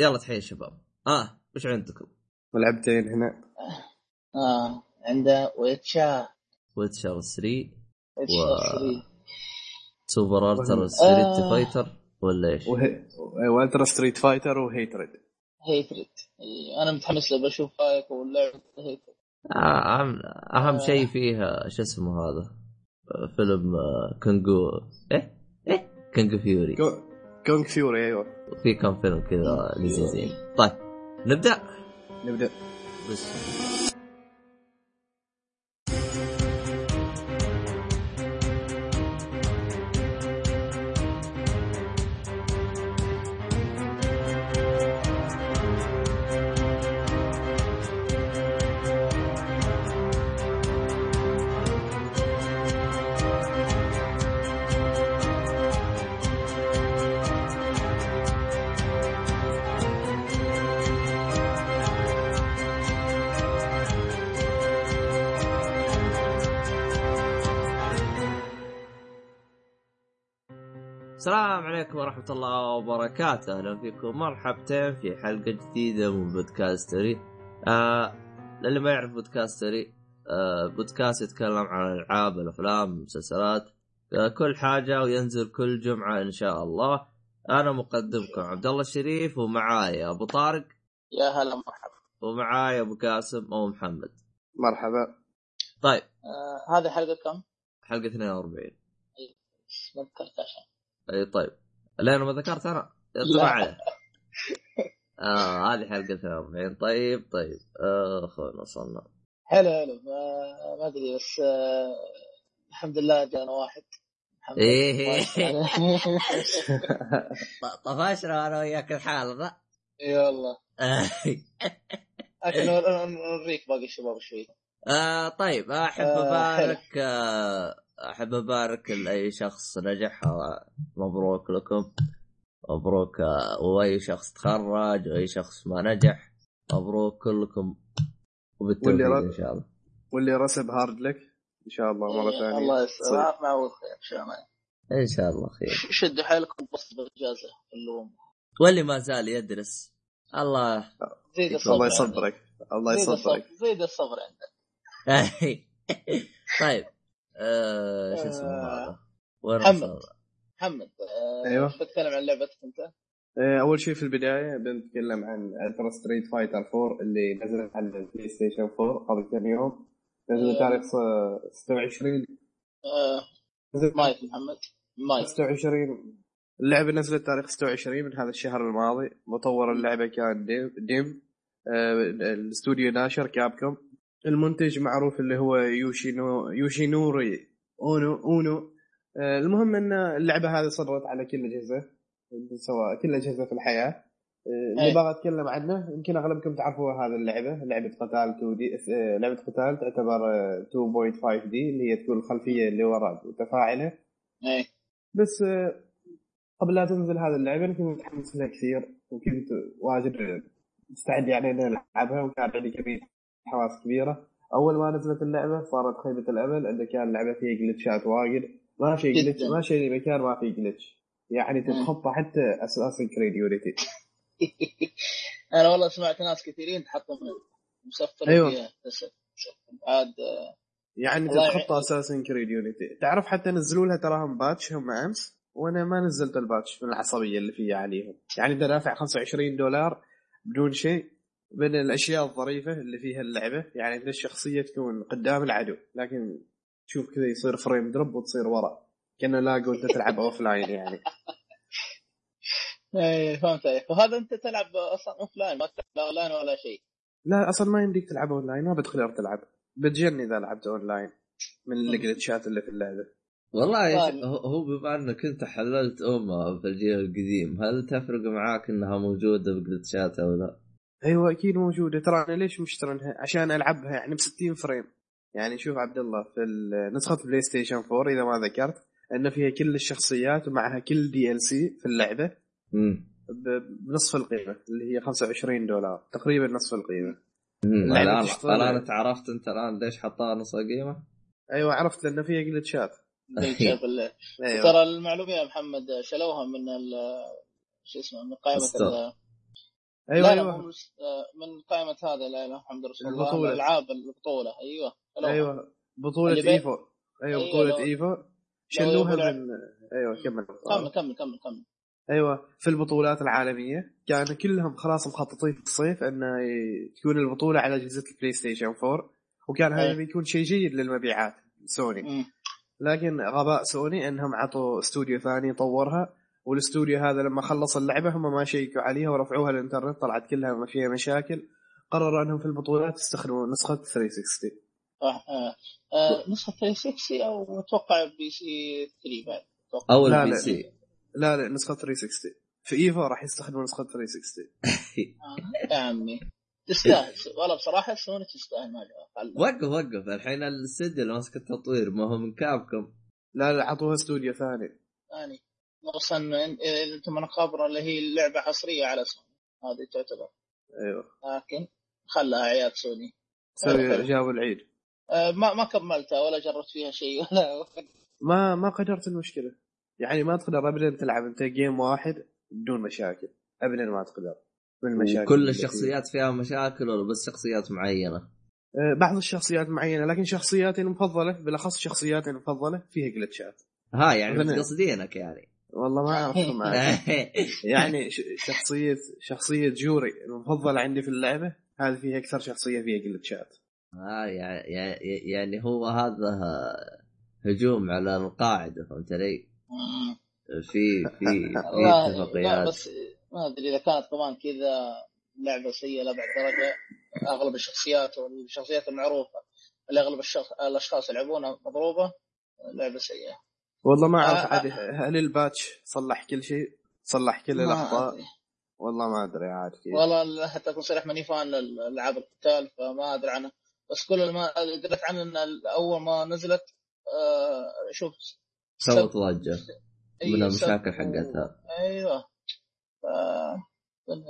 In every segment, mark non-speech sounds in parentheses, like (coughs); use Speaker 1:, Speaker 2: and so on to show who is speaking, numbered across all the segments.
Speaker 1: يلا تحية شباب. آه وش عندكم؟
Speaker 2: ولعبتين هنا.
Speaker 3: آه عنده ويتشا
Speaker 1: ويتشر 3
Speaker 3: ويتشا 3
Speaker 1: سوبر التر
Speaker 3: آه.
Speaker 1: ستريت فايتر ولا إيش؟
Speaker 2: وهي... و Ultra Street Fighter
Speaker 3: و Hatred Hatred إيه، أنا متحمس له بشوف رأيك واللعبه Hatred
Speaker 1: آه أهم أهم
Speaker 3: آه.
Speaker 1: شيء فيها شو اسمه هذا؟ آه، فيلم آه، كونغو إيه؟ إيه؟ Kung Fury
Speaker 2: كو- Kung Fury أيوه
Speaker 1: في كم فيلم كذا لذيذين. طيب نبدأ؟
Speaker 2: نبدأ.
Speaker 1: بس. وبركاته، أهلا فيكم مرحبتين في حلقة جديدة من بودكاستري. آه للي ما يعرف بودكاستري آه بودكاست يتكلم عن الألعاب، الأفلام، المسلسلات، آه كل حاجة وينزل كل جمعة إن شاء الله. أنا مقدمكم عبد الله الشريف ومعاي أبو طارق.
Speaker 3: يا هلا مرحبا.
Speaker 1: ومعاي أبو قاسم ومحمد.
Speaker 2: مرحبا.
Speaker 1: طيب.
Speaker 3: آه هذه حلقة كم؟
Speaker 1: حلقة 42
Speaker 3: ما ذكرت عشان.
Speaker 1: اي طيب. لين ما ذكرت أنا. عليه (laughs) آه هذه حلقة 42 طيب طيب. آه أخونا وصلنا
Speaker 3: حلو حلو. ما, ما أدري بس آه الحمد لله جانا واحد. الحمد
Speaker 1: إيه.
Speaker 3: لله. (laughs)
Speaker 1: طفشنا أنا وياك الحال ذا
Speaker 3: إي والله. (laughs) لكن نوريك باقي الشباب شوي.
Speaker 1: آه طيب. أحب
Speaker 3: آه،
Speaker 1: أبارك آه أحب أبارك لأي شخص نجح. آه، مبروك لكم. مبروك. وأي شخص تخرج وأي شخص ما نجح مبروك كلكم. وبالتوفيق
Speaker 2: واللي رد-
Speaker 1: إن شاء الله.
Speaker 2: واللي رسب هارد لك إن شاء الله مرة ثانية.
Speaker 3: الله. يسلمك. معود خير إن شاء الله.
Speaker 1: إن شاء الله خير.
Speaker 3: شدوا حيلكم بس بالاجازه اللوم
Speaker 1: واللي ما زال يدرس. الله
Speaker 3: زيد الصبر
Speaker 2: الله. يصبرك. الله
Speaker 3: زيد الصبر
Speaker 2: يصبرك
Speaker 3: زيد الصبر عندك. (laughs)
Speaker 1: طيب. آه شو اسمه هذا؟ وين
Speaker 3: محمد. محمد آه
Speaker 2: أيوة.
Speaker 3: إيش بتتكلم عن لعبتك أنت؟
Speaker 2: آه، أول شيء في البداية بنتكلم عن Ultra Street Fighter 4 اللي نزلت على البلاي ستيشن 4 قبل كم يوم نزل
Speaker 3: آه.
Speaker 2: تاريخ س- 26
Speaker 3: آه
Speaker 2: نزل
Speaker 3: مايو محمد مايو
Speaker 2: 26 اللعبة نزلت تاريخ 26 من هذا الشهر الماضي مطور اللعبة كان ديم, ديم. آه، الاستوديو ناشر كابكوم المنتج معروف اللي هو يوشينو يوشينوري اونو أونو المهم إن اللعبة هذه صدرت على كل الأجهزة سواء كل الأجهزة في الحياة. آه، اللي
Speaker 3: أي.
Speaker 2: باغى اتكلم عنه يمكن أغلبكم تعرفوا هذه اللعبة لعبة قتال 2 D آه، لعبة قتال تعتبر آه، 2.5 D اللي هي تكون الخلفية اللي وراء متفاعلة.
Speaker 3: إيه.
Speaker 2: بس آه، قبل لا تنزل هذه اللعبة أنا كنت متحمس لها كثير وكنت واجد مستعد يعني إني ألعبها وكان عندي كمية حماس كبيرة. أول ما نزلت اللعبة صارت خيبة الأمل انه كان اللعبه فيها glitch ات واجد. ما في. glitch ما في مكان ما في glitch يعني تتخطى حتى Assassin's Creed Unity
Speaker 3: أنا والله سمعت ناس كثيرين تحطم مسفر بس عاد آه،
Speaker 2: يعني تتخطى Assassin's Creed Unity تعرف حتى نزلوا لها تراهم patch هم أمس؟ وأنا ما نزلت ال patch من العصبية اللي فيها عليهم. يعني انت دافع 25 دولار بدون شيء من الأشياء الظريفة اللي فيها اللعبة يعني ان الشخصية تكون قدام العدو. لكن تشوف كذا يصير frame drop وتصير ورا كأنه lag وانت تلعب offline يعني. (laughs)
Speaker 3: إيه فهمت عليك. وهذا أنت تلعب أصلا offline ما تلعب لا اون لاين ولا شيء.
Speaker 2: لا أصلا ما يمديك تلعب اون لاين ما بتخليك تلعب. بتجني إذا لعبت اون لاين من ال glitch ات اللي في اللعبة.
Speaker 1: والله يا
Speaker 3: طيب.
Speaker 1: شيخ هو هو بما أنك انت حللت امها في الجيل القديم هل تفرق معاك إنها موجودة ب glitch ات أو لا؟
Speaker 2: أيوه أكيد موجودة. ترى أنا ليش مشترينها عشان ألعبها يعني ب 60 frame. يعني شوف عبد الله في نسخة بلاي ستيشن 4 إذا ما ذكرت إن فيها كل الشخصيات ومعها كل DLC في اللعبة
Speaker 1: امم
Speaker 2: بنصف القيمة اللي هي 25 دولار تقريبا نصف القيمة.
Speaker 1: الان. الآن أنت عرفت أنت الآن ليش حطها نص القيمة؟
Speaker 2: أيوه عرفت لأن فيها glitch
Speaker 3: ات ال-
Speaker 2: أيوه.
Speaker 3: ترى المعلومة يا محمد شلوها من ال شو اسمه من قائمة
Speaker 2: أيوه
Speaker 3: لا
Speaker 2: أيوه.
Speaker 3: من, قائمة هذا لا إله إلا محمد رسول الله
Speaker 2: البطولة.
Speaker 3: الألعاب البطولة. أيوه.
Speaker 2: أيوه. بطولة EVO أيوه
Speaker 3: أيوة،
Speaker 2: بطولة
Speaker 3: لو-
Speaker 2: ايفو شلوها من أيوه كمل.
Speaker 3: كمل كمل كمل كمل.
Speaker 2: أيوه في البطولات العالمية كانوا كلهم خلاص مخططين في الصيف انه ي- تكون البطولة على أجهزة البلاي ستيشن 4 وكان هذا
Speaker 3: أي.
Speaker 2: بيكون شيء جيد للمبيعات سوني.
Speaker 3: مم.
Speaker 2: لكن غباء سوني إنهم عطوا استوديو ثاني يطورها والاستوديو هذا لما خلص اللعبة هم ما شيكوا عليها ورفعوها الانترنت طلعت كلها ما فيها مشاكل. قرروا إنهم في البطولات يستخدموا نسخة 360
Speaker 3: آه. آه. نسخة 360 أو أتوقع PS3 بعد.
Speaker 1: أو
Speaker 2: لا،
Speaker 1: ال P
Speaker 2: لا.
Speaker 1: C
Speaker 2: لا لا نسخة 360 في EVO راح يستخدموا نسخة 360 (laughs)
Speaker 3: آه. يا عمي. تستاهل. والله بصراحة سوني تستاهل ما
Speaker 1: وقف وقف. الحين الاستديو اللي ماسك التطوير ما هو من كابكم.
Speaker 2: لا لا عطوها استوديو ثاني.
Speaker 3: ثاني. أصلا أنتم من خبره اللي هي اللعبه حصرية على سوني. هذه تعتبر.
Speaker 2: أيوه.
Speaker 3: لكن خلها عياد سوني.
Speaker 2: سوي جابوا العيد.
Speaker 3: ما ما كملتها ولا جربت فيها شيء (laughs) ولا
Speaker 2: ما ما قدرت المشكلة. يعني ما تقدر ابدا تلعب أنت game واحد بدون مشاكل. ابدا ما تقدر. من المشاكل
Speaker 1: كل الشخصيات فيها مشاكل ولا بس شخصيات
Speaker 2: معينة. آه، بعض الشخصيات معينة لكن شخصياتي المفضلة بالأخص شخصياتي المفضلة فيها جلتشات
Speaker 1: ها يعني
Speaker 2: مثلاً-
Speaker 1: قصدينك يعني.
Speaker 2: والله ما أعرف. (laughs) يعني شخصية شخصية جوري المفضلة عندي في اللعبة هذه فيها أكثر شخصية فيها جلتشات
Speaker 1: ها يعني يعني هو هذا هجوم على القاعدة فهمت علي؟ في في (laughs) في اتفاقيات
Speaker 3: بس ما أدري إذا كانت كمان كذا لعبة سيئة لأبعد درجة أغلب الشخصيات والشخصيات المعروفة اللي أغلب الشخص الأشخاص يلعبونها مضروبة لعبة سيئة
Speaker 2: والله ما
Speaker 3: آه،
Speaker 2: أعرف
Speaker 3: آه.
Speaker 2: عاد هل الباتش صلح كل شيء صلح كل
Speaker 3: الأخطاء.
Speaker 2: والله ما أدري عاد كيف
Speaker 3: والله حتى أكون صريح ماني فان لألعاب القتال فما أدري عنها بس كل ما دريت عنه إن أول ما نزلت آه شوف
Speaker 1: سوت ضجة.
Speaker 3: أي
Speaker 1: من المشاكل حقتها.
Speaker 3: أيوه. ف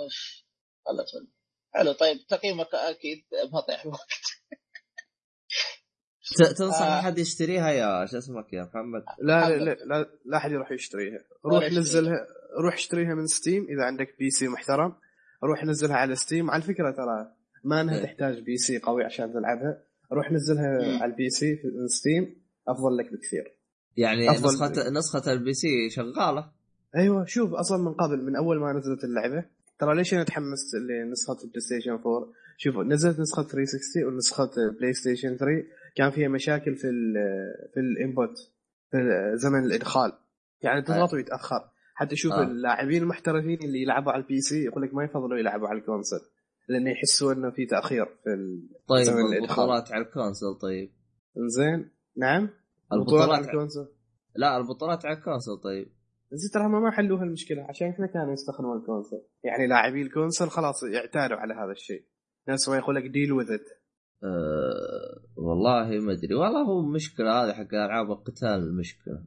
Speaker 3: إيش خلت حلو طيب تقييمك أكيد ما طيح الوقت.
Speaker 1: ت- تنصح
Speaker 3: آه.
Speaker 1: أحد يشتريها يا شو اسمك يا محمد؟
Speaker 2: لا لا. لا لا, لا أحد يروح يشتريها. روح. نزلها روح اشتريها من Steam إذا عندك PC محترم. روح نزلها على Steam على فكرة ترى ما أنها
Speaker 1: إيه.
Speaker 2: تحتاج PC قوي عشان تلعبها. روح نزلها
Speaker 3: مم.
Speaker 2: على ال PC في Steam أفضل لك بكثير.
Speaker 1: يعني
Speaker 2: أفضل-
Speaker 1: نسخة نسخة البي سي شغالة.
Speaker 2: أيوه شوف أصلا من قبل من أول ما نزلت اللعبة ترى ليش أنا تحمست لنسخة ال PlayStation 4 شوف نزلت نسخة 360 ونسخة PlayStation 3 كان فيها مشاكل في ال في ال input في زمن الإدخال. يعني تضغط ويتأخر. حتى شوف
Speaker 1: آه.
Speaker 2: اللاعبين المحترفين اللي يلعبوا على ال PC يقول لك ما يفضلوا يلعبوا على ال console لأن يحسوا إنه في تأخير في ال-
Speaker 1: طيب البطولات على ال console طيب.
Speaker 2: زين. نعم؟ البطولات على ال console
Speaker 1: لا البطولات على ال console طيب.
Speaker 2: زين ترى ما حلوها المشكلة عشان كذا كانوا يستخدمون ال console يعني لاعبي ال console خلاص يعتادوا على هذا الشيء. نفس ما يقول لك deal with it
Speaker 1: أه والله ما أدري. والله هو مشكلة هذه حق ألعاب القتال المشكلة.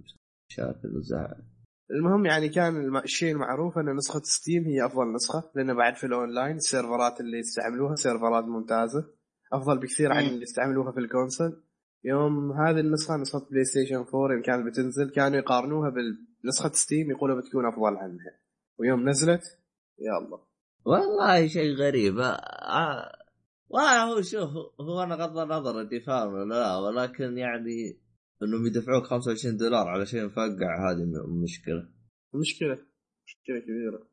Speaker 1: مشاكل وزعل
Speaker 2: المهم يعني كان الشيء المعروف أن نسخة Steam هي أفضل نسخة لأن بعد في الأونلاين السيرفرات اللي يستعملوها سيرفرات ممتازة. أفضل بكثير عن. اللي يستعملوها في ال console يوم هذه النسخة نسخة PlayStation 4 يوم كانت بتنزل كانوا يقارنوها بنسخه Steam يقولوا بتكون أفضل عنها. ويوم نزلت يا الله
Speaker 1: والله شيء غريب. آه، آه، والله هو شوف هو أنا غض النظر ولا لا ولكن يعني انهم يدفعوك 25 دولار على شيء مفقع هذه مشكله
Speaker 2: مشكلة. مشكلة كبيرة.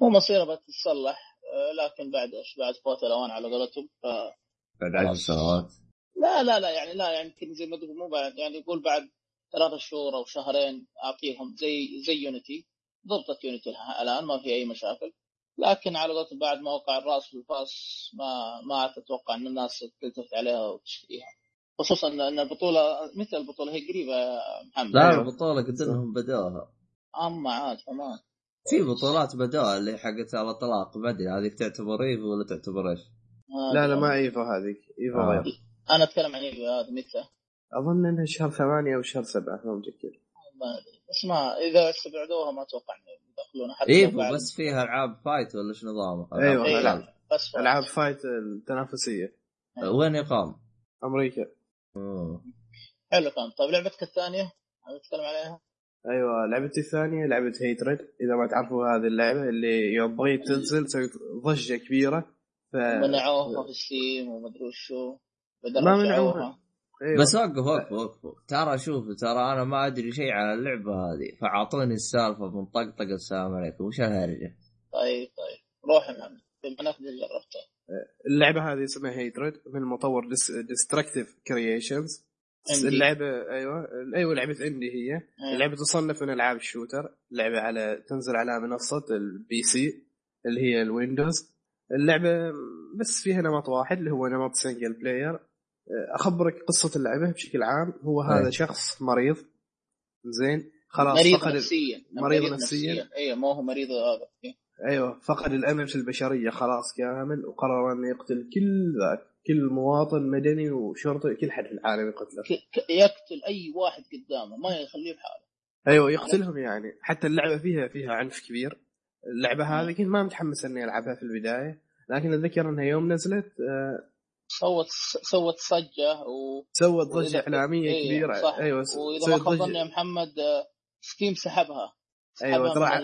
Speaker 3: مو مصيرة بتتصلح آه، لكن بعد إيش؟ بعد فوت الأوان على قولتهم ف...
Speaker 1: بعد 10
Speaker 3: خلاص.
Speaker 1: سنوات.
Speaker 3: لا لا لا يعني لا يعني يمكن زي ما تقول مو بعد يعني يقول بعد ثلاثة شهور أو شهرين أعطيهم زي زي Unity ضبطت Unity الآن ما في أي مشاكل. لكن على قولتهم بعد ما وقع الرأس في الفاس ما ما أتوقع إن الناس تلتفت عليها وتشتريها. خصوصا ان البطولة مثل البطولة هي قريبة يا محمد
Speaker 1: لا. البطولة قد إنهم بدوها
Speaker 3: اما عاد كمان
Speaker 1: في بطولات بدوها اللي حقت الاطلاق ما ادري هذيك تعتبر ايف ولا تعتبر إيش؟
Speaker 2: لا لا ما ايفا هذيك ايفا
Speaker 1: آه.
Speaker 2: غير
Speaker 3: أنا أتكلم عن ايفا هذا متى
Speaker 2: أظن إنها شهر ثمانية أو شهر سبعة ما متذكر
Speaker 3: ما أدري بس ما إذا استبعدوها ما أتوقع انه يدخلونها حتى
Speaker 1: إيفو
Speaker 3: بعد-
Speaker 1: بس فيها ألعاب فايت ولا إيش نظامها؟
Speaker 2: أيوة،
Speaker 3: إيه،
Speaker 2: ألعاب.
Speaker 3: بس فايت.
Speaker 2: ألعاب فايت التنافسية
Speaker 1: وين يقام؟ أمريكا.
Speaker 3: حلو كان طيب لعبتك الثانية؟ نتكلم عليها؟
Speaker 2: أيوه لعبتي الثانية لعبة Hatred إذا ما تعرفوا هذه اللعبة اللي يوم بغيت تنزل سويت ضجة كبيرة ف
Speaker 3: منعوها في Steam ومدري وشو. بدل
Speaker 2: ما. منعوها. أيوة.
Speaker 1: بس وقف وقف وقف. ترى شوف ترى أنا ما أدري شيء عن اللعبة هذه. فأعطوني السالفة من طقطق السلام عليكم. وش الهرجة؟
Speaker 3: طيب طيب. روح يا محمد. بما انك جربتها
Speaker 2: اللعبة هذه اسمها Hatred من مطور Destructive
Speaker 3: Creations.
Speaker 2: اللعبة أيوه أيوه لعبة indie هي
Speaker 3: إيه.
Speaker 2: اللعبة تصنف من ألعاب ال shooter لعبه على تنزل على منصة ال PC اللي هي ال Windows اللعبة بس فيها نمط واحد اللي هو نمط single player أخبرك قصة اللعبة بشكل عام هو هذا
Speaker 1: إيه.
Speaker 2: شخص مريض زين خلاص
Speaker 3: مريض نفسيا
Speaker 2: مريض نفسيا.
Speaker 3: اي ما هو مريض هذا إيه.
Speaker 2: أيوه فقد الامل في البشرية خلاص كامل وقرر انه يقتل كل ذاك كل مواطن مدني وشرطي كل حد في العالم يقتله.
Speaker 3: يقتل أي واحد قدامه ما يخليه بحاله
Speaker 2: أيوه يقتلهم يعني. حتى اللعبة فيها فيها عنف كبير. اللعبة هذه كنت ما متحمس إني ألعبها في البداية لكن أتذكر إنها يوم نزلت آه،
Speaker 3: سوت سوت ضجة و
Speaker 2: سوت
Speaker 3: ضجة
Speaker 2: إعلامية
Speaker 3: إيه،
Speaker 2: كبيرة.
Speaker 3: صح.
Speaker 2: أيوه
Speaker 3: وإذا ما خاب ظني يا محمد آه، Steam سحبها.
Speaker 2: أيوة،
Speaker 3: سحبها
Speaker 2: ترى-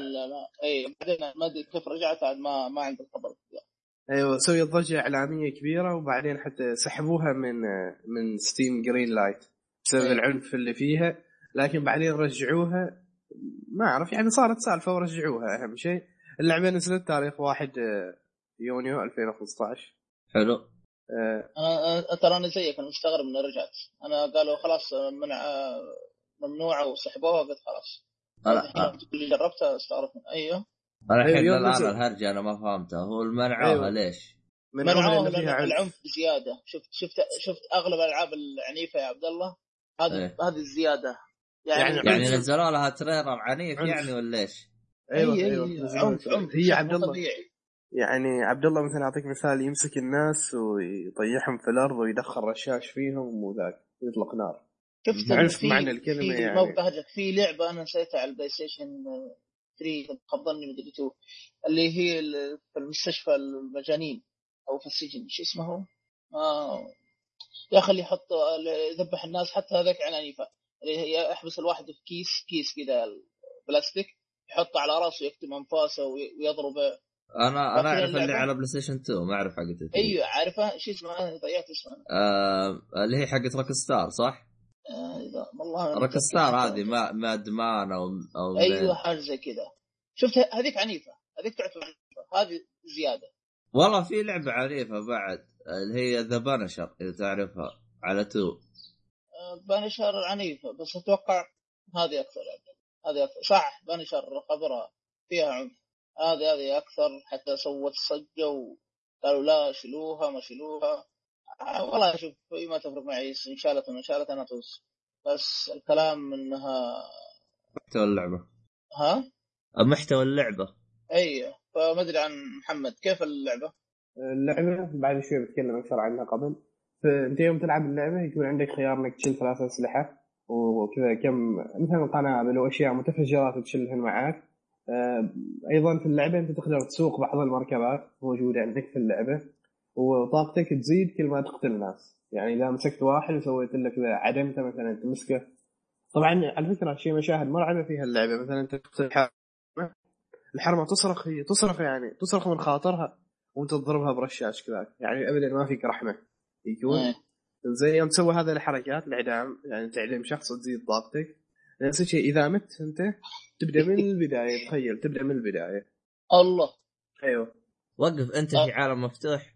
Speaker 3: اي بعدين ما أدري كيف رجعت عاد ما ما عندي الخبر.
Speaker 2: أيوه سوت ضجة إعلامية كبيرة وبعدين حتى سحبوها من من Steam Greenlight بسبب
Speaker 3: أيوة.
Speaker 2: العنف اللي فيها. لكن بعدين رجعوها. ما أعرف يعني صارت سالفة ورجعوها أهم شيء. اللعبة نزلت تاريخ 1 آه، يونيو 2015
Speaker 1: حلو.
Speaker 2: آه،
Speaker 3: أنا أنا- ترى أنا زيك أنا مستغرب اني رجعت. أنا قالوا خلاص آه، منع ممنوعة وسحبوها قلت خلاص.
Speaker 1: أنا
Speaker 3: الحين تقول لي جربتها استغربت أيوه
Speaker 1: أنا الحين الان
Speaker 2: نزل.
Speaker 1: الهرجة أنا ما فهمتها هو المنعوها
Speaker 2: أيوة.
Speaker 1: ليش؟
Speaker 3: لأن
Speaker 2: عنف
Speaker 3: العنف بزيادة شفت شفت شفت أغلب الالعاب العنيفة يا عبد الله هذه
Speaker 1: إيه.
Speaker 3: هذه الزيادة يعني
Speaker 2: يعني
Speaker 1: يعني. نزلوا لها trailer عنيف
Speaker 2: عنف.
Speaker 1: يعني ولا إيش؟
Speaker 2: أيوه
Speaker 3: أي- أي-
Speaker 2: أيوه
Speaker 3: أي،
Speaker 2: نزلوا
Speaker 3: عنف. عنف
Speaker 2: هي عبد الله
Speaker 3: طبيعي
Speaker 2: يعني عبد الله مثلا اعطيك مثال يمسك الناس ويطيحهم في الأرض ويدخل رشاش فيهم وذاك يطلق نار
Speaker 3: شفت في-
Speaker 2: معنى الكلمة
Speaker 3: في
Speaker 2: يعني.
Speaker 3: موقع هجك في لعبة أنا نسيتها على ال PlayStation 3 خاب ظني مدري 2 اللي هي في المستشفى المجانين أو في السجن شو اسمه هو؟ آه يا أخي اللي يحط يذبح الناس حتى هذاك عنيفه اللي هي يحبس الواحد في كيس كيس كذا بلاستيك يحطه على راسه يكتم أنفاسه وي- ويضربه
Speaker 1: أنا
Speaker 3: أنا
Speaker 1: أعرف اللي؟ على PlayStation 2 ما أعرف حقت الثري.
Speaker 3: أيوه عارفه شو اسمه أنا ضيعت اسمه
Speaker 1: آه اللي هي حقت Rockstar صح؟
Speaker 3: آه والله
Speaker 1: Rockstar هذه ما ماد مان أو أو
Speaker 3: أيوه حاجة زي كذا. شفت هذيك عنيفة. هذيك تعتبر عنيفة. هذه زيادة.
Speaker 1: والله في لعبة عنيفة بعد اللي هي The Punisher إذا تعرفها على two.
Speaker 3: آه، Punisher عنيفة بس أتوقع هذه أكثر يعني. هذه أكثر. صح Punisher خبرها. فيها عنف. هذه هذه أكثر حتى سوت صجة وقالوا لا شيلوها ما شيلوها آه، والله شوف هي ما تفرق معي إن شالت ما شالت أنا طز بس الكلام إنها
Speaker 1: محتوى اللعبة.
Speaker 3: ها؟
Speaker 1: محتوى اللعبة.
Speaker 3: أيوه فما أدري عن محمد. كيف اللعبة؟
Speaker 2: اللعبة بعد شوي بتكلم أكثر عنها قبل. فانت يوم تلعب اللعبة يكون عندك خيار إنك تشيل ثلاث أسلحة وكذا كم مثلا قنابل واشياء متفجرات تشيلهن معك آه، أيضا في اللعبة أنت تقدر تسوق بعض المركبات موجودة عندك في اللعبة. وطاقتك تزيد كل ما تقتل ناس يعني إذا مسكت واحد وسويت له كذا عدمته مثلا تمسكه. طبعا على فكرة شيء مشاهد مرعبة فيها اللعبة. مثلا أنت تقتل حرمه الحرمه تصرخ هي تصرخ يعني تصرخ من خاطرها وانت تضربها برشاش كذاك. يعني ابدا ما فيك رحمة. يكون
Speaker 3: إيه.
Speaker 2: زي يوم تسوي هذه الحركات الإعدام يعني تعدم شخص وتزيد طاقتك. نفس الشيء إذا مت أنت تبدأ من البداية تخيل تبدأ من البداية.
Speaker 3: الله.
Speaker 2: أيوه.
Speaker 1: وقف أنت في عالم مفتوح.
Speaker 3: آه،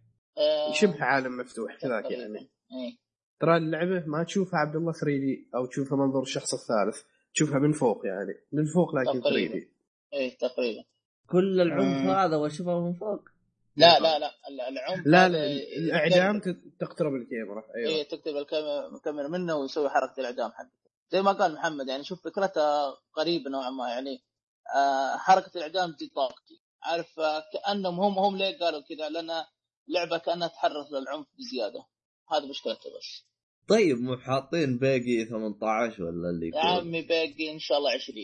Speaker 2: شبه عالم مفتوح كذاك. يعني
Speaker 3: إيه.
Speaker 2: ترى اللعبة ما تشوفها عبد الله 3 دي أو تشوفها منظور الشخص الثالث تشوفها من فوق يعني من فوق لكن 3
Speaker 3: تقريباً.
Speaker 2: دي
Speaker 3: إيه تقريبا
Speaker 1: كل العنف
Speaker 3: مم.
Speaker 1: هذا واشوفه من فوق
Speaker 3: لا لا لا ال- العنف
Speaker 2: لا لا الإعدام تقترب الكاميرا أيوه
Speaker 3: إيه تكتب الكاميرا منه ويسوي حركة الإعدام حقته زي ما قال محمد يعني شوف فكرتها قريبة نوعا ما يعني آه حركة الإعدام تزيد طاقتي عارف آه، كأنهم هم هم ليه قالوا كذا لأن لعبة كأنها تحرف للعنف بزيادة. هذا مشكلتها بس.
Speaker 1: طيب مو حاطين باقي 18 ولا اللي
Speaker 3: يا عمي باقي إن شاء الله 20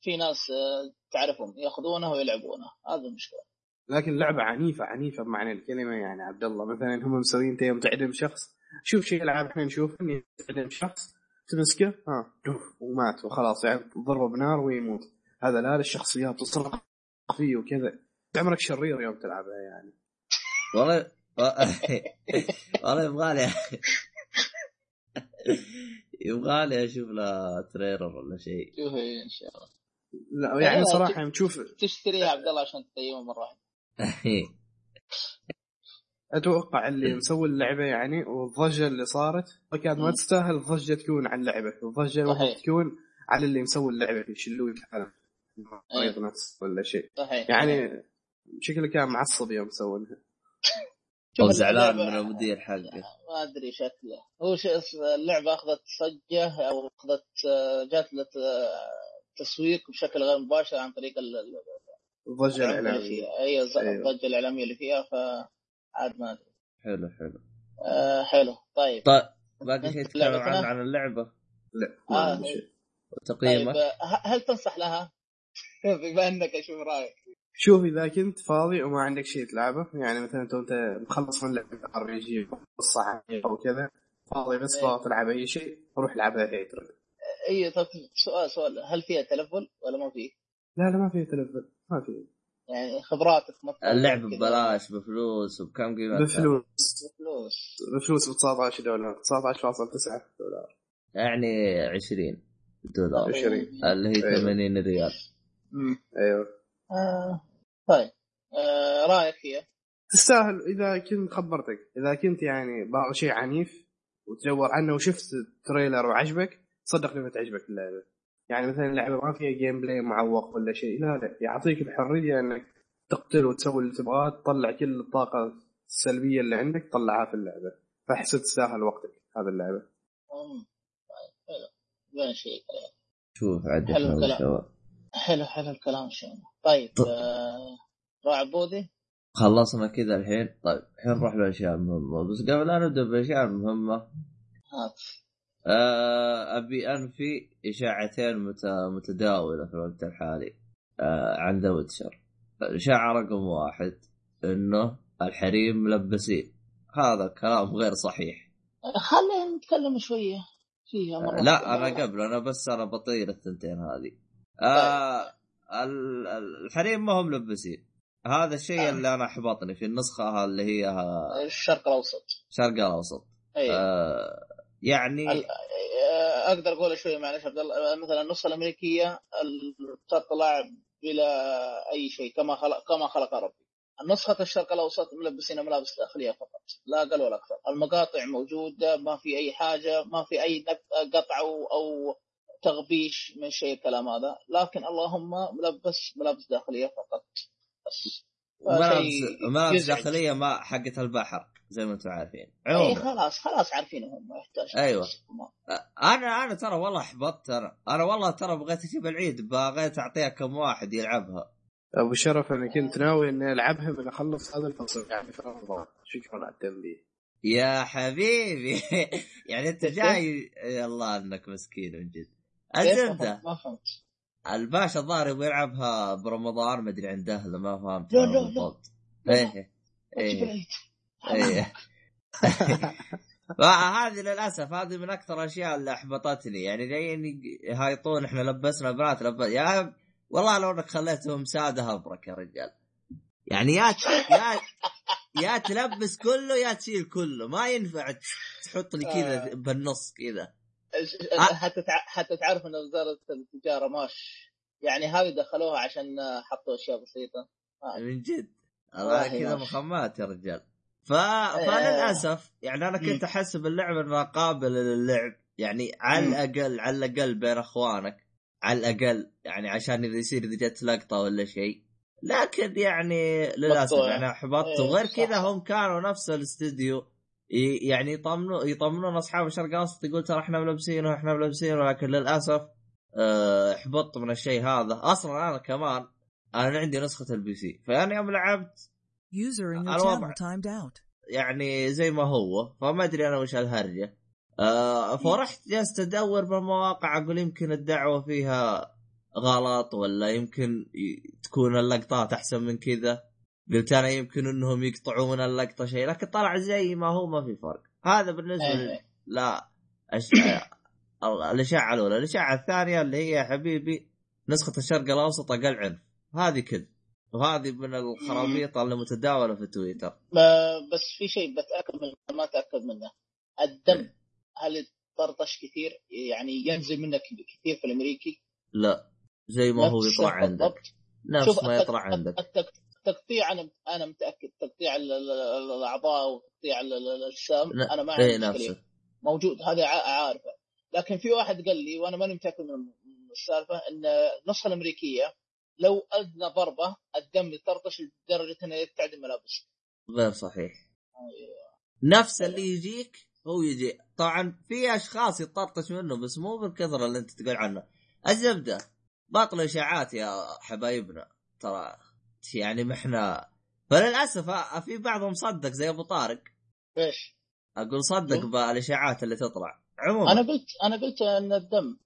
Speaker 3: في ناس آه، تعرفهم ياخذونها ويلعبونها هذا المشكلة.
Speaker 2: لكن لعبة عنيفة عنيفة بمعنى الكلمة يعني عبد الله. مثلا هم مسوين انت يوم تعدم شخص. شوف شيء العاب إحنا نشوف تعدم شخص. تمسكه؟ ها. دوف ومات. وخلاص يعني ضربه بنار ويموت. هذا لا الشخصيات تصرخ فيه وكذا. عمرك شرير يوم تلعبها يعني.
Speaker 1: والله والله يبغالي يبغالي أشوف له تريلر ولا شيء.
Speaker 3: شوف إن شاء الله.
Speaker 2: لا يعني
Speaker 3: لا،
Speaker 2: صراحة يوم تشوف
Speaker 3: تشتريها عبد الله عشان تقيمها مرة واحدة. (laughs)
Speaker 2: أتوقع اللي مسوي اللعبة يعني والضجة اللي صارت كانت ما. تستاهل الضجة تكون على اللعبة. الضجة المفروض
Speaker 3: صحيح.
Speaker 2: تكون على اللي مسوي اللعبة يشلوه الكلام
Speaker 3: أي.
Speaker 2: مريض نفس ولا شيء.
Speaker 3: صحيح
Speaker 2: يعني شكله كان معصب يوم مسوينها (laughs)
Speaker 1: أو زعلان من المدير حقه.
Speaker 3: ما أدري شكله. هو ش... اللعبة أخذت صجة أو أخذت آه، جات له تسويق بشكل غير مباشر عن طريق ال- ال-
Speaker 2: الضجه الاعلاميه
Speaker 3: أي الز-
Speaker 2: أيوه.
Speaker 3: الضجه الاعلاميه اللي فيها فعاد ما أدري.
Speaker 1: حلو حلو.
Speaker 3: آه حلو. طيب.
Speaker 1: طيب باقي شيء تتكلم؟ عنه عن اللعبة؟
Speaker 2: لا
Speaker 3: آه.
Speaker 2: شيء.
Speaker 3: طيب آه، هل تنصح لها؟ (laughs) بما أنك أشوف رأيك.
Speaker 2: شوف إذا كنت فاضي وما عندك شيء تلعبه يعني مثلا أنت انت مخلص من لعبة RPG قصة عميقه أو كذا فاضي بس. فاضي تلعب أي شيء روح العبها Hatred
Speaker 3: اي طيب سؤال سؤال هل فيها تلفل ولا ما فيه؟
Speaker 2: لا لا ما في تلفل ما في
Speaker 3: يعني خبراتك مثلا
Speaker 1: اللعبه
Speaker 3: كذا.
Speaker 1: ببلاش بفلوس وبكم قيمتها
Speaker 2: بفلوس
Speaker 3: بفلوس
Speaker 2: بفلوس ب 19 دولار 19.9 دولار
Speaker 1: يعني 20 دولار
Speaker 2: 20.
Speaker 1: اللي هي
Speaker 2: أيوه.
Speaker 1: 80 ريال
Speaker 2: أيوه
Speaker 3: آه. طيب. آه رأيك فيها؟
Speaker 2: تستاهل إذا كنت خبرتك. إذا كنت يعني باغي شيء عنيف وتدور عنه وشفت تريلر وعجبك صدقني بتعجبك اللعبة. يعني مثلا اللعبة ما فيها gameplay معوق ولا شيء. لا لا. يعطيك الحرية إنك تقتل وتسوي اللي تبغاه تطلع كل الطاقة السلبية اللي عندك تطلعها في اللعبة. فاحس تستاهل وقتك هذه اللعبة.
Speaker 3: مم. طيب حلو. بين شيء.
Speaker 1: شوف عاد
Speaker 3: حلو الكلام. حلو حلو الكلام الله طيب
Speaker 1: طيب.
Speaker 3: آه راعي عبودي؟
Speaker 1: خلصنا كذا الحين. طيب الحين نروح للاشياء المهمة. بس قبل لا نبدأ بالأشياء المهمة
Speaker 3: هات
Speaker 1: آه، أبي أنفي إشاعتين مت- متداولة في الوقت الحالي آه، عن The Witcher. الإشاعة رقم واحد إنه الحريم ملبسين. هذا كلام غير صحيح.
Speaker 3: خلينا نتكلم شوية فيها مرة
Speaker 1: لا أنا قبل أنا بس أنا بطير الثنتين هذه. آه ال- ال- الحريم ما هم ملبسين هذا الشيء
Speaker 3: آه.
Speaker 1: اللي أنا أحبطني في النسخة اللي هي
Speaker 3: الشرق الأوسط.
Speaker 1: شرق الأوسط.
Speaker 3: أي.
Speaker 1: آه يعني
Speaker 3: ال- آه، أقدر أقول شوي معلش عبد الله آه، مثلا النسخة الأمريكية ال- تطلع بلا أي شيء كما خلق كما خلق ربي. نسخة الشرق الأوسط ملبسين ملابس داخلية فقط لا أقل ولا أكثر. المقاطع موجودة ما في أي حاجة ما في أي نق- قطع أو أو تغبيش من شيء الكلام هذا لكن اللهم ملبس ملابس داخلية فقط. بس.
Speaker 1: ملابس ملابس. داخلية ما حقت البحر زي ما أنتم عارفين.
Speaker 3: إي
Speaker 1: عموما.
Speaker 3: خلاص خلاص عارفين هم ما يحتاج
Speaker 1: أيوة. أنا أنا ترى والله أحبطت أنا أنا والله ترى بغيت أجيب العيد بغيت أعطيها كم واحد يلعبها.
Speaker 2: أبو شرف أنا كنت ناوي إني ألعبها من أخلص هذا الفصل. يعني في رمضان شكرا على التنبيه.
Speaker 1: يا حبيبي. (laughs) يعني أنت (laughs) جاي يا الله إنك مسكين من جد.
Speaker 3: ما فهمت.
Speaker 1: الباشا الظاهر يبغى يلعبها برمضان ما أدري عنده اهله ما فهمت.
Speaker 3: لا، لا، لا.
Speaker 1: بالضبط.
Speaker 3: لا، لا.
Speaker 1: إيه
Speaker 3: إيه.
Speaker 1: إيه. (laughs) (laughs) فهذه للأسف هذه من أكثر الاشياء اللي أحبطتني. يعني جايين يهايطون إحنا لبسنا بنات لبس يا والله لو إنك خليتهم سادة أبرك يا رجال. يعني يا يا يا تلبس كله يا تشيل كله. ما ينفع تحط لي كذا
Speaker 3: آه.
Speaker 1: بالنص كذا.
Speaker 3: حتى تع- حتى تعرف إن وزارة التجارة ماش. يعني هذه دخلوها عشان حطوا أشياء بسيطة.
Speaker 1: من جد.
Speaker 3: والله
Speaker 1: والله كذا. مخمات يا رجال. ف... فللأسف يعني أنا كنت احسب اللعبه انها قابله للعب. يعني على. الأقل على الأقل بين أخوانك. على الأقل يعني عشان إذا يصير إذا جت لقطة ولا شيء. لكن يعني
Speaker 3: للأسف.
Speaker 1: يعني احبطت
Speaker 3: إيه،
Speaker 1: وغير
Speaker 3: صح.
Speaker 1: كذا هم كانوا نفس الاستديو. يعني يطمنون يطمنون أصحاب الشرق الأوسط يقول ترى إحنا ملبسينه إحنا ملبسينه لكن للأسف آه، احبطت من الشيء هذا. أصلا أنا كمان أنا عندي نسخة ال PC فأنا يوم لعبت الوضع. يعني زي ما هو فما أدري أنا وش الهرجة. آه فرحت جلست أدور بالمواقع أقول يمكن الدعوة فيها غلط ولا يمكن تكون اللقطات أحسن من كذا. قلت أنا يمكن إنهم يقطعون اللقطة شيء لكن طلع زي ما هو ما في فرق. هذا بالنسبة
Speaker 3: إيه.
Speaker 1: لا أش... (coughs) ال- الاشاعه الأولى. الاشاعه الثانية اللي هي يا حبيبي نسخة الشرق الأوسط أقل عنف. هذه كذب. وهذه من الخرابيط اللي متداوله في تويتر.
Speaker 3: بس في شيء بتأكد منه ما اتاكد منه. الدم هل طرطش كثير؟ يعني ينزل منك كثير في الأمريكي؟
Speaker 1: لا. زي ما هو يطلع عندك. نفس ما يطلع عندك.
Speaker 3: التقطيع أنا أنا متأكد. تقطيع ال- ال- ال- الأعضاء وتقطيع ال- ال- الاجسام
Speaker 1: لا،
Speaker 3: أنا ما
Speaker 1: اي
Speaker 3: عندي
Speaker 1: مشكلة.
Speaker 3: موجود هذا عارفة. لكن في واحد قال لي وأنا ماني متأكد من السالفة إن النسخة الأمريكية لو أدنى ضربة الدم يطرطش لدرجة انه يبتعد الملابس.
Speaker 1: غير صحيح. نفس اللي يجيك هو يجي. طبعا في أشخاص يطرطش منه بس مو بالكثرة اللي أنت تقول عنه. الزبدة. باطل اشاعات يا حبايبنا ترى. يعني ما إحنا فللأسف في بعضهم صدق زي أبو طارق
Speaker 3: إيش؟
Speaker 1: أقول صدق؟ بالإشاعات اللي تطلع عموما
Speaker 3: أنا قلت أنا قلت إن الدم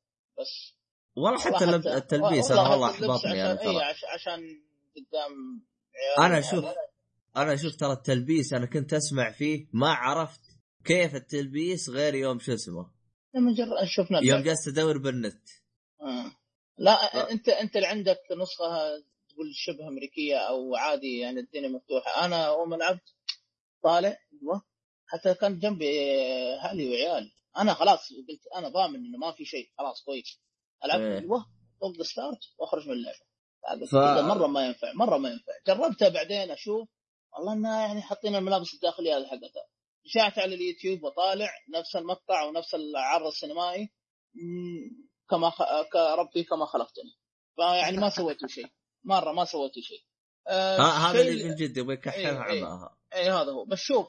Speaker 3: بس
Speaker 1: والله حتى اللب- التلبيس أنا والله
Speaker 3: حتى
Speaker 1: أحبطني
Speaker 3: عشان أنا
Speaker 1: ترى
Speaker 3: عش- عشان قدام
Speaker 1: أنا شوف أنا شوف ترى التلبيس أنا كنت أسمع فيه ما عرفت كيف التلبيس غير يوم شو اسمه
Speaker 3: لما جر... شفنا
Speaker 1: يوم. جلست أدور بالنت
Speaker 3: آه. لا
Speaker 1: لا.
Speaker 3: انت أنت اللي عندك نسخة تقول شبه أمريكية أو عادي يعني الدنيا مفتوحة. أنا اول ما لعبت طالع أيوه حتى كان جنبي أهلي وعيالي. أنا خلاص قلت أنا ضامن إنه ما في شيء. خلاص كويس. ألعب
Speaker 1: إيه.
Speaker 3: أيوه طق ستارت وأخرج من اللعبة.
Speaker 1: ف-
Speaker 3: مرة ما ينفع مرة ما ينفع. جربتها بعدين أشوف والله إنها يعني حاطين الملابس الداخلية هذه حقتها. رجعت على اليوتيوب وطالع نفس المقطع ونفس العرض السينمائي. كما خ... كربي كما خلقتني. فيعني ما سويتوا شيء. مرة ما سويتوا شيء. آه
Speaker 1: هذا اللي من جد يبغى يكحلها. عماها
Speaker 3: اي هذا هو. بس شوف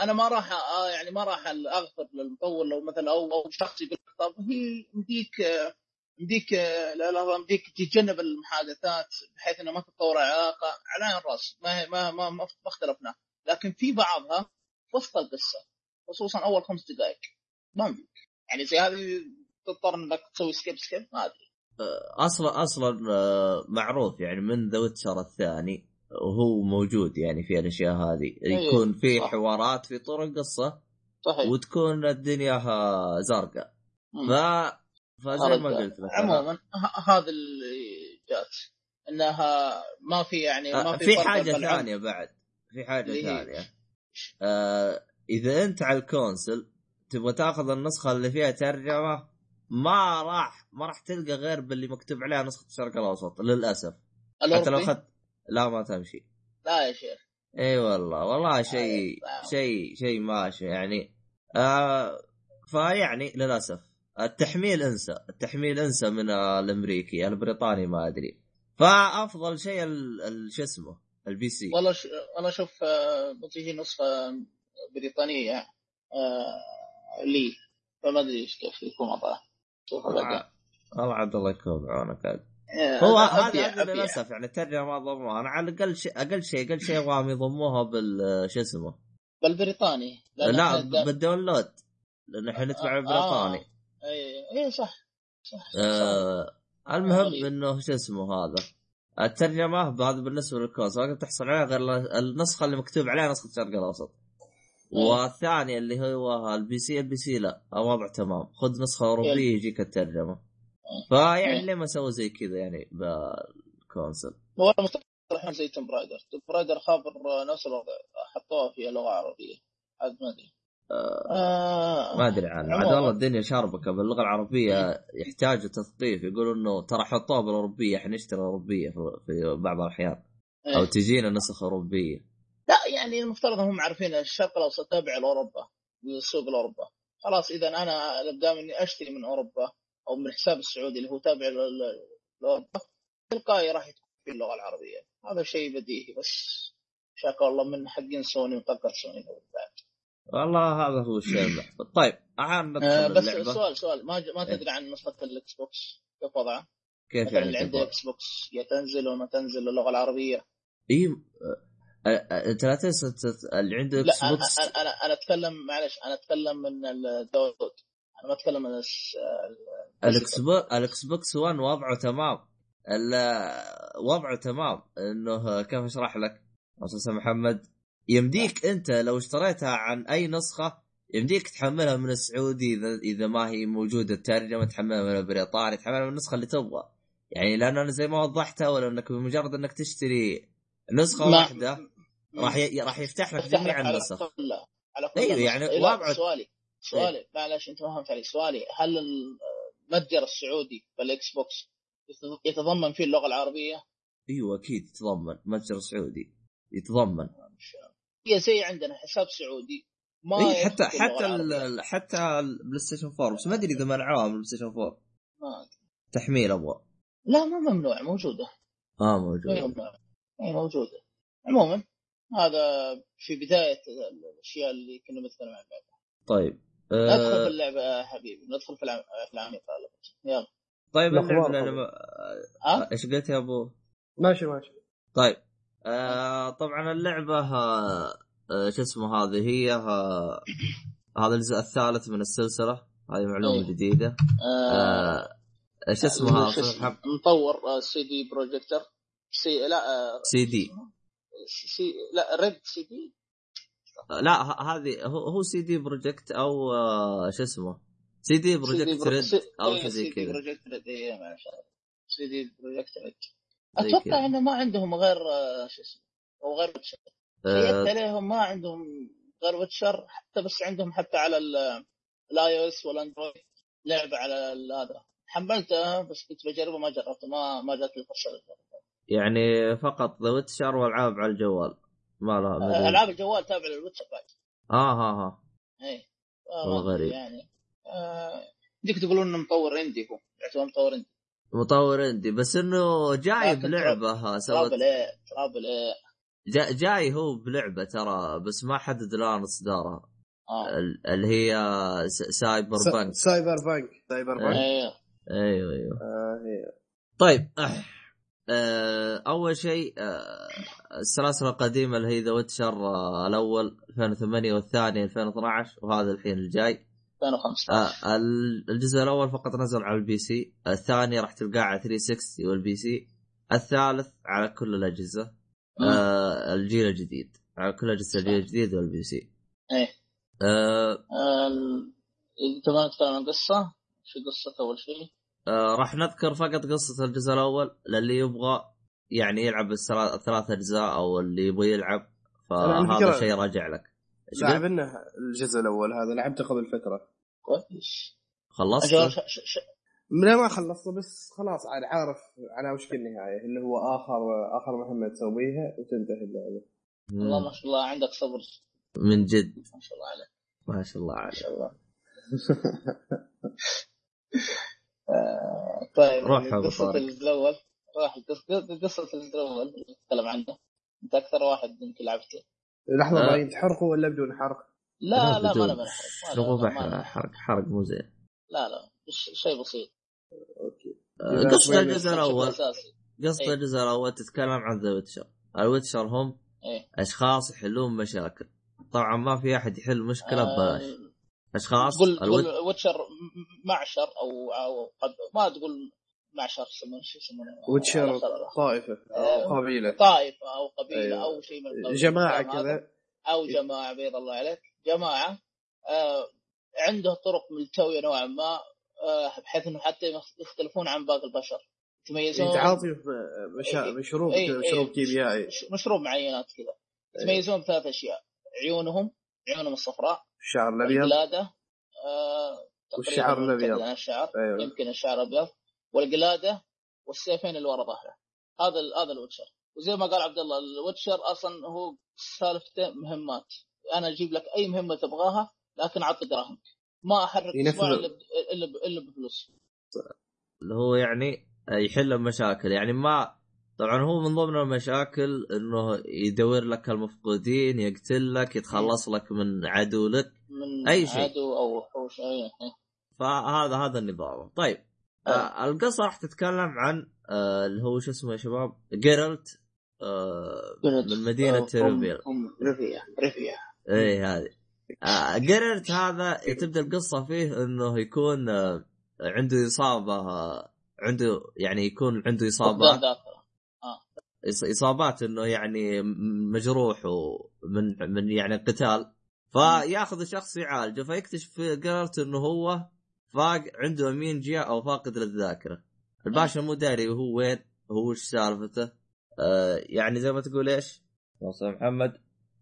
Speaker 3: أنا ما راح آه يعني ما راح أغفر للمطور لو مثلا أو أو شخص يقول طب هي مديك آه، مديك آه، لا لا مديك تتجنب المحادثات بحيث انه ما تتطور العلاقه على الراس ما هي ما ما ما اختلفنا. لكن في بعضها وسط القصة خصوصا أول خمس دقائق. ما أملك. يعني زي هذه تضطر إنك تسوي skip skip ما أدري.
Speaker 1: أصلا أصلا آه، معروف يعني من The Witcher الثاني وهو موجود يعني في الأشياء هذه.
Speaker 3: أيوه،
Speaker 1: يكون في. حوارات في طور القصة
Speaker 3: صحيح.
Speaker 1: وتكون الدنيا زرقاء. ف فزي ما قلت لك
Speaker 3: عموما هذا اللي جات. إنها ما في يعني ما
Speaker 1: آه،
Speaker 3: في
Speaker 1: في
Speaker 3: فرق حاجة.
Speaker 1: ثانية بعد. في
Speaker 3: حاجة هي-
Speaker 1: ثانية. آه إذا أنت على الكونسل تبغى تاخذ النسخة اللي فيها ترجمة ما راح ما راح تلقى غير باللي مكتوب عليها نسخة الشرق الأوسط للأسف. حتى لو؟ اخذت لا ما تمشي.
Speaker 3: لا يا شيخ.
Speaker 1: إي والله والله شيء. شيء شيء ماشي يعني. آه فيعني للأسف التحميل أنسى التحميل أنسى من الأمريكي البريطاني ما أدري. فأفضل شيء شو اسمه ال PC.
Speaker 3: والله ش... والله شوف آه، بتيجي نسخة بريطانية آه لي. فما أدري إيش كيف يكون وضعها
Speaker 1: والله عبد الله يكون بعونك.
Speaker 3: آه،
Speaker 1: هو هذا. للأسف يعني الترجمه ما ضموها. أنا على الأقل شيء أقل شيء أقل شيء أبغاهم يضموها بال شو اسمه؟
Speaker 3: بالبريطاني.
Speaker 1: لا
Speaker 3: بال
Speaker 1: download. لأن إحنا نتبع البريطاني
Speaker 3: اي اي صح صح, صح, صح.
Speaker 1: آه المهم. إنه شو اسمه هذا. الترجمة هذا بالنسبة لل console ما تحصل عليها غير النسخة اللي مكتوب عليها نسخة الشرق الأوسط. والثاني اللي هو ال PC ال PC لا. الوضع تمام. خذ نسخة أوروبية يجيك الترجمة. فيعني ليه ما سووا زي كذا يعني بال console
Speaker 3: هو مستقبل زي Tomb Raider Tomb Raider خابر نفس الوضع. حطوها في لغة عربية. عاد ما أدري. آه
Speaker 1: ما أدري عنه عاد. والله الدنيا شاربكه باللغة العربية يحتاجوا تثقيف. يقولوا إنه ترى حطوها بالأوروبية. إحنا نشتري أوروبية في- بعض الأحيان.
Speaker 3: إيه.
Speaker 1: أو تجينا نسخ أوروبية.
Speaker 3: لا يعني المفترض هم عارفين الشرق الأوسط تابع لأوروبا للسوق الأوروبا. خلاص اذا أنا قدام إني أشتري من أوروبا. أو من الحساب السعودي اللي هو تابع لأوروبا تلقائي راح يكون في اللغة العربية هذا شيء بديهي بس شاكر الله من حقين سوني وطقت سوني.
Speaker 1: والله هذا هو الشيء طيب ندخل
Speaker 3: آه بس
Speaker 1: اللعبة
Speaker 3: سؤال سؤال ما ج- ما
Speaker 1: إيه.
Speaker 3: تدري عن نسخه ال Xbox كيف وضعها؟
Speaker 1: كيف
Speaker 3: مثلا
Speaker 1: يعني
Speaker 3: اللي عنده؟ Xbox يا تنزل وما تنزل اللغة العربية
Speaker 1: إي آه، آه، أنت لا تنسى اللي عنده
Speaker 3: لا
Speaker 1: Xbox
Speaker 3: أنا أنا, أنا أتكلم معلش أنا أتكلم من ال download أنا ما أتكلم الس-
Speaker 1: الاكس بوكس ال Xbox 1 وضعه تمام. ال- وضعه تمام. إنه كيف أشرح لك؟ أستاذ محمد يمديك أنت لو اشتريتها عن أي نسخة يمديك تحملها من السعودي اذا إذا ما هي موجودة. الترجمة تحملها من البريطاني تحملها من النسخة اللي تبغى. يعني لأن أنا زي ما وضحتها ولا إنك بمجرد إنك تشتري نسخة
Speaker 3: ما-
Speaker 1: واحدة راح ي... راح يفتح لك جميع النسخ.
Speaker 3: النسخ.
Speaker 1: يعني وابعد.
Speaker 3: سؤالي. سؤالي معلش أنت ما فهمت علي سؤالي هل المتجر السعودي بال Xbox يتض- يتضمن فيه اللغة العربية؟
Speaker 1: إيوه أكيد يتضمن. متجر سعودي يتضمن.
Speaker 3: هي زي عندنا حساب سعودي. ما
Speaker 1: إيه، حتى حتى. ال... حتى ال PlayStation 4 بس ما أدري إذا منعوها من ال PlayStation 4
Speaker 3: ما أدري.
Speaker 1: تحميل أبغى.
Speaker 3: لا ما ممنوع موجودة.
Speaker 1: آه
Speaker 3: ما
Speaker 1: موجود
Speaker 3: ممنوع. اي موجودة. عموما هذا في بداية الأشياء اللي كنا بنتكلم عنها.
Speaker 1: طيب.
Speaker 3: ندخل في
Speaker 1: آه
Speaker 3: اللعبة يا حبيبي ندخل في العم- في العميق يلا.
Speaker 1: طيب اللعبة
Speaker 2: طبعاً.
Speaker 1: لما...
Speaker 3: ها؟
Speaker 1: إيش قلت يا أبو؟
Speaker 2: ماشي ماشي.
Speaker 1: طيب. آه طبعا اللعبة آه شو اسمه هذه؟ هي آه هذا الجزء الثالث من السلسلة. هذه معلومة
Speaker 3: أيوه.
Speaker 1: جديدة.
Speaker 3: آه
Speaker 1: آه شو اسمه هذا؟
Speaker 3: مطور آه، CD Projector C لا آه،
Speaker 1: CD.
Speaker 3: C لا Red
Speaker 1: CD. لا هذه هو هو CD Projekt أو آه شو اسمه؟ CD Projekt Red أو شيء زي
Speaker 3: سي دي
Speaker 1: كذا.
Speaker 3: Projekt Red اي ما CD Projekt
Speaker 1: Red.
Speaker 3: أتوقع
Speaker 1: كذا.
Speaker 3: إنه ما عندهم غير آه، شو اسمه أو غير
Speaker 1: Witcher.
Speaker 3: شيكت عليهم ما عندهم غير Witcher حتى بس عندهم حتى على ال iOS وال Android لعبة على هذا. حملتها بس كنت بجربه ما جربته ما ما جات لي فرصه.
Speaker 1: يعني فقط The Witcher والعاب على الجوال. ما لها أدري.
Speaker 3: ألعاب الجوال تابع لل Witcher بعد.
Speaker 1: آه ها ها
Speaker 3: إيه.
Speaker 1: والله غريب.
Speaker 3: يعني. آه، بدك تقولون إنه مطور indie هو. يعتبر مطور إندي.
Speaker 1: مطور إندي. بس إنه جاي بلعبة سوت
Speaker 3: ترابل إيه ترابل إيه
Speaker 1: جا جاي هو بلعبة ترى بس ما حدد الآن اصدارها ال- اللي هي سايبر
Speaker 2: س-
Speaker 1: بانك
Speaker 2: سايبر بانك سايبر بانك
Speaker 3: أيوه
Speaker 1: أيوه أيوه
Speaker 2: آه هي
Speaker 1: طيب. آه، أول شيء آه، السلاسل القديمة اللي هي The Witcher آه، الأول 2008 والثاني 2012 وهذا الحين الجاي.
Speaker 3: 2015
Speaker 1: آه، ال- الجزء الأول فقط نزل على ال PC الثاني راح تلقاه على 360 وال PC الثالث على كل الأجهزة. آه، الجيل الجديد على كل أجهزة الجيل الجديد وال PC.
Speaker 3: إيه.
Speaker 1: آه،
Speaker 3: آه، تبغى نتكلم عن قصة؟ شو قصته أول شيء؟
Speaker 1: آه، راح نذكر فقط قصة الجزء الأول للي يبغى يعني يلعب الثلاث أجزاء أو اللي يبغى يلعب فهذا شيء راجع لك. قلت؟
Speaker 2: لعبنا الجزء الأول هذا لعبته قبل فترة.
Speaker 3: كويس
Speaker 1: خلصت؟
Speaker 3: أجل ش- ش- ش-
Speaker 2: لا ما خلصته بس خلاص عاد عارف على وشك النهايه اللي هو آخر آخر مهمه تسويها وتنتهي اللعبة.
Speaker 3: والله. ما شاء الله عندك صبر.
Speaker 1: من جد.
Speaker 3: ما شاء الله عليك.
Speaker 1: ما شاء الله
Speaker 3: ما
Speaker 1: عليك
Speaker 3: شاء الله. (laughs) طيب
Speaker 1: روح
Speaker 3: قصة الأول راح قصة اللي نتكلم عنه أنت أكثر واحد يمكن لعبته
Speaker 2: لحظة
Speaker 1: آه.
Speaker 2: باين تحرقوا ولا بدون حرق؟
Speaker 3: لا لا ما بنحرق ما- ما
Speaker 1: بحر
Speaker 3: أنا-
Speaker 1: حرق حرق مو زين.
Speaker 3: لا لا شيء بسيط.
Speaker 2: أوكي.
Speaker 1: آه، قصة الجزء
Speaker 3: الأول.
Speaker 1: قصة
Speaker 3: إيه.
Speaker 1: الجزء الأول تتكلم عن The Witcher. ال Witcher هم
Speaker 3: إيه.
Speaker 1: أشخاص يحلون مشاكل. طبعا ما في أحد يحل مشكلة
Speaker 3: آه،
Speaker 1: ببلاش. اشخاص
Speaker 3: تقول
Speaker 1: الويت...
Speaker 3: تقول Witcher معشر أو أو قد ما تقول معشر يسمونه شو يسمونه
Speaker 2: Witcher.
Speaker 3: طائفة.
Speaker 2: أو قبيلة
Speaker 3: طائفة أو قبيلة
Speaker 2: أيوة.
Speaker 3: أو شيء من القبيل. جماعة.
Speaker 2: كذا
Speaker 3: أو جماعة بيض الله عليك جماعة آه عنده طرق ملتوية نوعا ما آه بحيث إنه حتى يخ- يختلفون عن باقي البشر يتميزون
Speaker 2: يتعاطي في مشا...
Speaker 3: إيه.
Speaker 2: مشروب
Speaker 3: إيه، إيه.
Speaker 2: مشروب كيميائي
Speaker 3: مش- مشروب معينات كذا يتميزون بثلاث أشياء عيونهم عيونهم الصفراء
Speaker 2: الشعر الأبيض؟
Speaker 3: القلاده آه
Speaker 2: والشعر الأبيض.
Speaker 3: متأكد عن الشعر
Speaker 2: أيوه.
Speaker 3: يمكن الشعر ابيض والقلاده والسيفين اللي ورا ظهره. هذا ال- هذا الوتشر. وزي ما قال عبد الله الوتشر أصلا هو سالفته مهمات. أنا أجيب لك أي مهمة تبغاها لكن أعطي دراهم. ما أحرك إلا ب- إلا ب- إلا بفلوس.
Speaker 1: اللي هو يعني يحل المشاكل. يعني ما طبعا هو من ضمن المشاكل إنه يدور لك المفقودين يقتل لك يتخلص لك من عدو لك
Speaker 3: من
Speaker 1: أي شيء.
Speaker 3: عدو أو وحوش اي
Speaker 1: فهذا هذا النظام طيب آه. القصة راح تتكلم عن آه اللي هو شو اسمه يا شباب؟ جيرالت آه من مدينة ريفيل
Speaker 3: هم ريفيا ريفيا
Speaker 1: إيه هذه. آه جيرالت هذا تبدأ القصة فيه إنه يكون آه عنده إصابة آه عنده يعني يكون عنده
Speaker 3: فقدان
Speaker 1: إصابات إنه يعني مجروح ومن من يعني قتال. فياخذ الشخص يعالجه فيكتشف في قررت إنه هو فاق عنده امينجيا أو فاقد للذاكرة. الباشا مو داري هو وين هو وش سالفته؟ آه يعني زي ما تقول إيش؟ وصل محمد.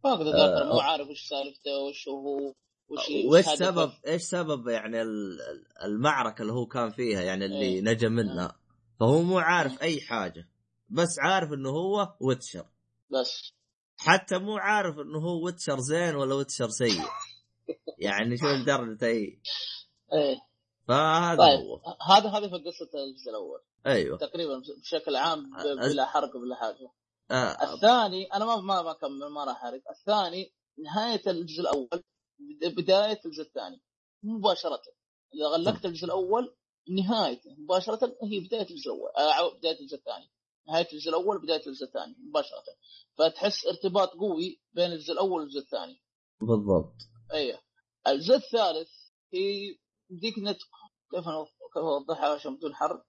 Speaker 3: فاقد الذاكرة
Speaker 1: آه،
Speaker 3: مو عارف وش سالفته وش هو وش.
Speaker 1: سبب إيش سبب يعني ال- ال- المعركة اللي هو كان فيها يعني اللي
Speaker 3: إيه.
Speaker 1: نجا منها. فهو مو عارف أي حاجة. بس عارف إنه هو Witcher.
Speaker 3: بس.
Speaker 1: حتى مو عارف إنه هو Witcher زين ولا Witcher سيء. يعني شو لدرجة إي.
Speaker 3: إيه
Speaker 1: فهذا
Speaker 3: طيب
Speaker 1: هو.
Speaker 3: هذا هذا في قصة الجزء الأول.
Speaker 1: أيوه.
Speaker 3: تقريبا بشكل عام بلا حرق بلا حاجة.
Speaker 1: آه
Speaker 3: الثاني أنا ما ما اكمل ما راح احرق الثاني نهاية الجزء الأول بد- بداية الجزء الثاني. مباشرة. إذا غلقت الجزء الأول نهايته مباشرة هي بداية الجزء الأول. آه بداية الجزء الثاني. نهايه الجزء الأول بداية الجزء الثاني مباشرة. فتحس ارتباط قوي بين الجزء الأول والجزء الثاني.
Speaker 1: بالضبط.
Speaker 3: أيوه. الجزء الثالث هي ديك نت كيف أوضحها عشان بدون حرق؟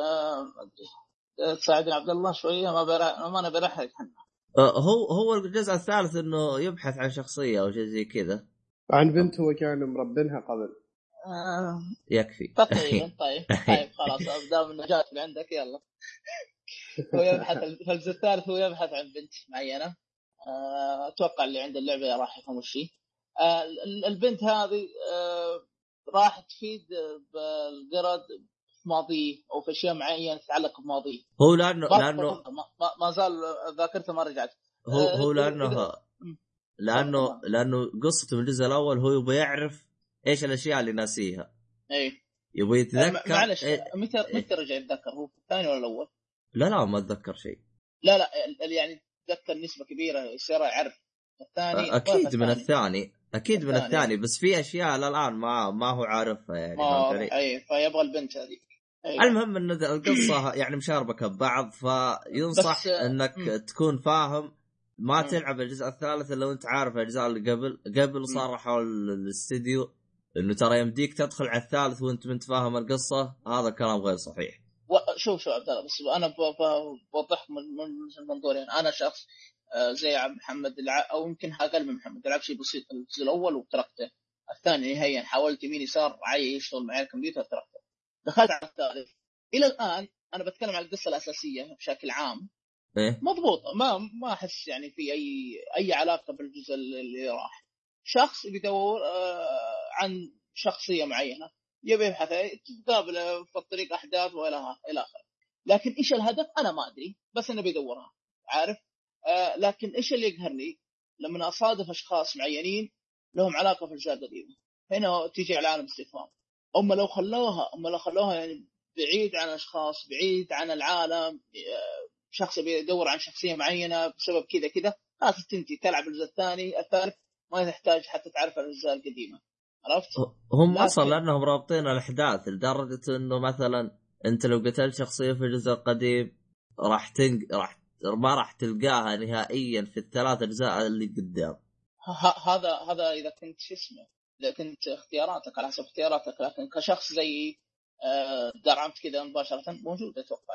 Speaker 3: آه، تساعدني عبد الله شوية ما برا ما أنا برحلك عنها
Speaker 1: آه هو هو الجزء الثالث إنه يبحث عن شخصية أو شيء زي كذا.
Speaker 2: عن بنت هو كان مربنها قبل.
Speaker 3: آه،
Speaker 1: يكفي.
Speaker 3: تقريبا (laughs) طيب طيب خلاص دام إنه جات من عندك يلا. هو يبحث في الجزء الثالث هو يبحث عن بنت معينة. آه، أتوقع اللي عنده اللعبة راح يفهم وش آه، ال- البنت هذه آه، راح تفيد بالقرد في ماضيه أو في أشياء معينة تتعلق بماضيه
Speaker 1: هو
Speaker 3: لأنه
Speaker 1: لأنه
Speaker 3: ما, زال ذاكرته ما رجعت.
Speaker 1: هو هو لأنه.
Speaker 3: لأنه.
Speaker 1: لأنه قصته من الجزء الأول هو يبغى يعرف إيش الأشياء اللي ناسيها.
Speaker 3: اي
Speaker 1: يبغى يتذكر
Speaker 3: معلش
Speaker 1: إيه
Speaker 3: متى متى رجع يتذكر؟ هو في الثاني ولا الأول؟
Speaker 1: لا لا ما أتذكر شيء
Speaker 3: لا لا يعني تذكر نسبة كبيرة يصير يعرف الثاني
Speaker 1: أكيد من
Speaker 3: الثاني.
Speaker 1: الثاني أكيد من
Speaker 3: الثاني.
Speaker 1: الثاني بس في أشياء للآن ما ما هو عارفها يعني
Speaker 3: ما؟ أي فيبغى البنت هذه أي.
Speaker 1: المهم إن القصة (clears throat) يعني مشاربكه ببعض فينصح
Speaker 3: بس، آه،
Speaker 1: إنك
Speaker 3: مم.
Speaker 1: تكون فاهم ما
Speaker 3: مم.
Speaker 1: تلعب الجزء الثالث الا وانت عارف الأجزاء اللي قبل قبل صرحوا ال- الاستديو إنه ترى يمديك تدخل على الثالث وأنت منت فاهم القصة هذا كلام غير صحيح
Speaker 3: شوف شوف عبد الله بس أنا بوضح من من منظورين أنا شخص آه، زي عبد محمد الع... أو يمكن أقل من محمد. لعب شيء بسيط الجزء الأول وتركته. الثاني نهائيا حاولت يمين يسار عي يشتغل معي الكمبيوتر تركته. دخلت على الثالث. إلى الآن أنا بتكلم عن القصة الأساسية بشكل عام. مضبوطه ما ما أحس يعني في اي أي علاقة بالجزء اللي راح. شخص بيدور آه، عن شخصية معينة. يبي يبحث تقابله في الطريق أحداث وإلى إلى اخره لكن إيش الهدف؟ أنا ما أدري بس انه بيدورها عارف؟ آه لكن إيش اللي يقهرني؟ لما أصادف أشخاص معينين لهم علاقة في الاجزاء القديمه هنا تيجي عالم استفهام. هم لو خلوها هم لو خلوها يعني بعيد عن أشخاص بعيد عن العالم آه، شخص بيدور عن شخصية معينة بسبب كذا كذا خلاص تنتهي تلعب الجزء الثاني الثالث ما تحتاج حتى تعرف الأجزاء القديمة. عرفت؟
Speaker 1: هم
Speaker 3: لكن-
Speaker 1: أصلا لأنهم رابطين الأحداث لدرجة إنه مثلا أنت لو قتلت شخصية في الجزء القديم راح تنق راح ما راح تلقاها نهائيا في الثلاث أجزاء اللي قدام.
Speaker 3: هذا هذا إذا كنت شو اسمه إذا كنت اختياراتك على حسب اختياراتك لكن كشخص زي آه، درعمت كذا مباشرة موجوده أتوقع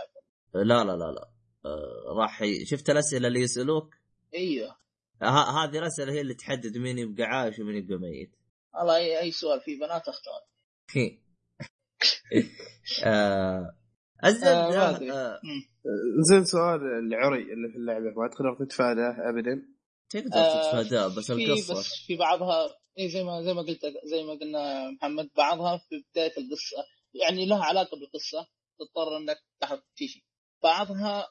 Speaker 1: لا لا لا لا. آه، راح ي... شفت الأسئلة اللي
Speaker 3: يسألوك؟
Speaker 1: إيوه. هذه الأسئلة هي اللي تحدد مين يبقى عايش ومين يبقى ميت.
Speaker 3: والله اي أي سؤال في بنات
Speaker 1: أختار. الزبده
Speaker 3: آه،.
Speaker 1: آه،.
Speaker 2: زين سؤال العري اللي في اللعبة. ما تقدر تتفاداه ابدا؟
Speaker 1: تقدر
Speaker 3: آه،
Speaker 1: تتفاداه بس القصة.
Speaker 3: بس في بعضها اي زي ما زي ما قلت زي ما قلنا محمد بعضها في بداية القصة يعني لها علاقة بالقصة تضطر إنك تاخذ تيجي بعضها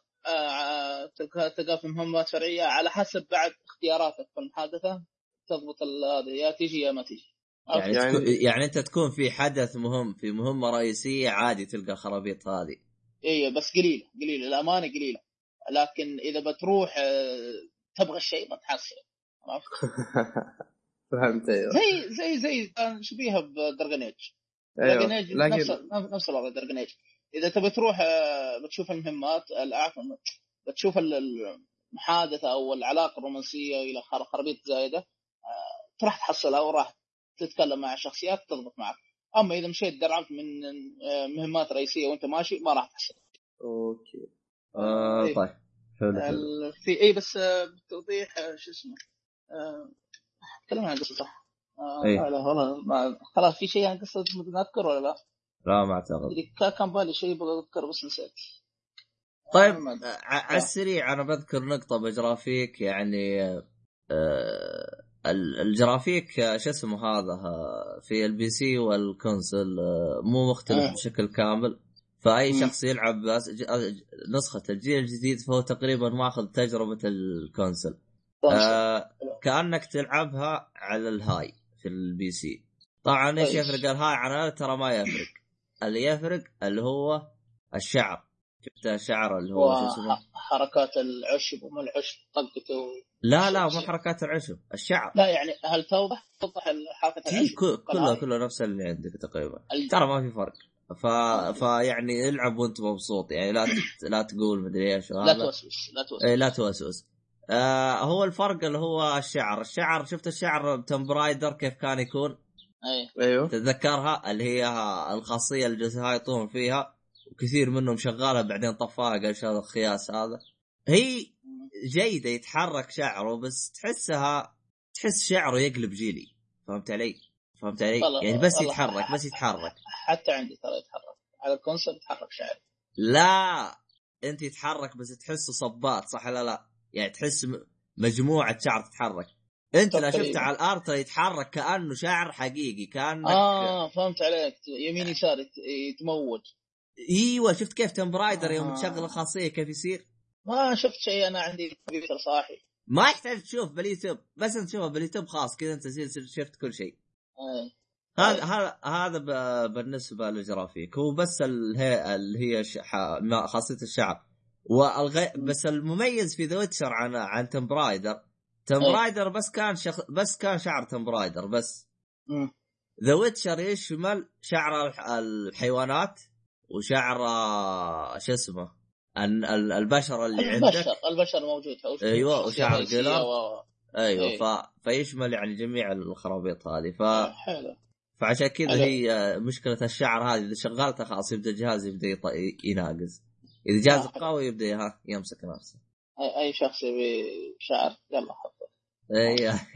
Speaker 3: تلقى في مهمات فرعيه على حسب بعد اختياراتك في المحادثة. تضبط هذا يا تيجي يا ما تيجي.
Speaker 1: يعني,
Speaker 2: يعني-
Speaker 1: تكون يعني أنت تكون في حدث مهم في مهمة رئيسية عادي تلقى خرابيط هذه.
Speaker 3: اي بس قليلة قليلة الأمانة قليلة. لكن إذا بتروح آه، تبغى الشيء بتحصل عرفت؟ (laughs)
Speaker 2: فهمت أيوه.
Speaker 3: زي زي زي كان شبيهة بدرجن ايج أيوه ايج نفس
Speaker 2: لكن
Speaker 3: نفس الوضع Dragon Age إذا تبي تروح آه، بتشوف المهمات العفو بتشوف ال- المحادثة أو العلاقة الرومانسية إلى خر- خرابيط زايدة تروح تحصلها وراح تتكلم مع شخصيات تضبط معك. أما إذا مشيت درعمت من آه، مهمات رئيسية وأنت ماشي ما راح تحصل.
Speaker 2: أوكي.
Speaker 1: آه
Speaker 3: إيه.
Speaker 1: طيب. حلو حلو.
Speaker 3: في اي بس آه، بالتوضيح آه، شو اسمه؟ تكلمنا عن قصة صح؟
Speaker 1: إيه.
Speaker 3: لا لا والله ما خلاص في شيء عن قصة نذكر ولا لا؟
Speaker 1: لا ما
Speaker 3: أعتقد. كان بالي شيء بغى اذكر بس نسيت.
Speaker 1: طيب على السريع أنا بذكر نقطة بجرافيك يعني آه، الجرافيك آه، شو اسمه هذا آه، في ال PC وال console آه، مو مختلف
Speaker 3: آه.
Speaker 1: بشكل كامل. فأي
Speaker 3: مم.
Speaker 1: شخص يلعب نسخة الجيل الجديد فهو تقريبا ماخذ تجربة ال console آه كأنك تلعبها على ال high في ال PC طبعا إيش
Speaker 3: كويس.
Speaker 1: يفرق؟ ال high عن هذا ترى ما يفرق. اللي يفرق اللي هو الشعر. شفت الشعر اللي هو شو اسمه؟
Speaker 3: وحركات العشب وما العشب طقته
Speaker 1: لا لا مو حركات العشب الشعر.
Speaker 3: لا يعني هل توضح؟ توضح
Speaker 1: حركة
Speaker 3: العشب.
Speaker 1: كل- كله
Speaker 3: ال high؟
Speaker 1: كله نفس اللي عندك تقريبا.
Speaker 3: ال-
Speaker 1: ترى ما في فرق. ف... فيعني العب وانت مبسوط يعني لا ت... لا. تقول مدري إيش.
Speaker 3: لا توسوس لا توسوس.
Speaker 1: اي لا توسوس. آه هو الفرق اللي هو الشعر. الشعر شفت الشعر بتمبرايدر كيف كان يكون؟
Speaker 3: أي.
Speaker 2: أيوه.
Speaker 1: تتذكرها؟ اللي هي الخاصية اللي جالسين يطون فيها وكثير منهم شغالها بعدين طفاها قال شو هذا الخياس هذا؟ هي جيدة يتحرك شعره بس تحسها تحس شعره يقلب جيلي فهمت علي؟ فهمت علي؟ يعني بس. يتحرك بس يتحرك
Speaker 3: حتى عندي ترى يتحرك على الكونسول يتحرك شعري
Speaker 1: لا انت يتحرك بس تحسه صبات صح ولا لا؟ يعني تحس مجموعة شعر تتحرك انت لو
Speaker 3: تقريباً.
Speaker 1: شفت على الأرض ترى يتحرك كأنه شعر حقيقي كأنك
Speaker 3: آه فهمت عليك يمين يسار يت- يتموج
Speaker 1: إيوه شفت كيف تمبرايدر يوم
Speaker 3: آه.
Speaker 1: تشغل الخاصية كيف يصير؟
Speaker 3: ما شفت شيء أنا عندي كمبيوتر صاحي.
Speaker 1: ما يحتاج تشوف باليوتيوب بس أنت تشوفه باليوتيوب خلاص كذا أنت شفت كل شيء. هذا هذا هذا بالنسبة للجرافيك هو بس الهي اللي هي خاصية الشعر والغي... بس المميز في ذا ويتشر عن عن تمبرايدر تمبرايدر بس كان شخ... بس كان شعر تمبرايدر بس. ذا ويتشر يشمل شعر الح... الحيوانات وشعر آه، شو اسمه؟ ال- ال- البشر اللي عندك
Speaker 3: البشر البشر موجود شخصية
Speaker 1: وشعر قلم.
Speaker 3: و-
Speaker 1: أيوه
Speaker 3: إيه.
Speaker 1: ف... فيشمل يعني جميع الخرابيط هذه ف...
Speaker 3: حلو
Speaker 1: فعشان كذا. هي آه، مشكلة الشعر هذه إذا شغلتها خلاص يبدأ الجهاز يبدأ يط... يناقز إذا جهازك
Speaker 3: آه.
Speaker 1: قوي يبدأ ها يمسك نفسه
Speaker 3: اي أي شخص يبي شعر يلا حطه
Speaker 1: أيوه (laughs)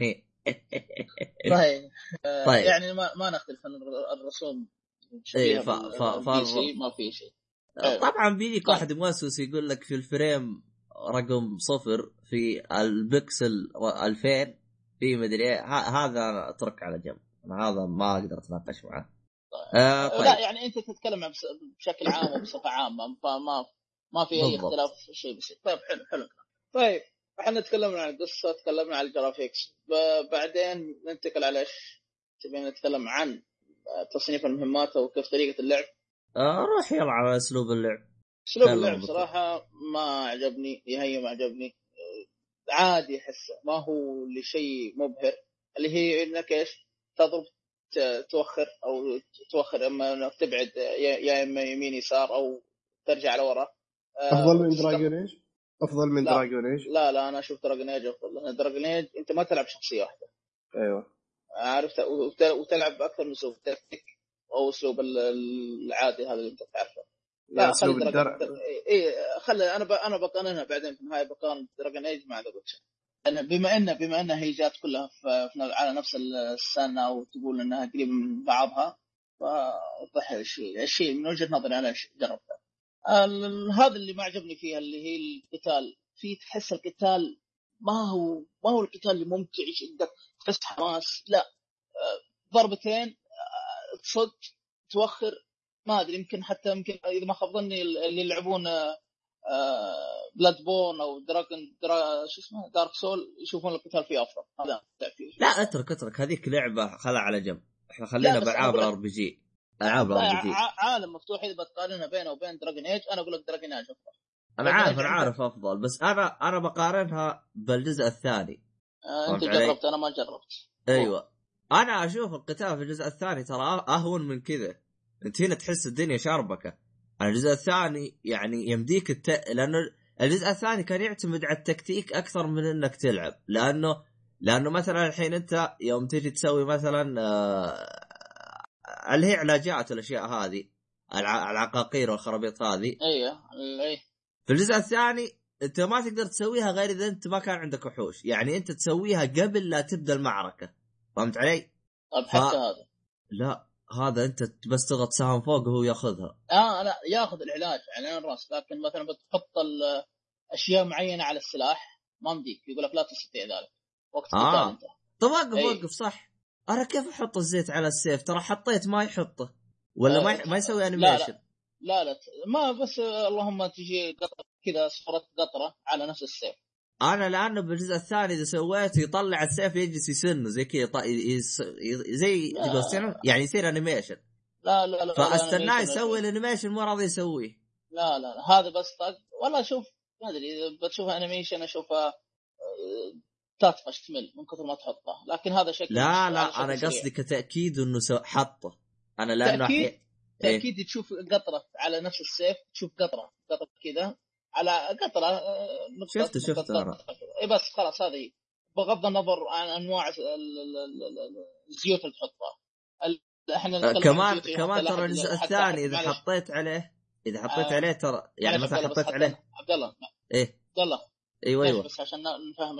Speaker 3: طيب آه،
Speaker 1: طيب.
Speaker 3: يعني ما ما نختلف عن الر- الرسوم
Speaker 1: إيه،
Speaker 3: شبيهة
Speaker 1: ف- ف- ف-
Speaker 3: ما في شيء.
Speaker 1: طبعا بيجيك
Speaker 3: طيب.
Speaker 1: واحد موسوس يقول لك في الفريم رقم صفر في البكسل 2000 في مدري إيه. هذا أترك على جنب. هذا ما أقدر أتناقش معه. آه
Speaker 3: لا
Speaker 1: طيب.
Speaker 3: يعني أنت تتكلم بشكل عام وبصفه عامة فما ما في
Speaker 1: أي.
Speaker 3: اختلاف شيء بيصير طيب حلو حلو. طيب إحنا تكلمنا عن القصة تكلمنا عن ال graphics. بعدين ننتقل على إيش؟ تبي نتكلم عن تصنيف المهمات وكيف طريقة اللعب.
Speaker 1: آه روح يلا على أسلوب اللعب. أسلوب
Speaker 3: اللعب. صراحة ما عجبني نهائيا ما عجبني. آه، عادي أحسه ما هو لشيء مبهر. اللي هي إنك إيش؟ تضرب توخر أو توخر أما إنك تبعد يا إما يمين يسار أو ترجع لورا. آه،
Speaker 2: أفضل من دراجون ايج أفضل من
Speaker 3: لا.
Speaker 2: دراجون ايج
Speaker 3: لا لا أنا أشوف Dragon Age أفضل لأن Dragon Age أنت ما تلعب شخصية واحدة.
Speaker 2: أيوه.
Speaker 3: عرفت وت- وتلعب باكثر من اسلوب تكتيك أو أسلوب ال- العادي هذا اللي أنت تعرفه.
Speaker 2: لا
Speaker 3: أسلوب
Speaker 2: الدرع.
Speaker 3: اي خلي أنا ب... أنا بقارنها بعدين في النهايه بقارن Dragon Age مع The Witcher بما ان بما انها هي جات كلها في... على نفس السنة وتقول إنها قريبة من بعضها فوضح الشيء الشيء من وجهة نظري أنا ال- هذا اللي ما عجبني فيها اللي هي القتال. في تحس القتال ما هو ما هو القتال اللي ممتع عندك تحس حماس. لا. آه، ضربتين آه، تصد توخر ما أدري يمكن حتى يمكن إذا ما خاب ظني اللي يلعبون Bloodborne أو دراجون درا شو اسمه؟ Dark Souls يشوفون القتال فيه أفضل. هذا
Speaker 1: لا اترك اترك. هذيك لعبة خلها على جنب. إحنا خلينا بألعاب ال RPG ألعاب
Speaker 3: لا،
Speaker 1: ال
Speaker 3: RPG عالم مفتوح إذا بتقارنها بينه وبين Dragon Age أنا أقول لك Dragon Age
Speaker 1: أفضل.
Speaker 3: أنا
Speaker 1: عارف
Speaker 3: أنا
Speaker 1: عارف أفضل بس أنا أنا بقارنها بالجزء الثاني.
Speaker 3: آه،
Speaker 1: أنت؟
Speaker 3: جربت أنا ما جربت.
Speaker 1: أيوه. أنا أشوف القتال في الجزء الثاني ترى أهون من كذا. أنت هنا تحس الدنيا شاربكة. أنا الجزء الثاني يعني يمديك الت... لأنه الجزء الثاني كان يعتمد على التكتيك أكثر من إنك تلعب. لأنه لأنه مثلا الحين أنت يوم تجي تسوي مثلا آه، اللي هي علاجات والاشياء هذه الع... العقاقير والخرابيط هذه.
Speaker 3: أيوه أي.
Speaker 1: في الجزء الثاني أنت ما تقدر تسويها غير إذا أنت ما كان عندك وحوش. يعني أنت تسويها قبل لا تبدأ المعركة. فهمت علي؟
Speaker 3: طيب حتى
Speaker 1: ف-
Speaker 3: هذا.
Speaker 1: لا هذا انت بس تضغط سهم فوق وهو ياخذها.
Speaker 3: آه لا ياخذ العلاج على عين الراس لكن مثلا بتحط أشياء معينة على السلاح ما مديك يقول لك لا تستطيع ذلك. وقت
Speaker 1: آه.
Speaker 3: أنت.
Speaker 1: طب وقف
Speaker 3: إي.
Speaker 1: وقف صح. أنا كيف أحط الزيت على السيف؟ ترى حطيت ما يحطه. ولا
Speaker 3: آه،
Speaker 1: ما ي- ما يسوي
Speaker 3: لا،
Speaker 1: animation
Speaker 3: لا لا. ت- ما بس اللهم تجي قطرة كذا صورة قطرة على نفس السيف.
Speaker 1: أنا لأنه بالجزء الثاني إذا سويته يطلع السيف يجلس يسنه زي كذا يط- يس... زي يعني يصير animation
Speaker 3: لا لا لا فأستناه
Speaker 1: يسوي ال animation ما راضي يسويه.
Speaker 3: لا لا لا هذا بس طق والله شوف ما أدري إذا بتشوفها animation اشوفها آه، تطفش تمل من كثر ما تحطها لكن هذا شكل
Speaker 1: لا لا
Speaker 3: شكل أنا.
Speaker 1: قصدي كتأكيد إنه سو... حطه. أنا لأنه
Speaker 3: تأكيد؟
Speaker 1: أحي... إيه؟
Speaker 3: أكيد تشوف قطرة على نفس السيف تشوف قطرة قطرة كذا. على قطرة آه،
Speaker 1: أنا.
Speaker 3: قطرة كذا. إي بس خلاص هذه. بغض النظر عن أنواع ال- ال- ال- ال- الزيوت اللي تحطها إحنا
Speaker 1: آه، كمان
Speaker 3: زيوت
Speaker 1: كمان ترى الجزء الثاني
Speaker 3: إذا
Speaker 1: حطيت عليه إذا حطيت
Speaker 3: آه.
Speaker 1: عليه ترى يعني مثلا حطيت عليه
Speaker 3: عبد الله
Speaker 1: إيه
Speaker 3: عبد الله أيوه
Speaker 1: أيوه
Speaker 3: بس عشان نفهم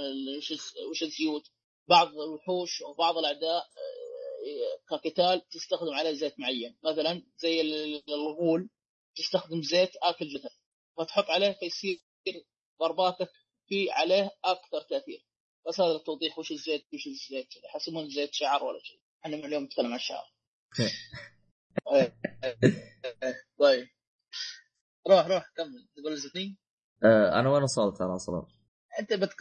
Speaker 3: وش الزيوت بعض الوحوش وبعض الأعداء آه، كقتال تستخدم عليه زيت معين مثلا زي ال- الغول تستخدم زيت آكل جثث فتحط عليه فيصير ضرباتك في عليه أكثر تأثير. بس هذا التوضيح وش الزيت وش الزيت يحسبون زيت شعر ولا شيء. إحنا من اليوم نتكلم عن الشعر. (laughs) طيب. روح روح كمل. تقول زتني
Speaker 1: آه أنا وين وصلت أنا أصلا
Speaker 3: أنت بتك...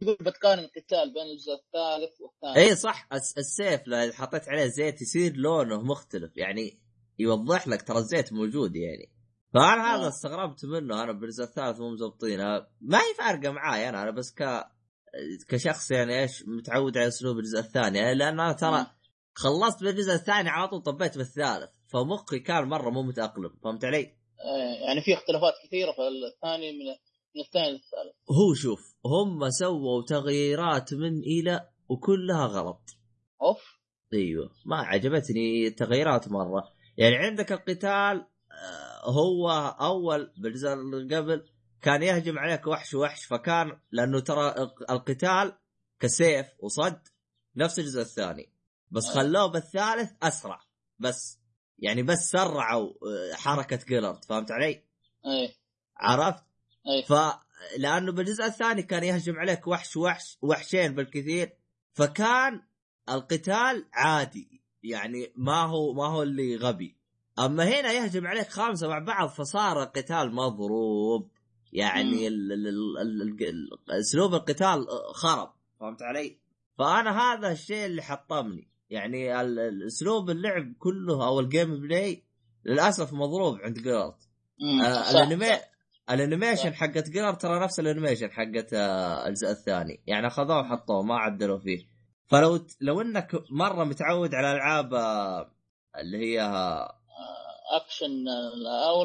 Speaker 3: تقول بتقارن القتال بين الجزء الثالث والثاني.
Speaker 1: اي صح. الس- السيف لو حطيت عليه زيت يصير لونه مختلف. يعني يوضح لك ترى الزيت موجود يعني. فأنا هذا
Speaker 3: آه.
Speaker 1: استغربت منه أنا بالجزء الثالث مو مزبطينها ما هي فارقة معاي أنا أنا بس ك كشخص يعني إيش متعود على أسلوب الجزء الثاني يعني لأن أنا ترى. خلصت بالجزء الثاني على طول طبيت بالثالث فمخي كان مرة مو متأقلم فهمت علي؟
Speaker 3: آه، يعني في اختلافات كثيرة في الثاني من من الثاني للثالث
Speaker 1: هو شوف هم سووا تغييرات من إلى وكلها غلط
Speaker 3: أوف
Speaker 1: أيوه ما عجبتني التغييرات مرة يعني عندك القتال آه، هو أول بالجزء اللي قبل كان يهجم عليك وحش وحش فكان لأنه ترى القتال كسيف وصد نفس الجزء الثاني بس
Speaker 3: أيوة.
Speaker 1: خلوه بالثالث أسرع بس يعني بس سرعوا آه، حركة جيلرد فهمت علي؟
Speaker 3: اي
Speaker 1: عرفت؟
Speaker 3: اي
Speaker 1: ف لأنه بالجزء الثاني كان يهجم عليك وحش وحش وحشين بالكثير فكان القتال عادي يعني ما هو ما هو اللي غبي أما هنا يهجم عليك خمسه مع بعض فصار القتال مضروب يعني أسلوب القتال خرب فهمت علي؟ فأنا هذا الشيء اللي حطمني يعني أسلوب اللعب كله أو ال gameplay للأسف مضروب عند
Speaker 3: Geralt.
Speaker 1: آه،. ال
Speaker 3: animation.
Speaker 1: حقت جرار ترى نفس ال animation حقت آه، الجزء الثاني يعني أخذوه وحطوه ما عدلوا فيه فلو لو إنك مرة متعود على ألعاب آه، اللي هي
Speaker 3: اكشن آه، أو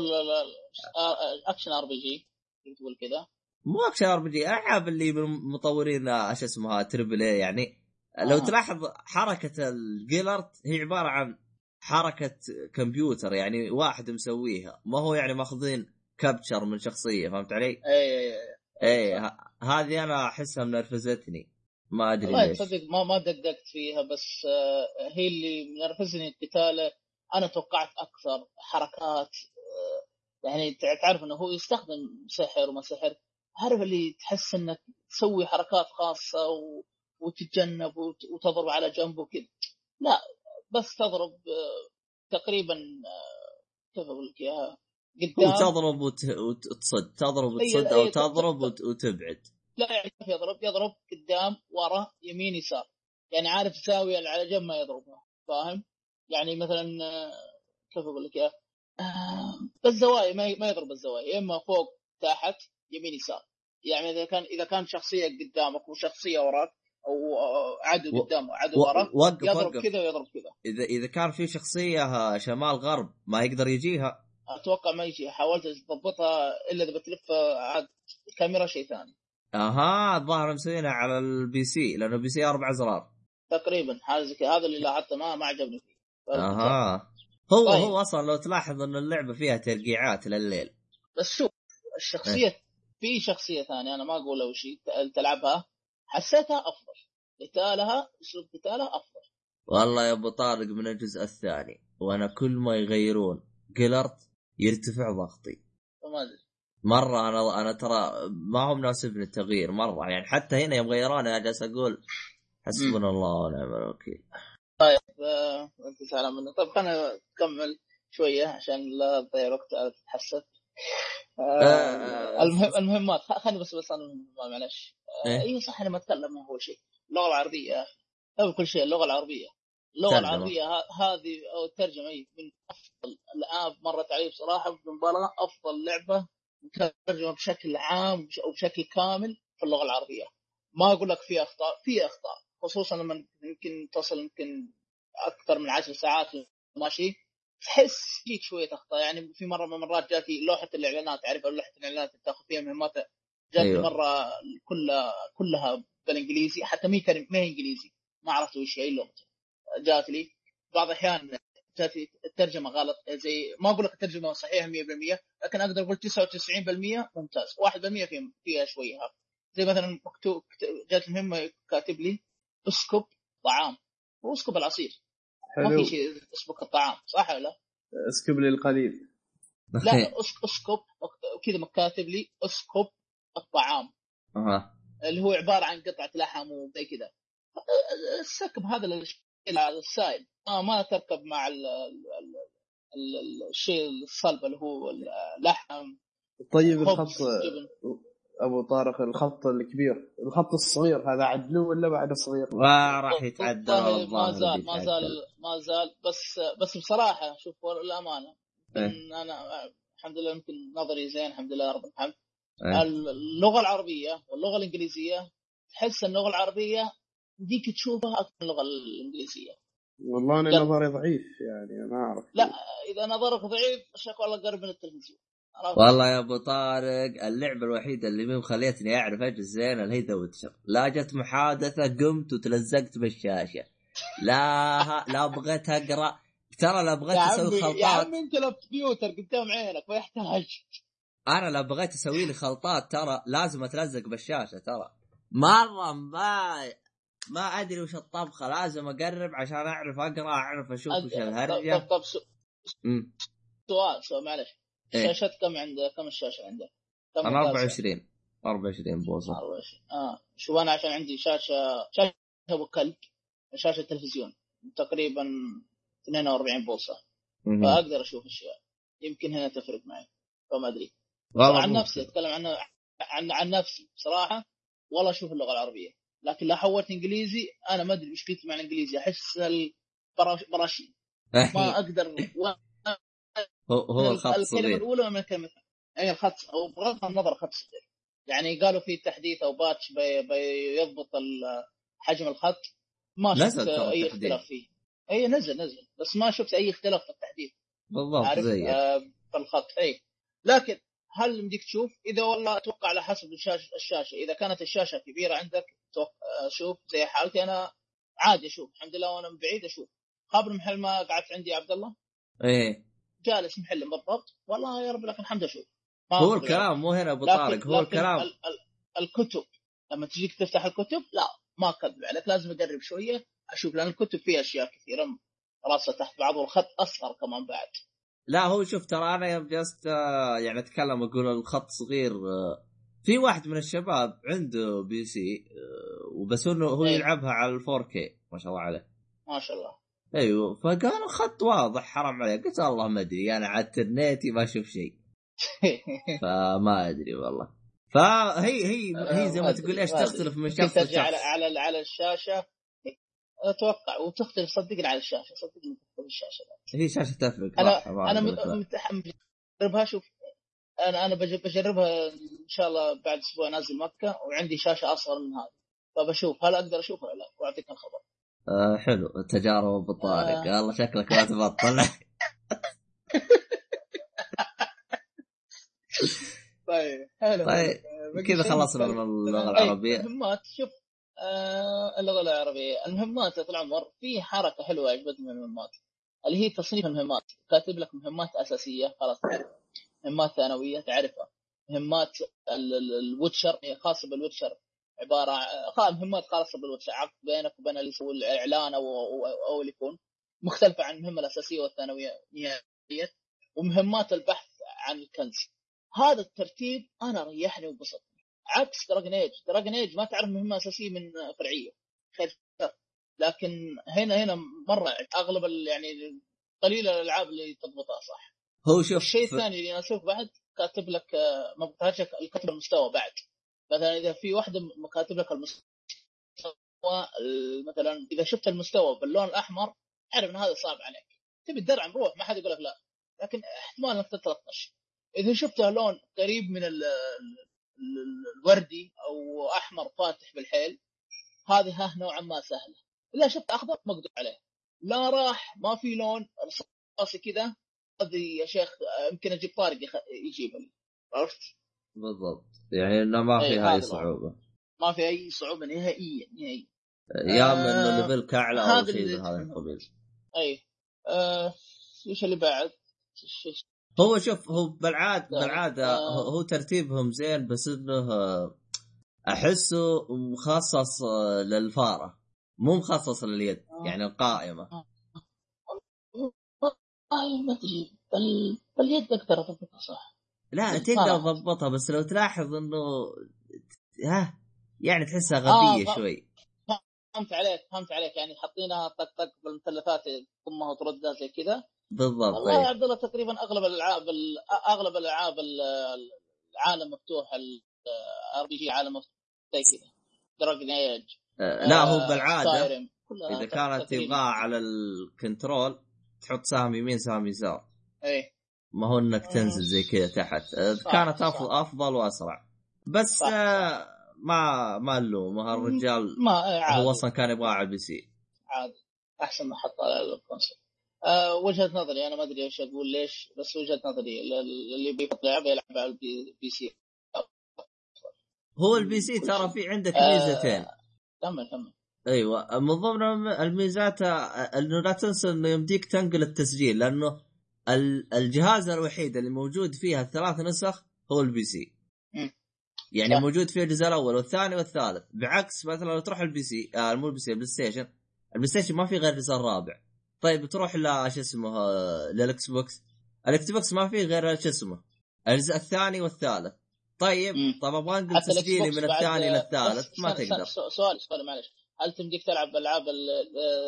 Speaker 3: action RPG تقول كذا؟
Speaker 1: مو action RPG ألعاب اللي من مطورين آه، إيش اسمها triple A يعني. لو
Speaker 3: آه.
Speaker 1: تلاحظ حركة ال Geralt هي عبارة عن حركة كمبيوتر يعني واحد مسويها. ما هو يعني ماخذين capture من شخصية فهمت علي؟
Speaker 3: اي اي اي
Speaker 1: هذه أنا أحسها منرفزتني. ما أدري
Speaker 3: والله تصدق ما ما دققت فيها بس آه، هي اللي منرفزني قتاله. أنا توقعت أكثر حركات يعني تع- تعرف إنه هو يستخدم سحر وما سحر عارف اللي تحس إنك تسوي حركات خاصة و... وتتجنب وت... وتضرب على جنب وكذا. لا بس تضرب تقريبا كيف أقول لك إياها قدام.
Speaker 1: وتضرب وت... وتصد تضرب وتصد
Speaker 3: أو
Speaker 1: تضرب وت... وتبعد.
Speaker 3: لا يعني كيف يضرب يضرب قدام ورا يمين يسار. يعني عارف زاويه اللي على جنب ما يضربها فاهم؟ يعني مثلا آه، كيف أقول لك اياها آه، بالزوايا ما ما يضرب الزوايا يا إما فوق تحت يمين يسار. يعني إذا كان إذا كان شخصية قدامك وشخصية وراك أو آه، عدو
Speaker 1: و-
Speaker 3: قدام وعدو
Speaker 1: و...
Speaker 3: وراك
Speaker 1: وقف
Speaker 3: يضرب كذا ويضرب كذا.
Speaker 1: إذا إذا كان في شخصية آه، شمال غرب ما يقدر يجيها.
Speaker 3: أتوقع ما يجي حاولت أضبطها إلا إذا بتلف آه، عاد الكاميرا شيء ثاني.
Speaker 1: أها الظاهر مسوينها على ال PC لأنه ال PC أربع أزرار.
Speaker 3: تقريبا حاجة هذا اللي لاحظته ما ما عجبني
Speaker 1: أها. هو
Speaker 3: طيب.
Speaker 1: هو أصلا لو تلاحظ إن اللعبة فيها ترقيعات لليل.
Speaker 3: بس شوف الشخصية في شخصية ثانية أنا ما أقول وش هي، ت- تلعبها حسيتها أفضل. قتالها أسلوب قتالها أفضل.
Speaker 1: والله يا أبو طارق من الجزء الثاني وأنا كل ما يغيرون Geralt يرتفع ضغطي.
Speaker 3: فما أدري.
Speaker 1: مرة أنا أنا ترى ما هو مناسبني التغيير مرة يعني حتى هنا يوم غيروني أنا جالس أقول حسبنا الله ونعم الوكيل.
Speaker 3: آه، أنت زعلان منه طيب خلينا نكمل شوية عشان لا تضيع وقت على تتحسف آه،
Speaker 1: آه،
Speaker 3: المهم المهمات خليني بس بس أنا معلش؟ اي صح أنا ما أتكلم اول شيء. اللغة العربية يا أخي كل شيء اللغة
Speaker 1: العربية.
Speaker 3: اللغة. العربية هذه أو الترجمة أي من أفضل الآن مرت علي بصراحة بدون مبالغة أفضل لعبة مترجمة بشكل عام وبش- وبشكل كامل في اللغة العربية. ما أقول لك في أخطاء في أخطاء. خصوصا لما يمكن تصل يمكن أكثر من عشر ساعات ماشي تحس فيك شوية أخطاء. يعني في مرة من المرات جاتي لوحة الإعلانات تعرف لوحة الإعلانات اللي تاخذ فيها مهمات جاتني
Speaker 1: أيوة.
Speaker 3: مرة كلها كلها بالإنجليزي حتى مي كلمة ما هي إنجليزي. ما عرفت وش هي لغته جات لي. بعض الأحيان جاتي الترجمة غلط زي ما أقول لك الترجمة صحيحة 100% لكن أقدر أقول 99% ممتاز. 1% فيها فيها شوية زي مثلا مكتوب جات مهمة كاتب لي اسكب طعام هو اسكب العصير. ما
Speaker 2: حلو.
Speaker 3: في شيء اسمه الطعام صح ولا لا؟
Speaker 2: اسكب لي القليل
Speaker 3: لا اسكب كذا مكاتب لي اسكب الطعام.
Speaker 1: أها.
Speaker 3: اللي هو عبارة عن قطعة لحم وزي كذا. السكب هذا الشيء السائل. آه ما تركب مع ال ال ال الشيء الصلب اللي هو اللحم
Speaker 2: طيب الخط أبو طارق الخط الكبير الخط الصغير هذا عدلوه ولا بعد صغير؟
Speaker 1: وراح يتعدل
Speaker 3: والله
Speaker 1: والله
Speaker 3: ما زال ما. زال ما زال بس بس بصراحة شوف الأمانة
Speaker 1: إيه.
Speaker 3: إن أنا الحمد لله يمكن نظري زين الحمد لله رب الحمد
Speaker 1: إيه.
Speaker 3: اللغة العربية واللغة الإنجليزية تحس اللغة العربية يمديك تشوفها أكثر من اللغة الإنجليزية
Speaker 2: والله
Speaker 3: أنا.
Speaker 2: نظري ضعيف يعني ما أعرف
Speaker 3: لا إذا نظرك ضعيف شك والله قرب من التلفزيون؟
Speaker 1: والله يا أبو طارق اللعبة الوحيدة اللي مو خليتني أعرف أجل زين اللي هي ذا ويتشر لا جت محادثة قمت وتلزقت بالشاشة. لا لا بغيت أقرأ. ترى لا بغيت أسوي
Speaker 3: عمي يا
Speaker 1: خلطات.
Speaker 3: عمي أنت لو كمبيوتر قدام عينك ما يحتاج.
Speaker 1: أنا لو بغيت أسوي لي خلطات ترى لازم أتلزق بالشاشة ترى. مرة ما ما أدري وش الطبخة لازم أقرب عشان أعرف أقرأ أعرف أشوف وش
Speaker 3: طب,
Speaker 1: الهرجة.
Speaker 3: طب سو-
Speaker 1: أمم.
Speaker 3: سؤال سؤال معلش.
Speaker 1: إيه.
Speaker 3: الشاشات كم عندك كم الشاشة عندك؟ كم
Speaker 1: أنا
Speaker 3: مقاسها؟
Speaker 1: 24 24 بوصه
Speaker 3: 24 آه. شوف أنا عشان عندي شاشة شاشة أبو كلب شاشة تلفزيون. تقريبا 42 بوصه. فأقدر أشوف أشياء. يمكن هنا تفرق معي. فما
Speaker 1: أدري.
Speaker 3: عن. نفسي أتكلم عن عن عن نفسي. بصراحة والله أشوف اللغة العربية. لكن لو حولت إنجليزي أنا ما أدري مشكلتي مع الانجليزي أحس البراشي (laughs) ما أقدر
Speaker 1: هو هو الخط
Speaker 3: الكلمة
Speaker 1: صغير.
Speaker 3: الأولى من الكلمة الثانية أي الخط بغض النظر خط صغير. يعني قالوا في تحديث أو باتش بي- بيضبط حجم الخط. ما شفت
Speaker 1: أي.
Speaker 3: اختلاف فيه. أي نزل نزل. بس ما شفت أي اختلاف في التحديث.
Speaker 1: بالضبط زي
Speaker 3: آه في الخط. أي. لكن هل يمديك تشوف؟ إذا والله أتوقع على حسب الشاشه الشاشة. إذا كانت الشاشة كبيرة عندك توق- آه، شوف زي حالتي أنا. عادي أشوف. الحمد لله وأنا من بعيد أشوف. خابر محل ما قعدت عندي يا عبد الله؟
Speaker 1: إيه.
Speaker 3: جالس محل بالضبط. والله يا رب لكن الحمد أشوف.
Speaker 1: هو الكلام مو هنا
Speaker 3: أبو
Speaker 1: طارق هو الكلام.
Speaker 3: ال ال الكتب. لما تجيك تفتح الكتب لا ما أكذب عليك لازم اقرب شوية أشوف لأن الكتب فيها أشياء كثيرة. راسها تحت بعض والخط أصغر كمان بعد.
Speaker 1: لا هو شوف ترى أنا يوم جلست آه، يعني أتكلم أقول الخط صغير آه، في واحد من الشباب عنده بي سي آه، وبس إنه هو
Speaker 3: إيه.
Speaker 1: يلعبها على ال 4K ما شاء الله عليه.
Speaker 3: ما شاء الله.
Speaker 1: أيوه فقال الخط واضح حرام عليك. قلت والله ما أدري أنا على الترنيتي ما أشوف شيء. (laughs) فما أدري والله. فهي هي هي زي ما تقول
Speaker 3: إيش.
Speaker 1: تختلف من شخص
Speaker 3: ترجع على
Speaker 1: لشخص.
Speaker 3: على على الشاشة. أتوقع وتختلف صدقني على الشاشة صدقني تختلف الشاشة.
Speaker 1: هي شاشة تفرق أنا أنا.
Speaker 3: متحمس أجربها شوف. أنا أنا بج- بجربها إن شاء الله بعد أسبوع نازل مكة وعندي شاشة أصغر من هذه. فبشوف هل أقدر أشوفها ولا لا وأعطيك الخبر.
Speaker 1: آه حلو. تجارب ابو طارق
Speaker 3: آه.
Speaker 1: والله شكلك ما تبطل. (laughs)
Speaker 3: طيب حلو.
Speaker 1: طيب،
Speaker 3: آه،
Speaker 1: كذا خلصنا من اللغة
Speaker 3: أي،
Speaker 1: العربية.
Speaker 3: المهمات. شوف آه اللغة العربية. المهمات يا طول العمر في حركة حلوة عجبتني من المهمات اللي هي تصنيف المهمات. كاتب لك مهمات أساسية خلاص مهمات ثانوية تعرفها. مهمات ال- ال- ال Witcher هي خاصة بال Witcher. عبارة عن مهمات خاصه بال Witcher بينك وبين اللي يسوي الإعلان أو أو, أو اللي يكون. مختلفة عن المهمة الأساسية والثانوية ومهمات البحث عن الكنز. هذا الترتيب أنا ريحني وبسطني عكس Dragon Age Dragon Age ما تعرف مهمة أساسية من فرعية. لكن هنا هنا مرة أغلب يعني قليل الألعاب اللي تضبطها صح.
Speaker 1: هو شوف
Speaker 3: الشيء الثاني اللي أنا أشوف بعد كاتب لك ما كاتب المستوى بعد. مثلا إذا في واحدة كاتب لك المستوى مثلا إذا شفت المستوى باللون الأحمر أعرف إن هذا صعب عليك. تبي الدرع نروح ما حد يقول لك لا. لكن احتمال إنك تتلطش. إذا شفتها لون قريب من الوردي أو أحمر فاتح بالحيل هذه ها نوعا ما سهلة. إذا شفت أخضر مقدور عليه. لا راح ما في لون رصاصي كذا. هذه يا شيخ يمكن أجيب طارق يجيب لي عرفت؟
Speaker 1: بالضبط. يعني إنه ما في هاي صعوبة.
Speaker 3: ما في أي صعوبة نهائيا نهائيا.
Speaker 1: يا من آه ليفلك اعلى أو شيء من هذا القبيل.
Speaker 3: اي آه إيش اللي بعد؟
Speaker 1: هو شوف هو بالعاده بالعاده آه. هو ترتيبهم زين بس إنه أحسه مخصص للفارة. مو مخصص لليد آه. يعني القائمة.
Speaker 3: آه. ما أدري. باليد أقدر اضبطها صح.
Speaker 1: لا تقدر تضبطها بس لو تلاحظ إنه ها يعني تحسها غبية آه شوي.
Speaker 3: فهمت عليك فهمت عليك. يعني حاطينها طق طق بالمثلثات تضمها وتردها زي كذا.
Speaker 1: بالضبط
Speaker 3: والله يا عبد الله تقريبا أغلب الألعاب أغلب الألعاب العالم مفتوح ال RPG عالم مفتوح زي كذا. Dragon Age
Speaker 1: لا هو بالعادة إذا كانت تبغاه على ال control تحط سهم يمين سهم يسار.
Speaker 3: إيه.
Speaker 1: ما هو إنك تنزل زي كذا تحت. كانت أفضل أفضل وأسرع. بس صح. ما ما نلوم هالرجال
Speaker 3: ما
Speaker 1: عادي. هو أصلا كان يبغاه على ال PC.
Speaker 3: عادي. أحسن ما حط على ال console أه وجهة نظري أنا ما أدري إيش أقول ليش بس وجهة نظري اللي بيحط لعبة يلعب على ال PC.
Speaker 1: هو ال PC ترى في عندك ميزتين.
Speaker 3: آه كمل كمل.
Speaker 1: أيوه. من ضمن الميزات إنه لا تنسى إنه يمديك تنقل التسجيل لأنه الجهاز الوحيد اللي موجود فيها الثلاث نسخ هو ال PC. يعني صح. موجود فيه الجزء الأول والثاني والثالث. بعكس مثلا لو تروح ال PC آه مو ال PC ال PlayStation. ال PlayStation ما في غير الجزء الرابع طيب تروح ل شو اسمه آه، لل Xbox ال Xbox ما في غير شو اسمه الجزء الثاني والثالث. طيب طب أبغى أنقل تسجيلي من الثاني للثالث ما تقدر.
Speaker 3: سؤال سؤال معلش. هل تمديك تلعب ألعاب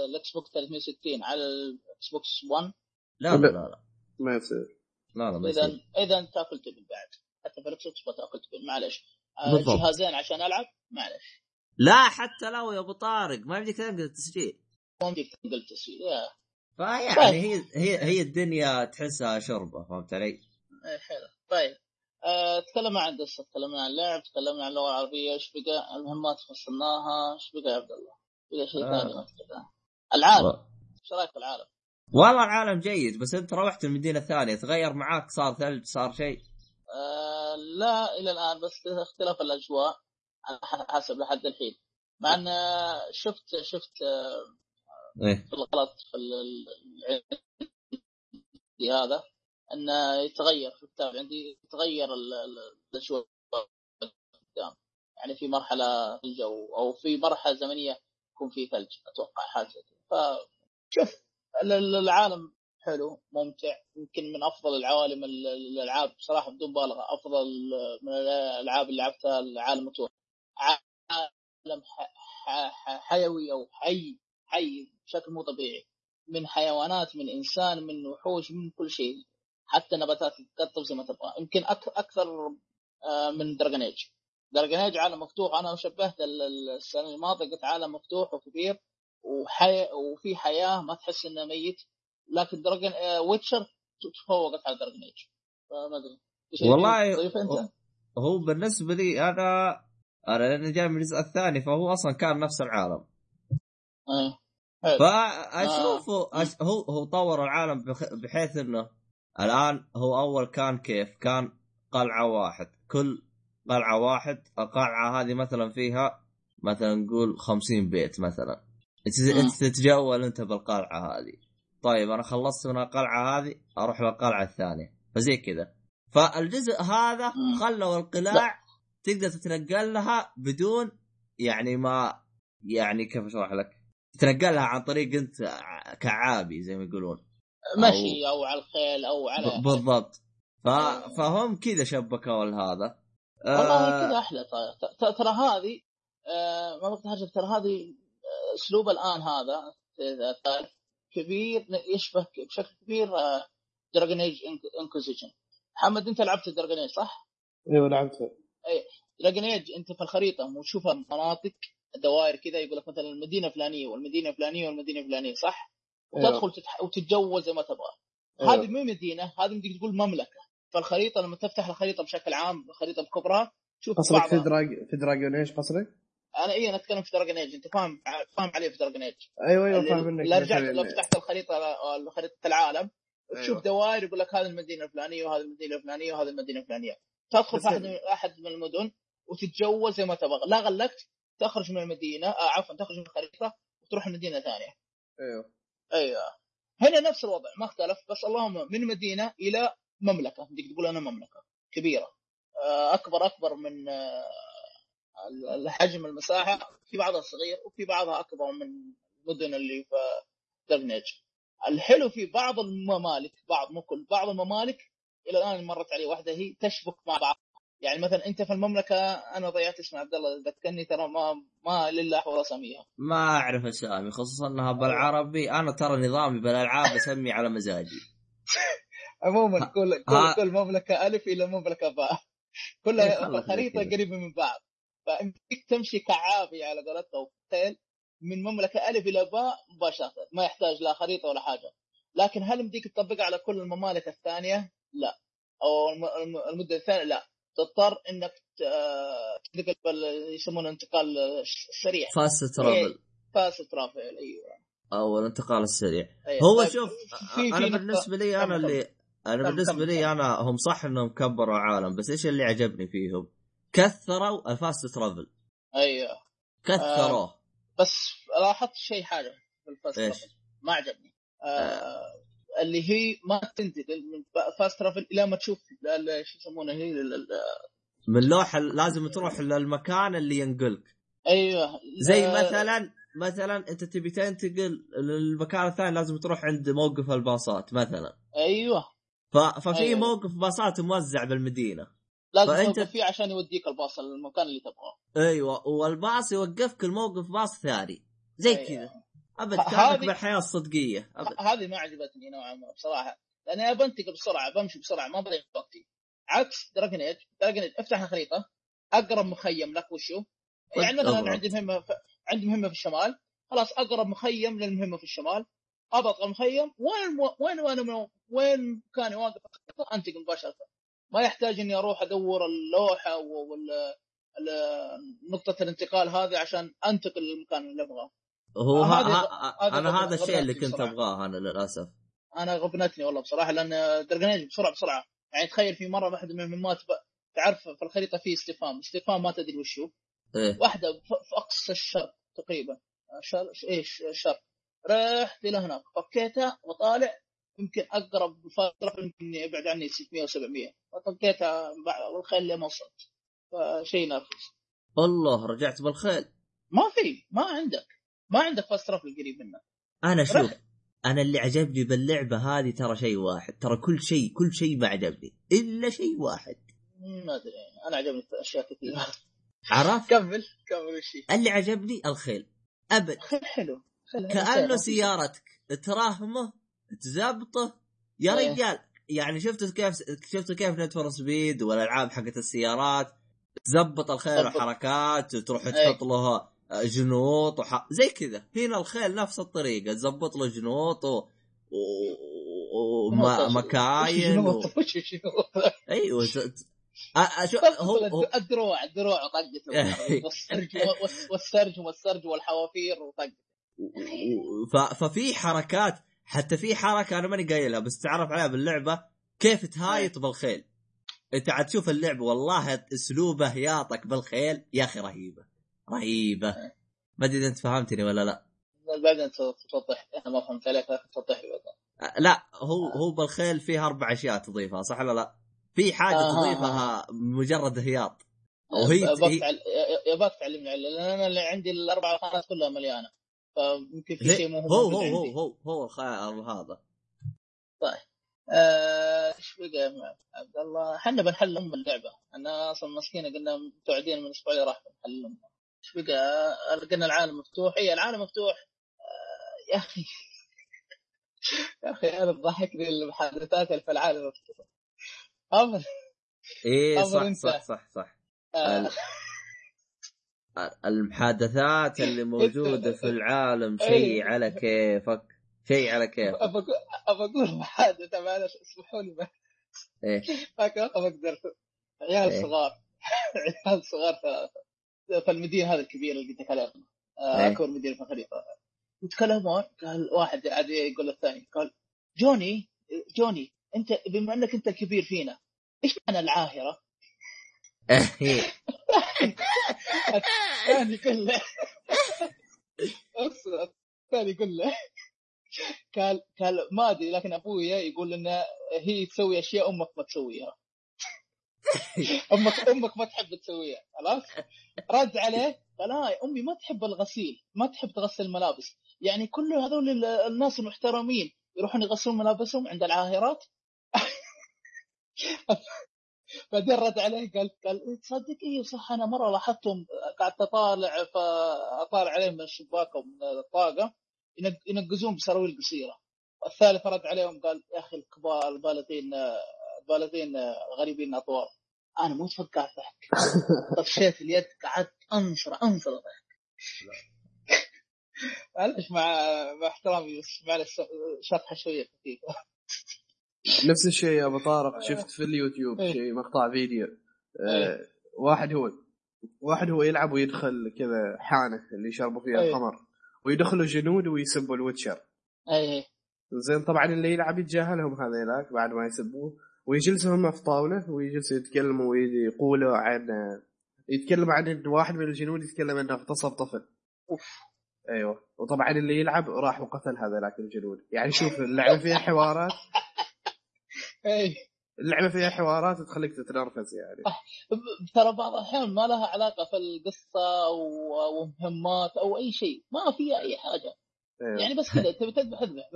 Speaker 3: ال Xbox 360 على ال Xbox 1؟
Speaker 1: لا لا لا.
Speaker 2: ما يصير.
Speaker 1: لا لا ما
Speaker 3: يصير. اذا اذا تأكل تبن بعد. حتى في ال Xbox بتاكل تبن معلش آه، جهازين عشان ألعب؟ معلش
Speaker 1: لا حتى لو يا أبو طارق ما يمديك تنقل التسجيل
Speaker 3: ما يمديك تنقل التسجيل يا.
Speaker 1: فيعني طيب. هي هي هي الدنيا تحسها شربة فهمت علي؟
Speaker 3: إيه حلو. طيب. أه تكلمنا عن قصة تكلمنا عن اللعب تكلمنا عن اللغة العربية. إيش بقى؟ المهمات فصلناها إيش بقى يا عبد الله؟ بقى شيء آه. ثاني ما العالم. إيش رأيك في العالم؟
Speaker 1: والله العالم جيد بس انت روحت المدينة الثانية تغير معاك صار ثلج صار شيء؟
Speaker 3: آه لا إلى الآن بس اختلاف الأجواء حسب لحد الحين. مع إن شفت شفت
Speaker 1: آه، إيه.
Speaker 3: الغلط في هذا انه يتغير في الكتاب عندي يتغير الأجواء قدام. يعني في مرحلة ثلج أو في مرحلة زمنية يكون في ثلج أتوقع حاجة فشوف العالم حلو ممتع. يمكن من أفضل العوالم الألعاب. بصراحة بدون مبالغة أفضل من الألعاب اللي لعبتها العالم مفتوح عالم حيوي أو حي حي بشكل مو طبيعي. من حيوانات من إنسان من وحوش من كل شيء. حتى نباتات تقطب زي ما تبغى. يمكن أكثر آه، من Dragon Age Dragon Age عالم مفتوح. أنا شبهت السنة الماضية قلت عالم مفتوح وكبير. وحي... وفي حياة ما تحس انه ميت لكن Dragon Witcher تفوقت على Dragon Age فما أدري.
Speaker 1: والله؟ هو بالنسبة لي أنا أنا لأني جاي من الجزء الثاني فهو أصلا كان نفس العالم.
Speaker 3: إيه
Speaker 1: فاشوفه آه. أش... هو هو طور العالم بحيث إنه الآن هو أول كان كيف؟ كان قلعة واحد. كل قلعة واحد القلعة هذه مثلا فيها مثلا نقول خمسين بيت مثلا. انت تتجول انت بالقلعة هذه. طيب أنا خلصت من القلعة هذه أروح للقلعه الثانية. فزي كذا. فالجزء هذا خلوا القلاع تقدر تتنقل لها بدون يعني ما يعني كيف أشرح لك؟ تتنقلها عن طريق أنت كعابي زي ما يقولون.
Speaker 3: مشي أو على الخيل أو على
Speaker 1: بالضبط. ف... فهم كذا شبكوا هذا
Speaker 3: والله كذا أحلى ت- ترى هذه آه، ما بقدر ترى هذه آه، اسلوب الآن هذا الثالث كبير يشبه بشكل كبير Dragon Age Inquisition محمد أنت لعبت Dragon Age صح؟
Speaker 2: أيوه لعبتها
Speaker 3: Dragon Age أنت في الخريطة وتشوفها مناطق دوائر كذا يقول لك مثلا المدينة الفلانية والمدينة الفلانية والمدينة الفلانية صح؟
Speaker 2: أيوة.
Speaker 3: تدخل تتح... وتتجول زي ما تبغى
Speaker 2: أيوة.
Speaker 3: هذه مو مدينة هذه ممكن تقول مملكة فالخريطة لما تفتح الخريطة بشكل عام الخريطة بكبرها تشوف
Speaker 2: قصدك في. دراج في Dragon إيش قصدك؟
Speaker 3: أنا اي أنا اتكلم في Dragon Age انت فاهم فاهم عليه في Dragon Age
Speaker 2: أيوه أيوه فاهم منك
Speaker 3: لو رجعت لو فتحت الخريطة خريطه العالم تشوف
Speaker 2: أيوة.
Speaker 3: دوائر يقول لك هذه المدينة الفلانية وهذه المدينة الفلانية وهذه المدينة الفلانية. تدخل في أحد أحد من المدن وتتجول زي ما تبغى. لا غلقت تخرج من المدينة آه عفوا تخرج من الخريطة وتروح المدينة ثانية.
Speaker 2: أيوه.
Speaker 3: أيوه. هنا نفس الوضع ما اختلف بس اللهم من مدينة إلى مملكة بدك تقول أنا مملكة كبيرة. آه، أكبر أكبر من آه، الحجم المساحة في بعضها صغير وفي بعضها أكبر من المدن اللي في درنيج الحلو في بعض الممالك بعض مو كل بعض الممالك إلى الآن مرت علي واحدة هي تشبك مع بعض. يعني مثلا أنت في المملكة أنا ضيعت اسم عبد الله ذكرني ترى ما ما لله احفظ اساميها
Speaker 1: ما أعرف أسامي خصوصا إنها بالعربي. أنا ترى نظامي بالألعاب أسمي على مزاجي. (laughs)
Speaker 3: عموما كل كل, كل مملكة ألف إلى مملكة باء. كلها
Speaker 1: يخلص خريطة.
Speaker 3: قريبة من بعض. فانت تمشي كعابي على قولتهم خيل من مملكة ألف إلى باء مباشرة ما يحتاج لا خريطة ولا حاجة. لكن هل مديك تطبقها على كل الممالك الثانية؟ لا. أو الم- الم- المدة الثانية؟ لا. تضطر إنك ت- تنتقل بال- يسمونه انتقال سريع.
Speaker 1: fast travel
Speaker 3: fast travel أيوه.
Speaker 1: أو الانتقال السريع.
Speaker 3: أيوة.
Speaker 1: هو
Speaker 3: طيب،
Speaker 1: شوف
Speaker 3: في-
Speaker 1: أنا
Speaker 3: في
Speaker 1: بالنسبة لي
Speaker 3: أنا
Speaker 1: اللي أنا
Speaker 3: بالنسبة
Speaker 1: لي. أنا هم صح إنهم كبروا عالم بس إيش اللي عجبني فيهم؟ كثروا ال fast
Speaker 3: travel أيوه.
Speaker 1: كثروه
Speaker 3: بس لاحظت شيء حاجة في ال
Speaker 1: fast؟
Speaker 3: travel ما عجبني. آه اللي هي ما تنتقل من فاست ترافل إلى ما تشوف شو يسمونه هي ال- ال-
Speaker 1: من لوحه لازم تروح للمكان اللي ينقلك.
Speaker 3: أيوه.
Speaker 1: زي
Speaker 3: آه،
Speaker 1: مثلا مثلا أنت تبي تنتقل للمكان الثاني لازم تروح عند موقف الباصات مثلا. أيوه. ففي
Speaker 3: أيوة.
Speaker 1: موقف باصات موزع بالمدينة.
Speaker 3: لازم
Speaker 1: فأنت-
Speaker 3: توقف فيه عشان يوديك الباص المكان اللي تبغاه.
Speaker 1: أيوه والباص يوقفك الموقف باص ثاني. زي
Speaker 3: أيوة.
Speaker 1: كذا.
Speaker 3: أبد
Speaker 1: كانك بالحياة الصدقيه
Speaker 3: هذه ما عجبتني نوعا ما بصراحة. لأني أبى أنتقل بسرعة بمشي بسرعة ما بضيع وقتي. عكس Dragon Age Dragon Age أفتح الخريطة أقرب مخيم لك وشو؟ يعني مثلا. عندي مهمة في عندي مهمة في الشمال. خلاص أقرب مخيم للمهمة في الشمال. أضغط المخيم. وين وين وين وين كان واقف أنتقل مباشرة. ما يحتاج إني أروح أدور اللوحة ولا نقطة الانتقال هذه عشان أنتقل للمكان اللي أبغاه.
Speaker 1: هو ه...
Speaker 3: هذه-
Speaker 1: ه...
Speaker 3: هذه أنا
Speaker 1: هذا الشيء اللي كنت. أبغاه أنا للأسف.
Speaker 3: أنا غبنتني والله بصراحة لأن درجنيج بسرعة بسرعة. يعني تخيل في مرة واحدة من المهمات تعرف في الخريطة في استفهام. استفهام ما تدري وش هو. إيه. واحدة في أقصى الشرق تقريبا. شر... إيش؟ الشرق رحت إلى هناك. فكيتها وطالع. يمكن أقرب فترة يمكن يبعد عني 600 و700 ففكيتها بع- والخيل اللي ما وصلت. فشيء نرفز
Speaker 1: الله رجعت بالخيل.
Speaker 3: ما في ما عندك. ما عندك فاست ترافل قريب منك.
Speaker 1: أنا شوف. أنا اللي عجبني باللعبة هذه ترى شيء واحد. ترى كل شيء كل شيء ما عجبني. إلا شيء واحد.
Speaker 3: ما أدري. أنا عجبني اشياء كثيرة.
Speaker 1: عرفت؟
Speaker 3: كمل كمل هي.
Speaker 1: اللي عجبني الخيل. أبد.
Speaker 3: خيل حلو. خيل
Speaker 1: كأنه
Speaker 3: حلو.
Speaker 1: سيارتك. تراهمه تزبطه. يا
Speaker 3: إيه.
Speaker 1: رجال يعني شفت كيف شفت كيف Need for Speed والألعاب حقت السيارات؟ تزبط الخيل. وحركات تروح
Speaker 3: إيه.
Speaker 1: تحط له جنوط وح... زي كذا. هنا الخيل نفس الطريقة. تزبط له جنوط و... ومكاين و...
Speaker 3: شنو؟ (laughs)
Speaker 1: أيوه هو
Speaker 3: الدروع الدروع (laughs) والسرج والس- والسرج والسرج والحوافير وطقته
Speaker 1: ف... ففي حركات حتى في حركة أنا ماني قايلها بس تعرف عليها باللعبة؟ كيف تهايط بالخيل؟ أنت عاد تشوف اللعبه والله أسلوبه هياطك بالخيل. يا أخي رهيبة رهيبة. ما أدري إذا أنت فهمتني ولا لا.
Speaker 3: بعدين توضح. أنا ما فهمت عليك لكن توضح لي
Speaker 1: أه، لا هو هو بالخيل فيه أربع أشياء تضيفها صح ولا لا؟ في حاجة
Speaker 3: آه،
Speaker 1: تضيفها مجرد هياط. وهي
Speaker 3: بفعل يباك تعلمني لأن أنا اللي عندي الأربع خانات كلها مليانة. فيمكن في شيء مو
Speaker 1: هو هو هو. هو هو هذا.
Speaker 3: آه، إيش بقى يا عبد الله؟ إحنا بنحل ام اللعبه، أنا أصلا مسكينة قلنا متوعدين من الأسبوع اللي راح بنحل ام إيش بقى؟ قلنا العالم مفتوح، اي العالم مفتوح. آه، يا أخي. (laughs) يا أخي أنا تضحكني المحادثات اللي في العالم مفتوح. أمر. إيه
Speaker 1: صح
Speaker 3: أنت.
Speaker 1: صح صح صح.
Speaker 3: آه، (laughs)
Speaker 1: المحادثات اللي موجودة في العالم شيء
Speaker 3: إيه.
Speaker 1: على كيفك؟ شيء على كيفك
Speaker 3: ابى أقول محادثة معلش اسمحوا لي
Speaker 1: إيه
Speaker 3: ما أقدر. عيال
Speaker 1: إيه.
Speaker 3: صغار. (laughs) عيال صغار في- المدينة هذه الكبيره اللي قلت لك عليها آه،
Speaker 1: إيه.
Speaker 3: أكبر مدينه في الخليج يتكلمون قال واحد عاد يقول للثاني قال جوني جوني أنت بما أنك أنت الكبير فينا إيش معنى
Speaker 1: العاهرة؟
Speaker 3: الثاني يقول له أصلاً الثاني يقول له قال قال ما أدري لكن أبويا يقول إن هي تسوي أشياء أمك ما تسويها. أمك أمك ما تحب تسويها خلاص؟ رد عليه قال هاي أمي ما تحب الغسيل ما تحب تغسل الملابس. يعني كل هذول ال- الناس المحترمين يروحون يغسلون ملابسهم عند العاهرات. بعدين رد عليه قال قال تصدق إيه صح أنا مرة لاحظتهم قعدت اطالع فأطالع عليهم من الشباك أو من الطاقة ينق- ينقزون بسراويل قصيره والثالث رد عليهم قال يا أخي الكبار البالغين البالغين غريبين أطوار. أنا مو فكرت ضحك طفشيت اليد قعدت انصر انصر ضحك (laughs) معلش مع مع احترامي بس معلش شطحة شوية خفيفة.
Speaker 2: نفس الشيء يا أبو طارق شفت في اليوتيوب
Speaker 3: إيه.
Speaker 2: شيء مقطع فيديو. آه واحد هو واحد هو يلعب ويدخل كذا حانة اللي يشربوا فيها
Speaker 3: إيه.
Speaker 2: الخمر ويدخلوا جنود ويسبوا ال Witcher.
Speaker 3: اي
Speaker 2: زين طبعا اللي يلعب يتجاهلهم هذيلاك بعد ما يسبوه ويجلسوا هم في طاولة ويجلسوا يتكلموا ويقولوا عن يتكلم عن واحد من الجنود يتكلم إنه اغتصب طفل.
Speaker 3: أوف.
Speaker 2: أيوه. وطبعا اللي يلعب راح وقتل هذيلاك الجنود. يعني شوف اللعبة فيها حوارات. (laughs)
Speaker 3: اي
Speaker 2: اللعبة فيها حوارات تخليك تتنرفز يعني.
Speaker 3: ترى بعض الأحيان ما لها علاقة في القصة أو أو مهمات أو أي شيء. ما فيها أي حاجة.
Speaker 2: أيوة.
Speaker 3: يعني بس كذا تبي تذبح اذبح.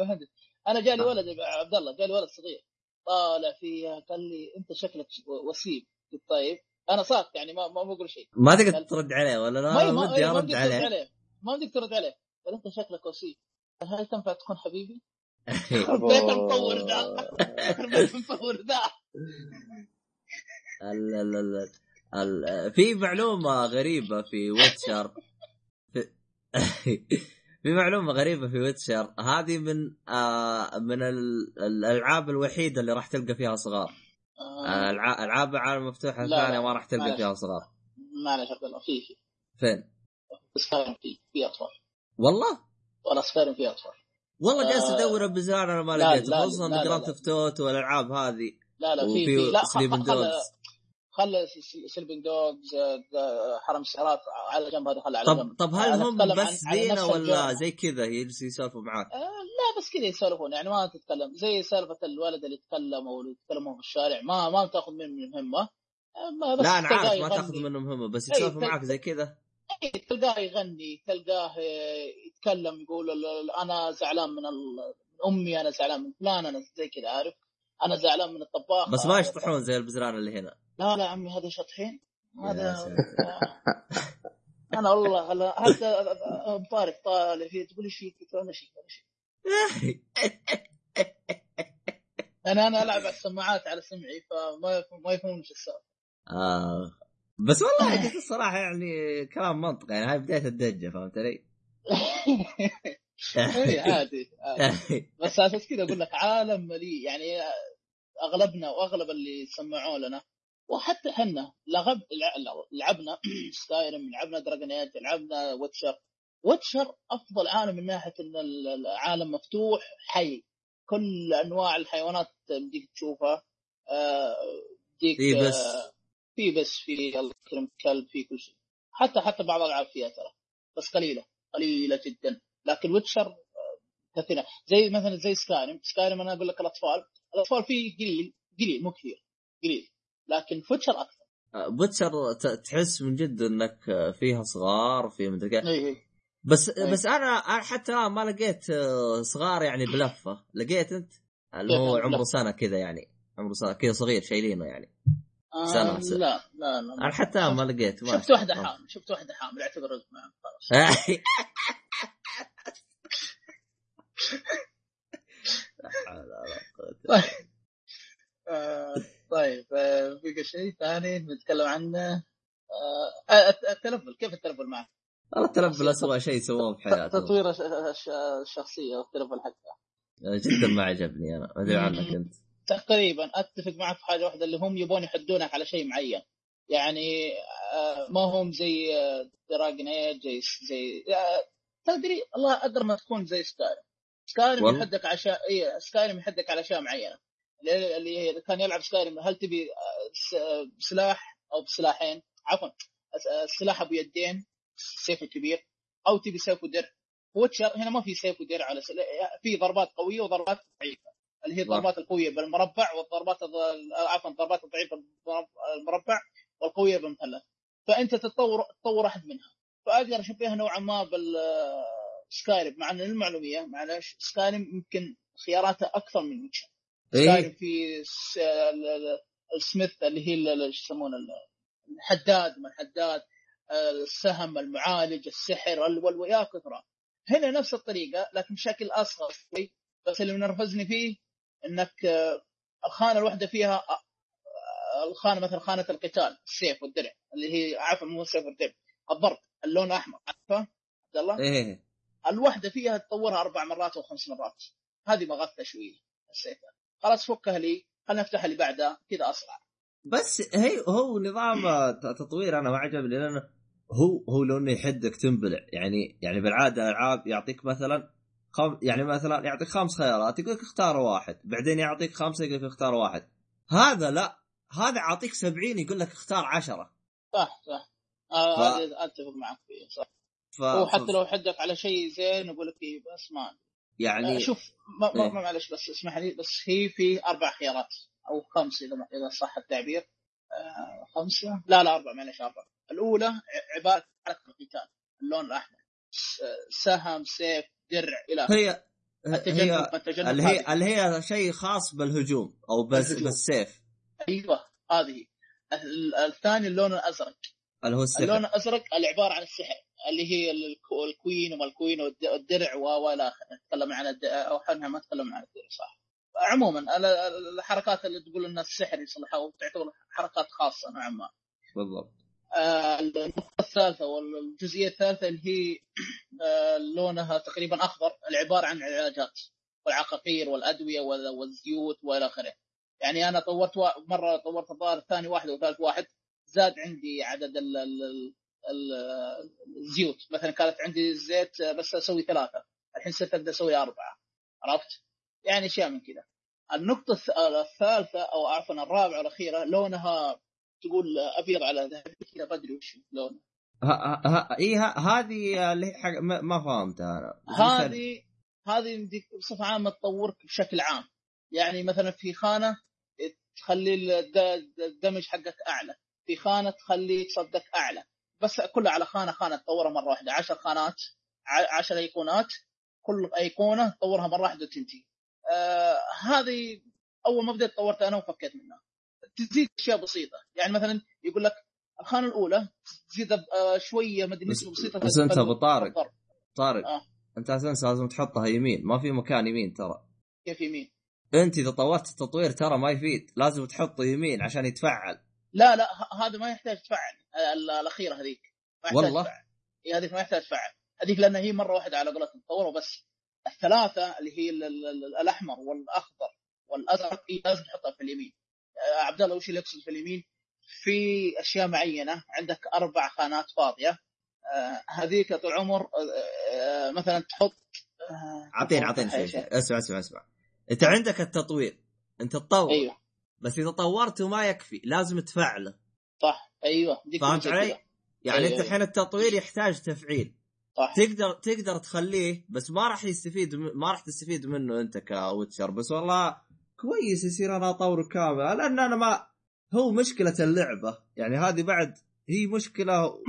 Speaker 3: أنا جالي ولد يا عبد الله جالي ولد صغير. طالع فيها قال لي أنت شكلك وسيم. قلت طيب. أنا ساكت يعني ما ما بقول شيء.
Speaker 1: ما تقدر ترد عليه ولا لا؟
Speaker 3: ما
Speaker 1: ودي
Speaker 3: ما أرد
Speaker 1: عليه.
Speaker 3: ما بدك ترد عليه. قال أنت شكلك وسيم. هل تنفع تكون حبيبي؟
Speaker 2: أوه.
Speaker 3: بيت مطور ذا بيت مطور ذا
Speaker 1: ال ال ال ال في معلومة غريبة في Witcher. (laughs) في, معلومة غريبة في Witcher. هذه من آه من ال- الألعاب الوحيدة اللي راح تلقى فيها صغار.
Speaker 3: آه،
Speaker 1: آه، الع- ألعاب العالم المفتوح
Speaker 3: لا،
Speaker 1: الثانية
Speaker 3: لا،
Speaker 1: ما راح تلقى. فيها صغار.
Speaker 3: معلش عبد الله. في في.
Speaker 1: فين؟
Speaker 3: بس في في أطفال.
Speaker 1: والله؟
Speaker 3: ولا سكايرم في أطفال.
Speaker 1: والله جالس
Speaker 3: آه.
Speaker 1: ادور بزرار أنا ما لقيته خصوصا جراند
Speaker 3: لا.
Speaker 1: ثيفت اوتو والألعاب هذه
Speaker 3: لا لا في في لا
Speaker 1: سليبن دوجز
Speaker 3: خل سليبنج دوجز حرم السيارات على جنب هذا خلى على
Speaker 1: طب
Speaker 3: جنب
Speaker 1: طب هل هم بس
Speaker 3: نفس
Speaker 1: ولا. زي كذا يسولفوا معاك؟
Speaker 3: آه لا بس كذا يسولفون يعني ما تتكلم زي سالفة الولد اللي يتكلم أو اللي يتكلموا في الشارع ما ما تاخذ منه مهمه آه،
Speaker 1: لا أنا عارف ما. تاخذ منه مهمه بس
Speaker 3: أي،
Speaker 1: يسولفوا معاك زي كذا
Speaker 3: إيه، تلقاه يغني تلقاه آه، يتكلم يقول أنا زعلان من أمي أنا زعلان من فلان أنا زي كذا عارف أنا زعلان من الطباخ
Speaker 1: بس ما يشطحون زي البزران اللي هنا
Speaker 3: لا لا عمي هذا شطحين هذا
Speaker 1: ساتر.
Speaker 3: أنا والله هلا حتى مطارق طالع فيه تقول إيش فيك؟ ولا شيء ولا شيء (laughs) أنا أنا ألعب على السماعات على سمعي فما ما يفهمون إيش السالفة
Speaker 1: آه. بس والله قلت الصراحه يعني كلام منطقي يعني هاي بداية الدجة فهمت علي؟ (laughs)
Speaker 3: إيه، عادي عادي (laughs) بس أساس كذا أقول لك عالم مليء يعني أغلبنا وأغلب اللي يسمعون لنا وحتى إحنا لغب لع- لعبنا (clears throat) Skyrim لعبنا Dragon Age لعبنا Witcher Witcher أفضل عالم من ناحية إن ال- العالم مفتوح حي كل أنواع الحيوانات بديك تشوفها آه، بديك
Speaker 1: في بس.
Speaker 3: آه، في بس في الله يكرمك كلب في كل شيء. حتى حتى بعض الالعاب فيها ترى بس قليلة قليلة جدا. لكن Witcher كثيرة. زي مثلا زي Skyrim Skyrim أنا أقول لك الأطفال الأطفال فيه قليل قليل مو كثير قليل. لكن Witcher أكثر.
Speaker 1: Witcher ت- تحس من جد إنك فيها صغار في مدري كيف.
Speaker 3: اي اي
Speaker 1: بس
Speaker 3: أي.
Speaker 1: بس أنا حتى الآن ما لقيت آه، صغار يعني بلفة. لقيت أنت؟ اللي
Speaker 3: كيف
Speaker 1: هو عمره؟ سنة كذا يعني. عمره سنة كذا صغير شايلينه يعني.
Speaker 3: آه
Speaker 1: سنة، سنة.
Speaker 3: لا لا لا.
Speaker 1: أنا حتى ما لقيت ما
Speaker 3: شفت واحدة
Speaker 1: آه.
Speaker 3: حامل شفت واحدة حامل اعتبر معهم خلاص. (laughs) (laughs)
Speaker 1: إلا
Speaker 3: آه، طيب آه، بقى شيء ثاني نتكلم عنه. آه، آه، التلفل كيف التلفل معك؟
Speaker 1: والله التلفل اسوء شيء سووه في حياتهم
Speaker 3: تطوير الش- الش- الشخصية والتلفل حقها.
Speaker 1: جدا ما عجبني أنا. ما أدري (laughs) عنك أنت.
Speaker 3: تقريبا أتفق معك في حاجة واحدة اللي هم يبون يحدونك على شيء معين. يعني آه، ما هم زي دراجن إيج زي زي آه، تدري الله أقدر ما تكون زي Skyrim. Skyrim
Speaker 1: والله.
Speaker 3: يحدك على اشياء اي Skyrim يحدك على اشياء معينه اللي هي- كان يلعب Skyrim هل تبي آه، س- بسلاح أو بسلاحين عفوا آه، سلاح أبو يدين السيف الكبير أو تبي سيف ودرع Witcher هنا ما في سيف ودرع على. في ضربات قوية وضربات ضعيفة. اللي هي. الضربات القوية بالمربع والضربات الض- عفوا الضربات الضعيفة بالمربع والقوية بالمثلث. فأنت تتطور تطور واحد منها. فأقدر اشبهها نوعا ما بال Skyrim مع إن المعلومية معلش Skyrim يمكن خياراته أكثر من Witcher. Skyrim
Speaker 1: إيه
Speaker 3: في السميث اللي هي شو يسمونه ال- الحداد ما الحداد السهم المعالج السحر ال- وال- ويا كثره هنا نفس الطريقة لكن بشكل أصغر شوي بس اللي منرفزني فيه إنك آه، الخانة الواحده فيها آه، آه، الخانة مثل خانة القتال السيف والدرع اللي هي عفوا مو السيف والدرع الضرب اللون الاحمر عارفه عبد الله؟
Speaker 1: إيه
Speaker 3: الواحده فيها تطورها أربع مرات أو خمس مرات. هذه مغثه شوية حسيتها خلاص فكها لي خلينا نفتح اللي بعدها كذا اسرع
Speaker 1: بس هي هو نظام تطوير أنا ما عجبني لأنه هو هو لو انه يحدك تنبلع. يعني يعني بالعادة الالعاب يعطيك مثلا خم يعني مثلا يعطيك خمس خيارات يقول لك اختار واحد بعدين يعطيك خمسة يقول لك اختار واحد. هذا لا هذا يعطيك سبعين يقول لك اختار عشرة.
Speaker 3: صح صح. آه
Speaker 1: ف-
Speaker 3: هذا أتفق معك فيه صح.
Speaker 1: ف...
Speaker 3: هو حتى
Speaker 1: ف-
Speaker 3: لو حدك على شيء زين يقول لك إيه بس ما
Speaker 1: يعني
Speaker 3: آه، شوف ما, ما,
Speaker 1: إيه.
Speaker 3: معلش بس اسمح لي بس هي في أربع خيارات أو خمس إذا إذا صح التعبير. آه خمسة؟ لا لا أربع معلش أربع. الأولى عبارة عن القتال اللون الأحمر. س- سهم سيف درع إلى.
Speaker 1: هي
Speaker 3: التجنب
Speaker 1: هي
Speaker 3: التجنب
Speaker 1: اللي هي. اللي هي شيء خاص بالهجوم أو بس
Speaker 3: الهجوم.
Speaker 1: بالسيف.
Speaker 3: أيوه هذه. ال- الثاني اللون الأزرق.
Speaker 1: اللي هو السحر.
Speaker 3: اللون الأزرق العباره عن السحر اللي هي الكو- ال Quen وما ال Quen والد- والدرع و- وإلى آخره. نتكلم عن الد... أو إحنا ما نتكلم عن الدرع صح. عموما ال- ال- الحركات اللي تقول إن السحر يصلحها وتعتبر حركات خاصة نوعا ما.
Speaker 1: بالضبط.
Speaker 3: النقطة الثالثة والجزئية الثالثة اللي هي آه، لونها تقريبا أخضر العبارة عن العلاجات والعقاقير والأدوية وال- والزيوت وإلى آخره. يعني أنا طورت مرة طورت الظاهر ثاني واحد وثالث واحد زاد عندي عدد ال ال ال ال الزيوت. مثلا كانت عندي الزيت آه، بس أسوي ثلاثة الحين صرت أبدأ أسوي أربعة. عرفت؟ يعني أشياء من كذا. النقطة الث- الثالثة أو عفوا الرابعة والأخيرة لونها تقول أبيض على ذهبي كذا بدري وش لونه
Speaker 1: اي هذه اللي حق ما, فهمتها أنا.
Speaker 3: هذه هذه؟ يمديك بصفة عامة تطورك بشكل عام. يعني مثلا في خانة تخلي الد- الدمج حقك أعلى. في خانة تخلي صدك أعلى. بس كلها على خانة خانة تطورها مرة واحدة. عشر خانات ع- عشر أيقونات كل أيقونة تطورها مرة واحدة وتنتهي. آه هذه أول ما بديت طورتها أنا وفكيت منها. تزيد أشياء بسيطة. يعني مثلا يقول لك الخانة الأولى تزيد آه شوية مدري نسبة بسيطة
Speaker 1: بس أنت أبو طارق. طارق
Speaker 3: آه.
Speaker 1: أنت أساسا لازم تحطها يمين. ما في مكان يمين ترى.
Speaker 3: كيف يمين؟
Speaker 1: أنت إذا طورت التطوير ترى ما يفيد. لازم تحطه يمين عشان يتفعل.
Speaker 3: لا لا هذا ما يحتاج تفعل ال- الاخيره هذيك ما يحتاج
Speaker 1: والله؟
Speaker 3: تفعل هي هذيك ما يحتاج تفعل هذيك لأن هي مرة واحدة على قولتهم تطوروا بس. الثلاثة اللي هي ال- ال- ال- الأحمر والأخضر والأزرق هي لازم تحطها في اليمين. عبد الله وش اللي يقصد في اليمين؟ في أشياء معينة عندك أربع خانات فاضية. آه، هذيك طول العمر آه، آه، مثلا تحط آه،
Speaker 1: اعطيني اعطيني. اسمع اسمع اسمع. أنت عندك التطوير. أنت تطور.
Speaker 3: أيوه.
Speaker 1: بس إذا طورته ما يكفي لازم تفعله.
Speaker 3: صح. أيوه.
Speaker 1: فهمت علي؟ يعني
Speaker 3: أيوة،
Speaker 1: أنت
Speaker 3: أيوة.
Speaker 1: الحين التطوير يحتاج تفعيل.
Speaker 3: صح.
Speaker 1: تقدر تقدر تخليه بس ما راح يستفيد ما راح تستفيد منه أنت كويتشر. بس والله كويس يصير أنا اطوره كامل لأن أنا ما هو مشكلة اللعبة. يعني هذه بعد هي مشكلة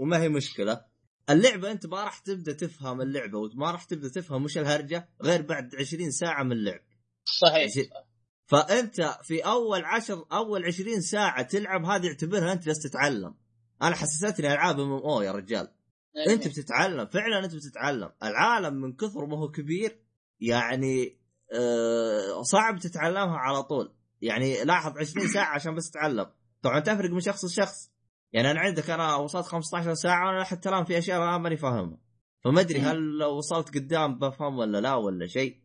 Speaker 1: وما هي مشكلة. اللعبة أنت ما راح تبدأ تفهم اللعبة وما راح تبدأ تفهم وش الهرجة غير بعد 20 ساعة من اللعب.
Speaker 3: صحيح.
Speaker 1: فأنت في أول عشر أول 20 ساعة تلعب هذه اعتبرها أنت جالس تتعلم. أنا حسستني ألعاب ام أو يا رجال.
Speaker 3: إيه.
Speaker 1: أنت بتتعلم فعلا أنت بتتعلم. العالم من كثر ما هو كبير يعني صعب تتعلمها على طول. يعني لاحظ 20 ساعة عشان بس تتعلم. طبعا تفرق من شخص لشخص. يعني أنا عندك أنا وصلت 15 ساعة وأنا حتى الان في أشياء أنا ماني فاهمها. فما
Speaker 3: أدري.
Speaker 1: هل لو وصلت قدام بفهم ولا لا ولا شيء.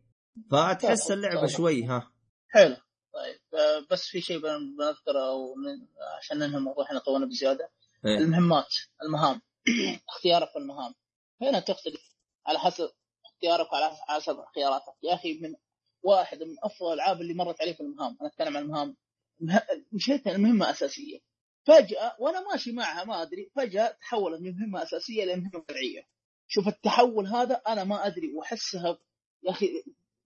Speaker 1: فتحس
Speaker 3: لا،
Speaker 1: اللعبة
Speaker 3: لا.
Speaker 1: شوي ها.
Speaker 3: حلو. طيب آه، بس في شيء بن- بنذكره ومن- عشان ننهي الموضوع إحنا طولنا بزيادة.
Speaker 1: إيه.
Speaker 3: المهمات المهام. (clears throat) اختيارك في المهام. هنا تختلف على حسب اختيارك وعلى حسب خياراتك يا أخي من واحد من أفضل الألعاب اللي مرت علي في المهام. أنا أتكلم عن المهام. مه- مشيت المهمه أساسية. فجأة وأنا ماشي معها ما أدري فجأة تحولت من مهمة أساسية إلى مهمة فرعية. شوف التحول هذا أنا ما أدري وأحسها يا أخي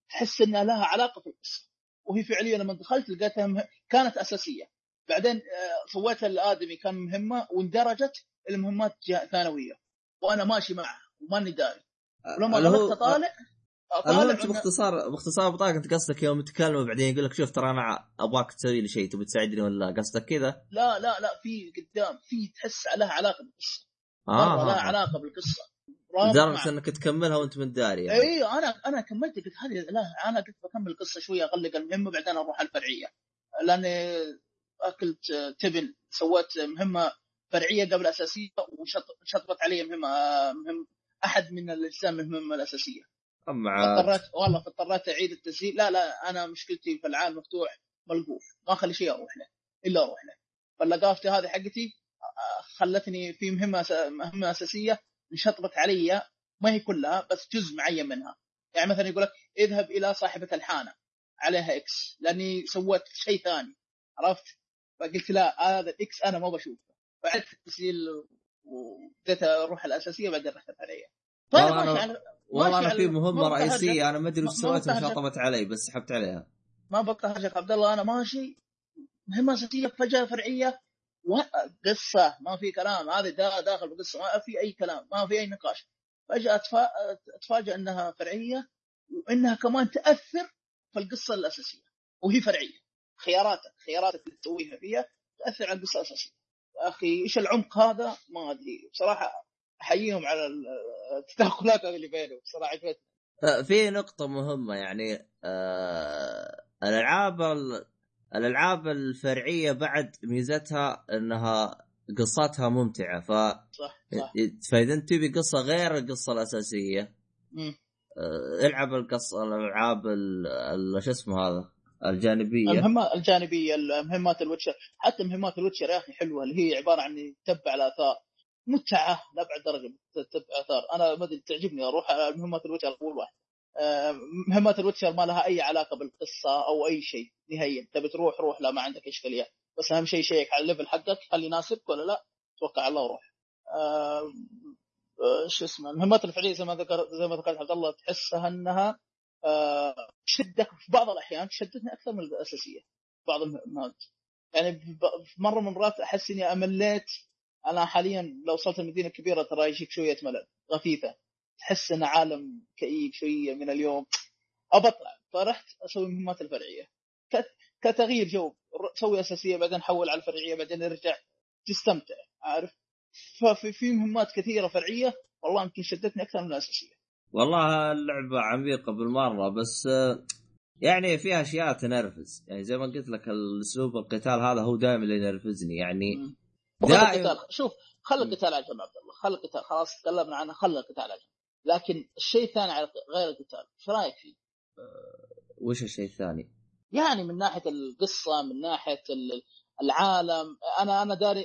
Speaker 3: تحس إنها لها علاقة في القصة. وهي فعليا لما دخلت لقيتها مه... كانت أساسية. بعدين آه، سويتها الآدمي كان مهمة واندرجت المهمات ثانوية. وأنا ماشي معها وماني داري. ولما
Speaker 1: اللي هو-
Speaker 3: غلطت اطالع
Speaker 1: المهم انت باختصار باختصار بطاقة أنت قصدك يوم تكلم وبعدين يقول لك شوف ترى أنا أبغاك تسوي لي شيء تبي تساعدني ولا قصدك كذا؟
Speaker 3: لا لا لا في قدام في تحس لها علاقة بالقصة
Speaker 1: آه,
Speaker 3: مرة لها
Speaker 1: آه.
Speaker 3: علاقة
Speaker 1: بالقصة
Speaker 3: لدرجة.
Speaker 1: إنك تكملها وأنت من داري يعني.
Speaker 3: اي أنا أنا كملت قلت هذه لا أنا قلت بكمل القصة شوية أغلق المهمة بعدين أروح على الفرعية لأني أكلت تبن سويت مهمة فرعية قبل أساسية وشطبت علي مهمة مهم أحد من الاجزاء من المهمه الأساسية
Speaker 1: أما
Speaker 3: اضطريت والله اضطريت أعيد التسجيل. لا لا أنا مشكلتي في العالم مفتوح ملقوف. ما أخلي شيء أروح له إلا أروح له. فاللقافته هذه حقتي خلتني في مهمة مهمة أساسية انشطبت علي ما هي كلها بس جزء معين منها. يعني مثلا يقول لك اذهب إلى صاحبة الحانة عليها X لأني سويت شيء ثاني. عرفت؟ فقلت لا هذا ال X أنا ما بشوفه. فعدت التسجيل وبديت أروح الأساسية بعدين رحت
Speaker 1: والله
Speaker 3: فانا
Speaker 1: أنا-
Speaker 3: ماشي على
Speaker 1: والله
Speaker 3: أنا
Speaker 1: في
Speaker 3: مهمة.
Speaker 1: رئيسية أنا ما أدري وش سويت. انشطبت علي بس سحبت عليها.
Speaker 3: ما بقهرجك عبد الله أنا ماشي. مهمة اساسيه فجأة فرعية. وقصه ما في كلام. هذه دا داخل بقصه ما في أي كلام ما في أي نقاش. فجأة أتفا... اتفاجئ إنها فرعية وإنها كمان تأثر في القصة الأساسية وهي فرعية. خياراتك خياراتك اللي تسويها فيها تأثر على القصة الأساسية. يا أخي إيش العمق هذا؟ ما أدري. بصراحة أحييهم على التدخلات هذه اللي بينهم بصراحه عجبتني
Speaker 1: آه، في نقطة مهمة يعني آه الألعاب ال- الألعاب الفرعية بعد ميزتها إنها قصتها ممتعة. ف
Speaker 3: صح صح.
Speaker 1: فإذا أنت تبي قصة غير القصة الأساسية
Speaker 3: مم.
Speaker 1: آه العب القصة الألعاب ال- ال- شو اسمه هذا الجانبية.
Speaker 3: المهمات الجانبية مهمات الوتشر حتى مهمات الوتشر يا أخي حلوة اللي هي عبارة عن تتبع الآثار. متعة لابعد درجة تتبع آثار. أنا ما أدري تعجبني أروح على مهمات الوتشر أول واحد. آه، مهمات الوتشر ما لها أي علاقة بالقصة أو أي شيء نهائيا. تبي تروح روح. لا ما عندك إشكالية. بس أهم شيء شيك على الليفل حقك هل يناسبك ولا لا توكل على الله وروح. آه، آه، شو اسمه المهمات الفعلية زي ما ذكر زي ما ذكرت عبد الله تحسها أنها آه، تشدك في بعض الأحيان شدتني أكثر من الأساسية. بعض المهمات. يعني في مرة من المرات أحس إني أمليت أنا حاليا لو وصلت المدينة الكبيرة ترى يجيك شوية ملل غثيثة. تحس إن عالم كئيب شوية من اليوم. ابطلع فرحت أسوي المهمات الفرعية. كتغيير جو. سوي أساسية بعدين حول على الفرعية بعدين ارجع. تستمتع عارف؟ ففي في مهمات كثيرة فرعية. والله يمكن شدتني أكثر من الأساسية.
Speaker 1: والله اللعبة عميقة بالمرة بس يعني فيها أشياء تنرفز. يعني زي ما قلت لك الأسلوب القتال هذا هو دائما اللي ينرفزني. يعني
Speaker 3: مم. القتال شوف خل القتال على جنب عبد الله خل القتال خلاص تكلمنا عنه خل القتال على جنب. لكن الشيء الثاني على غير القتال إيش رأيك فيه؟
Speaker 1: وش الشيء الثاني؟
Speaker 3: يعني من ناحية القصة من ناحية ال- العالم أنا أنا داري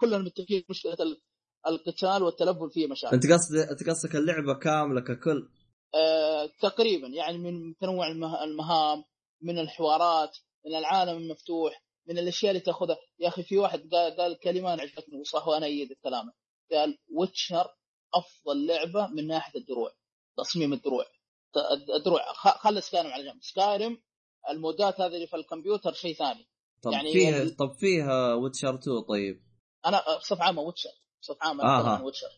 Speaker 3: كلنا متفقين مشكلة ال- القتال والتلفل فيه مشاكل.
Speaker 1: أنت قصد أنت قصدك اللعبة كاملة ككل؟
Speaker 3: آه تقريبا يعني من تنوع المه- المهام من الحوارات من العالم المفتوح. من الأشياء اللي تأخذها. يا أخي في واحد قال, قال كلمة أنا عجبتني وصح وأنا ايد كلامه قال Witcher أفضل لعبة من ناحية الدروع تصميم الدروع. الدروع خلي Skyrim على جنب. Skyrim المودات هذه اللي في الكمبيوتر شيء ثاني.
Speaker 1: طب
Speaker 3: يعني
Speaker 1: فيها
Speaker 3: ال-
Speaker 1: طب فيها Witcher 2 طيب؟
Speaker 3: أنا بصفة عامة Witcher بصفة عامة
Speaker 1: آه،
Speaker 3: أنا اتكلم. عن Witcher.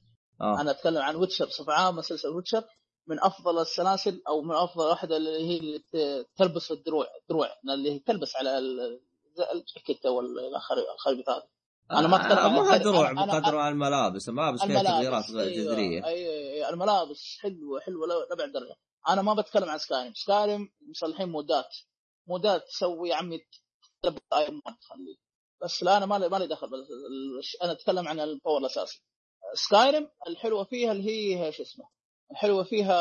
Speaker 1: آه.
Speaker 3: أنا أتكلم عن Witcher بصفة عامة سلسله Witcher من أفضل السلاسل أو من أفضل واحدة اللي هي تلبس الدروع دروع اللي هي تلبس على الجاكيت والخربيط هذا أنا ما أتكلم عن أنا-
Speaker 1: بقدر على الملابس الملابس فيها تغييرات جذريه
Speaker 3: أيوه أيوه الملابس حلوة حلوة لابعد درجه أنا ما بتكلم عن Skyrim Skyrim مصلحين مودات. مودات تسوي يا عمي Iron Man تخليه. بس لا أنا ما لي ما لي دخل أنا أتكلم عن ال power الأساسي. Skyrim الحلوة فيها اللي هي شو اسمه؟ الحلوة فيها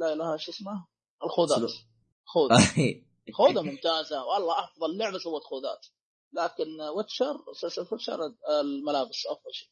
Speaker 3: لا لها شو اسمه؟ الخوذات. خوذ. (laughs) خوذة ممتازة. والله أفضل لعبة سوت خوذات. لكن Witcher سلسلة Witcher الملابس أفضل شيء.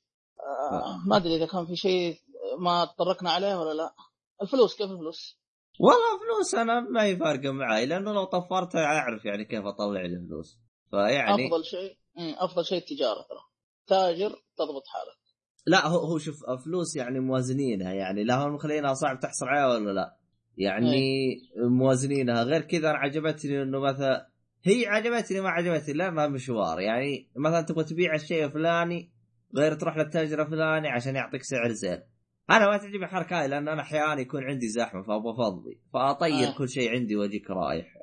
Speaker 3: آه، ما أدري إذا كان في شيء ما تطرقنا عليه ولا لا. الفلوس كيف الفلوس؟
Speaker 1: والله فلوس أنا ما هي فارقة معي لأنه لو طفرتها أعرف يعني كيف أطلع لي فلوس فيعني
Speaker 3: أفضل شيء أفضل شيء التجارة ترى. تاجر تضبط حالك.
Speaker 1: لا هو هو شوف فلوس يعني موازنينها يعني لا هم مخلينها صعب تحصل عليها ولا لا. يعني موازنينها. غير كذا أنا عجبتني إنه مثلا هي عجبتني ما عجبتني لانها مشوار. يعني مثلا تبغى تبيع الشيء الفلاني غير تروح للتاجر الفلاني عشان يعطيك سعر زين. أنا ما تعجبني الحركه هاي لأن أنا أحيانا يكون عندي زحمة فابغى افضي فأطير
Speaker 3: آه.
Speaker 1: كل شيء عندي وأجيك رايح.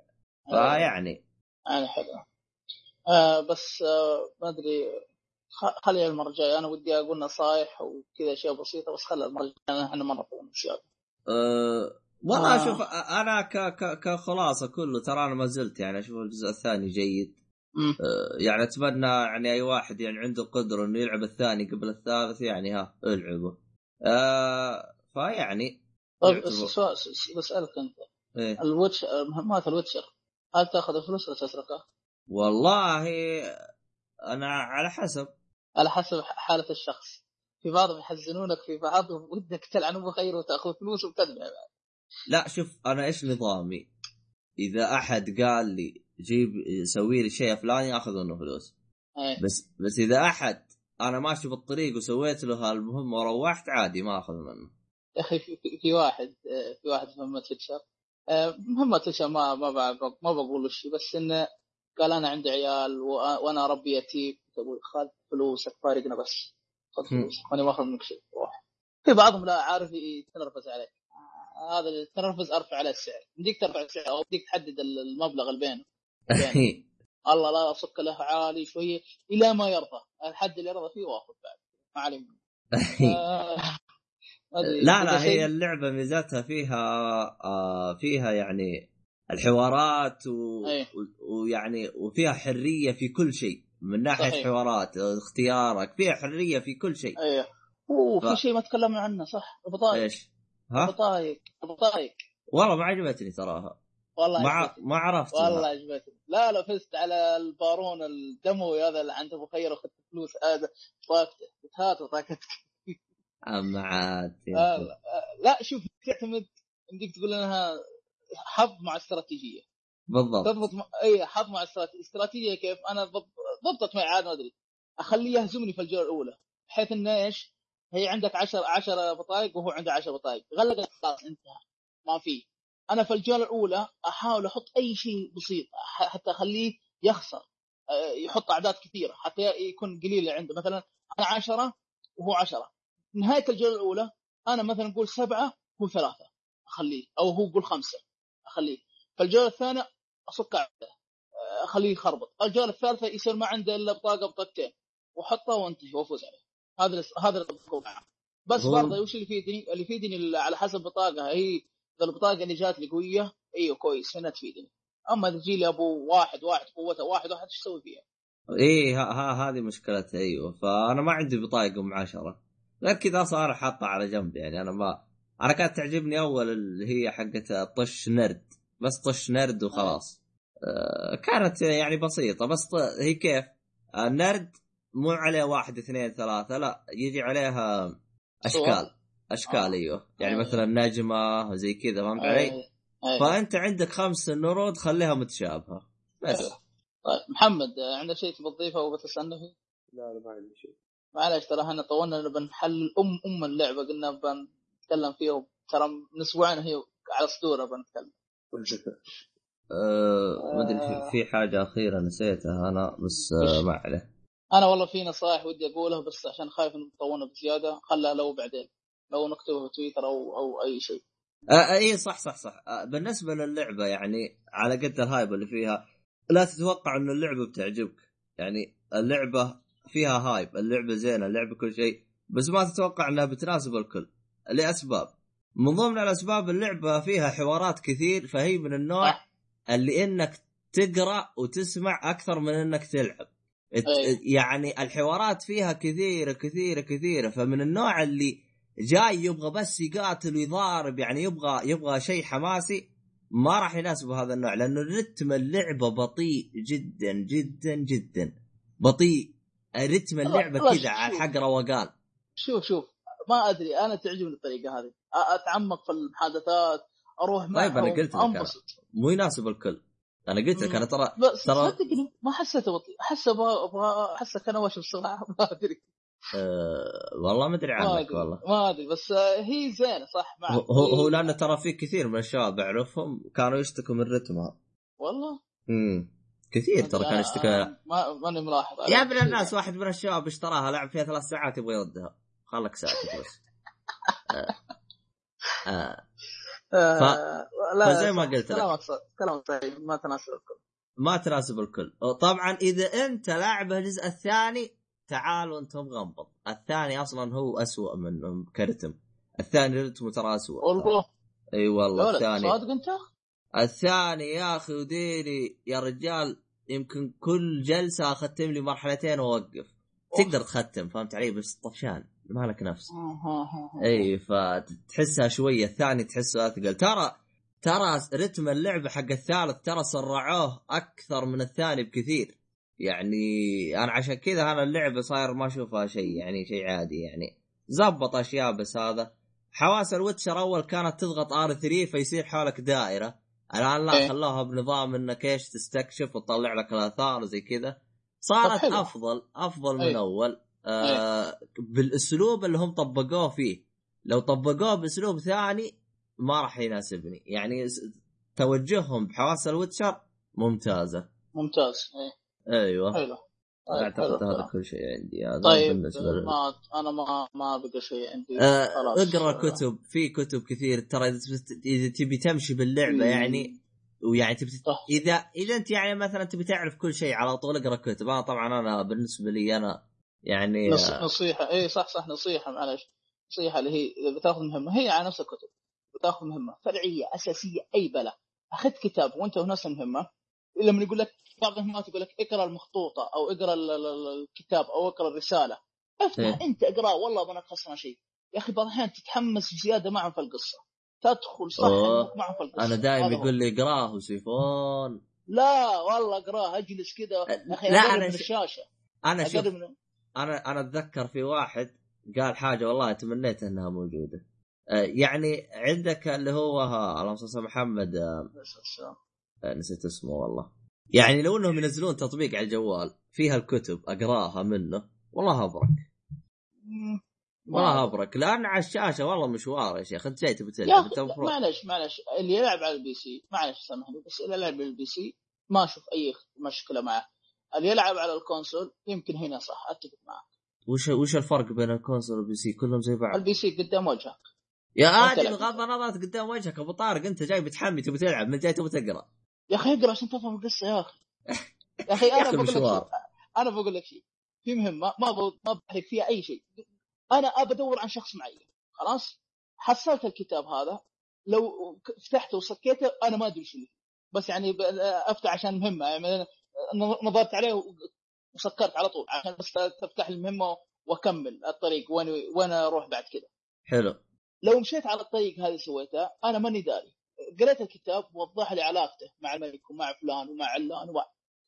Speaker 3: آه،
Speaker 1: فيعني.
Speaker 3: يعني حلو آه بس آه ما أدري. خ- خليها المرة الجاية. أنا ودي أقول نصايح وكذا أشياء بسيطة بس خليها المرة الجاية. إحنا زياده
Speaker 1: أه والله
Speaker 3: آه.
Speaker 1: شوف أنا ك ك كخلاصة كله ترى أنا ما زلت يعني أشوف الجزء الثاني جيد
Speaker 3: مم.
Speaker 1: يعني أتمنى يعني أي واحد يعني عنده قدرة إنه يلعب الثاني قبل الثالث يعني ها ألعبه أه فيعني
Speaker 3: طيب بسألك أنت
Speaker 1: إيه.
Speaker 3: ال Witch- مهمات ال Witcher هل تأخذ الفلوس ولا تتركها؟
Speaker 1: والله أنا على حسب
Speaker 3: على حسب حالة الشخص في بعضهم يحزنونك في بعضهم ودك تلعنهم بخير وتأخذ فلوس وتدفع
Speaker 1: لا شوف أنا إيش نظامي؟ إذا أحد قال لي جيب سوي لي شيء فلاني اخذ منه فلوس.
Speaker 3: إيه.
Speaker 1: بس بس إذا أحد أنا ماشي بالطريق وسويت له هالمهمة وروحت عادي ما أخذ منه.
Speaker 3: يا أخي في, واحد في واحد في مهمة Witcher آه، مهمة Witcher ما ما ما بقول له شيء بس إنه قال أنا عندي عيال وأنا اربي يتيم. تقول خذ فلوسك فارقنا بس. خذ. فلوسك وأنا ما أخذ منك شيء روح. في بعضهم لا عارف يتنرفز عليك هذا اللي تنرفز أرفع عليه السعر. يمديك ترفع السعر أو يمديك تحدد المبلغ اللي بينه. بينه. (laughs) الله لا أصك له عالي شوية إلى ما يرضى. الحد اللي يرضى فيه واخذ بعد. ما علي (laughs)
Speaker 1: لا لا هي اللعبة ميزتها فيها آه فيها يعني الحوارات و...
Speaker 3: أيه.
Speaker 1: و- ويعني وفيها حرية في كل شيء. من ناحية
Speaker 3: صحيح.
Speaker 1: حوارات اختيارك فيها حرية في كل شيء.
Speaker 3: أيوه أوه
Speaker 1: ف-
Speaker 3: شيء ما تكلمنا عنه صح. البطايق
Speaker 1: إيش؟ ها؟
Speaker 3: البطايق البطايق
Speaker 1: والله ما عجبتني تراها.
Speaker 3: والله
Speaker 1: ما
Speaker 3: عجبتني.
Speaker 1: ما عرفت
Speaker 3: والله عجبتني. لا لا فزت على البارون الدموي هذا اللي عنده ابو خير واخذت فلوس هذا طاقته قلت هات طاقتك
Speaker 1: أما عاد
Speaker 3: آه،. لا, شوف تعتمد يمديك تقول إنها حظ مع استراتيجية.
Speaker 1: بالضبط.
Speaker 3: تضبط مع... إي حظ مع استراتيجيه استراتيجية كيف؟ أنا ضب... ضبطت معي عاد ما أدري. أخليه يهزمني في الجولة الأولى بحيث إنه إيش؟ هي عندك 10 10 بطايق وهو عنده 10 بطايق. غلقت خلاص انتهى. ما في. أنا في الجولة الأولى أحاول أحط أي شيء بسيط حتى أخليه يخسر. آه، يحط أعداد كثيرة حتى يكون قليل عنده. مثلا أنا 10 وهو 10 نهاية الجولة الأولى أنا مثلا نقول سبعة هو ثلاثة أخليه. أو هو يقول خمسة أخليه. فالجوله الثانية أصك عده أخليه يخربط. الجولة الثالثة يصير ما عنده إلا بطاقة بطاقتين. واحطها وانتهي وأفوز عليه. هذا هذا. بس برضه وش اللي يفيدني؟ اللي يفيدني على حسب بطاقه هي إذا البطاقة اللي جات لي قوية إيوه كويس هنا تفيدني. أما تجي لي أبو واحد واحد قوته واحد واحد إيش أسوي فيها؟
Speaker 1: إيه ها, ها هذه مشكلتها إيوه. فأنا ما عندي بطايق ام عشرة غير كذا صار حاطها على جنب يعني أنا ما أنا كانت تعجبني أول اللي هي حقت طش نرد. بس طش نرد وخلاص. آه كانت يعني بسيطة. بس ط- هي كيف؟ النرد مو عليه واحد اثنين ثلاثة لا يجي عليها أشكال أشكال
Speaker 3: آه.
Speaker 1: أيوه يعني
Speaker 3: آه.
Speaker 1: مثلا نجمة زي كذا فهمت علي؟
Speaker 3: أي- أي.
Speaker 1: فأنت عندك خمس نرود خليها متشابهة بس
Speaker 3: أيوة. طيب محمد آه، عندك شيء تبغى تضيفه أو بتستنى فيه؟
Speaker 2: لا لا ما عندي شيء
Speaker 3: معلش ترى إحنا طولنا بنحل ام أم اللعبة قلنا بنتكلم فيها ترى من أسبوعين هي على صدورها بنتكلم
Speaker 1: آه ما أدري في- في حاجة أخيرة نسيتها أنا بس آه؟ ما عليه
Speaker 3: أنا والله في نصائح ودي أقولها بس عشان خايف انه يطولنا بزيادة خلها لو بعدين لو نكتبه في تويتر أو أو أي شيء.
Speaker 1: آه اي صح صح صح. آه بالنسبة للعبة يعني على قد الهايب اللي فيها لا تتوقع انه اللعبة بتعجبك. يعني اللعبة فيها هايب اللعبة زينة اللعبة كل شيء بس ما تتوقع إنها بتناسب الكل لأسباب. من ضمن الأسباب اللعبة فيها حوارات كثير فهي من النوع. اللي إنك تقرأ وتسمع أكثر من إنك تلعب.
Speaker 3: أي.
Speaker 1: يعني الحوارات فيها كثيرة كثيرة كثيرة فمن النوع اللي جاي يبغى بس يقاتل ويضارب يعني يبغى يبغى شيء حماسي ما راح يناسبه هذا النوع لأنه رتم اللعبة بطيء جدا جدا جدا. بطيء. رتم
Speaker 3: اللعبة
Speaker 1: كذا على. حق روقان.
Speaker 3: شوف شوف. ما أدري أنا تعجبني الطريقة هذه. أتعمق في المحادثات أروح معهم
Speaker 1: طيب، أنا قلت لك مو يناسب الكل. أنا قلت لك أنا ترى
Speaker 3: بس
Speaker 1: ترى-
Speaker 3: صدقني ما حسيته بطيء احسه أبغى أبغى احسه كان وش بسرعة (laughs) ما أدري.
Speaker 1: آه والله ما
Speaker 3: أدري
Speaker 1: عنك والله.
Speaker 3: ما أدري بس آه، هي زينة صح معك
Speaker 1: هو هو لأنه ترى في كثير من الشباب اعرفهم كانوا يشتكوا من رتمها.
Speaker 3: والله؟
Speaker 1: امم كثير ترى كان يشتكى
Speaker 3: ما ماني ملاحظ
Speaker 1: يا ابن الناس واحد من الشباب اشتراها لعب فيها ثلاث ساعات يبغى يردها. خلك ساكت بس. (laughs) آه. آه.
Speaker 3: آه لا
Speaker 1: فزي ما قلت لك.
Speaker 3: كلامك صح كلامك صحيح ما تناسب الكل
Speaker 1: ما تناسب الكل. طبعا إذا أنت لاعب الجزء الثاني تعالوا أنتم غنبط الثاني أصلا هو أسوأ منهم كرتم الثاني رتمه ترى أسوأ.
Speaker 3: والله أي
Speaker 1: والله الثاني.
Speaker 3: صادق أنت؟
Speaker 1: الثاني يا أخي وديني يا رجال يمكن كل جلسة أختم لي مرحلتين وأوقف. تقدر تختم فهمت علي؟ بس طفشان. ما لك نفس اي فتحسها شوية الثاني تحسه اثقل ترى ترى رتم اللعبه حق الثالث ترى سرعوه أكثر من الثاني بكثير. يعني أنا عشان كذا أنا اللعبه صاير ما اشوفها شيء يعني شيء عادي يعني. زبط أشياء بس هذا. حواس ال Witcher أول كانت تضغط R 3 فيصير حولك دائرة. الآن لا
Speaker 3: إيه.
Speaker 1: خلوها بنظام انك إيش تستكشف وتطلع لك الآثار وزي كذا. صارت. أفضل أفضل من
Speaker 3: إيه.
Speaker 1: اول آه بالاسلوب اللي هم طبقوه فيه. لو طبقوه باسلوب ثاني ما راح يناسبني. يعني توجههم بحواس الويتشر ممتازة.
Speaker 3: ممتاز إيه.
Speaker 1: أيوه.
Speaker 3: حلو. طيب، أعتقد
Speaker 1: هذا. كل شيء عندي. هذا
Speaker 3: طيب
Speaker 1: بالنسبة.
Speaker 3: ما أنا ما ما بقى شيء عندي.
Speaker 1: آه اقرأ كتب. في كتب كثير. ترى إذا تبي تمشي باللعبة
Speaker 3: مم.
Speaker 1: يعني ويعني تبي
Speaker 3: صح.
Speaker 1: اذا إذا أنت يعني مثلا تبي تعرف كل شيء على طول اقرأ كتب. أنا طبعا أنا بالنسبة لي أنا يعني
Speaker 3: نص... نصيحة. اي صح صح نصيحة معلش. نصيحة اللي هي إذا بتاخذ مهمه هي على نفس الكتب. بتاخذ مهمه فرعية أساسية أي بلا اخذت كتاب وأنت في نفس المهمه لما يقول لك بعض المهمات يقول لك اقرأ المخطوطة أو اقرأ ال- ال- ال- الكتاب أو اقرأ الرسالة. افتح
Speaker 1: إيه.
Speaker 3: أنت اقراه والله ما خسران شيء. يا أخي بعض الأحيان تتحمس زيادة معهم في القصة. تدخل صح معهم في القصة.
Speaker 1: أنا دائما. يقول لي اقراه وسيفون
Speaker 3: لا والله اقراه. اجلس كذا يا أخي
Speaker 1: لا، أنا
Speaker 3: من الشاشة.
Speaker 1: أنا شوف.
Speaker 3: من
Speaker 1: أنا أنا أتذكر في واحد قال حاجة والله تمنيت إنها موجودة. آه، يعني عندك اللي هو اللهم صل محمد آه، آه، نسيت اسمه والله. يعني لو إنهم ينزلون تطبيق على الجوال فيها الكتب أقراها منه والله
Speaker 3: أبرك.
Speaker 1: والله أبرك. لأن على الشاشة والله مشوار يا شيخ. أنت جاي تبي تلعب
Speaker 3: أخي
Speaker 1: أنت المفروض
Speaker 3: معلش معلش. اللي يلعب على ال PC معلش سامحني بس اللي يلعب على ال PC ما أشوف أي مشكلة معه. اللي يلعب على ال console يمكن هنا صح أتفق معك.
Speaker 1: وش وش الفرق بين ال console وال PC؟ كلهم زي بعض.
Speaker 3: ال PC قدام وجهك.
Speaker 1: يا
Speaker 3: آدم.
Speaker 1: غض النظر قدام وجهك. أبو طارق أنت جاي بتحمي تبي تلعب من جاي تبي تقرأ.
Speaker 3: يا أخي أقرأ عشان تفهم القصة يا أخي. (laughs) يا
Speaker 1: أخي أنا
Speaker 3: بقول لك. شيء. أنا بقول لك شيء. في مهمة ما ب- ما بحرق فيها أي شيء. أنا ابى أدور عن شخص معين. خلاص؟ حصلت الكتاب هذا. لو فتحته وسكيته أنا ما أدري شو. بس يعني أفتح عشان مهمة. يعني نظرت عليه و- وسكرت على طول. عشان بس تفتح المهمة وأكمل الطريق. وين وين أروح بعد كذا
Speaker 1: حلو.
Speaker 3: لو مشيت على الطريق هذه سويتها أنا ماني داري. قريت الكتاب وضح لي علاقته مع الملك ومع فلان ومع علان ومع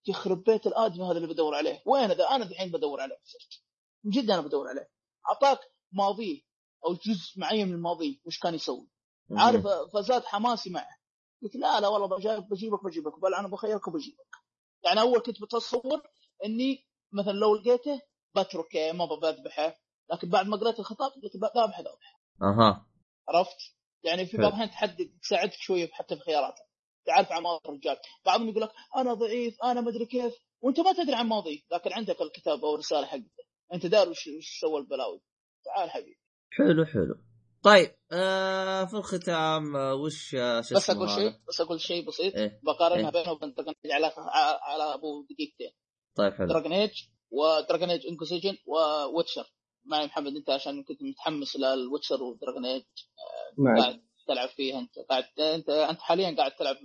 Speaker 3: يخرب بيت الآدمي هذا اللي بدور عليه. وين ذا؟ أنا الحين بدور عليه. صرت. من جد أنا بدور عليه. أعطاك ماضيه أو جزء معين من ماضيه وش كان يسوي. عارف فزاد حماسي معه. قلت لا لا والله بجيبك بجيبك بجيبك. بل أنا بخيرك وبجيبك. يعني أول كنت بتصور إني مثلا لو لقيته بتركه ما بذبحه لكن بعد ما قريت الخطاب قلت بذبحه ذبحه
Speaker 1: أها.
Speaker 3: عرفت؟ يعني في. بعض الأحيان تحدد تساعدك شوية حتى في خياراتك. تعرف عن ماضي الرجال. بعضهم يقول لك أنا ضعيف أنا مدري كيف وأنت ما تدري عن ماضي لكن عندك الكتاب أو الرسالة حقته. أنت داري وش سوى البلاوي. تعال حبيبي.
Speaker 1: حلو حلو. طيب آه في الختام آه وش آه شو
Speaker 3: بس
Speaker 1: أقول؟
Speaker 3: شيء بس أقول شيء بسيط.
Speaker 1: إيه؟
Speaker 3: بقارنها
Speaker 1: إيه؟
Speaker 3: بينه وبين Dragon Age على على أبو دقيقتين.
Speaker 1: طيب حلو.
Speaker 3: Dragon Age و Dragon Age Inquisition و Witcher معي محمد أنت عشان كنت متحمس لل Witcher و Dragon Age
Speaker 2: معك
Speaker 3: قاعد تلعب فيها أنت. قاعد أنت أنت حاليا قاعد تلعب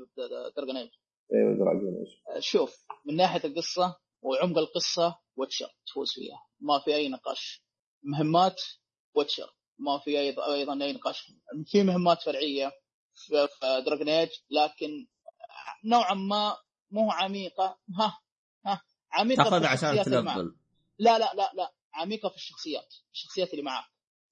Speaker 3: Dragon Age
Speaker 2: أيوه Dragon Age
Speaker 3: شوف من ناحية القصة وعمق القصة Witcher تفوز فيها. ما في أي نقاش. مهمات Witcher ما في أيضا أيضا أي نقاش في مهمات فرعيه في في Dragon Age لكن نوعا ما مو عميقة. ها ها عميقة في
Speaker 1: تاخذها عشان
Speaker 3: الشخصيات اللي معك.
Speaker 1: تلفل
Speaker 3: لا لا لا لا عميقة في الشخصيات الشخصيات اللي معاك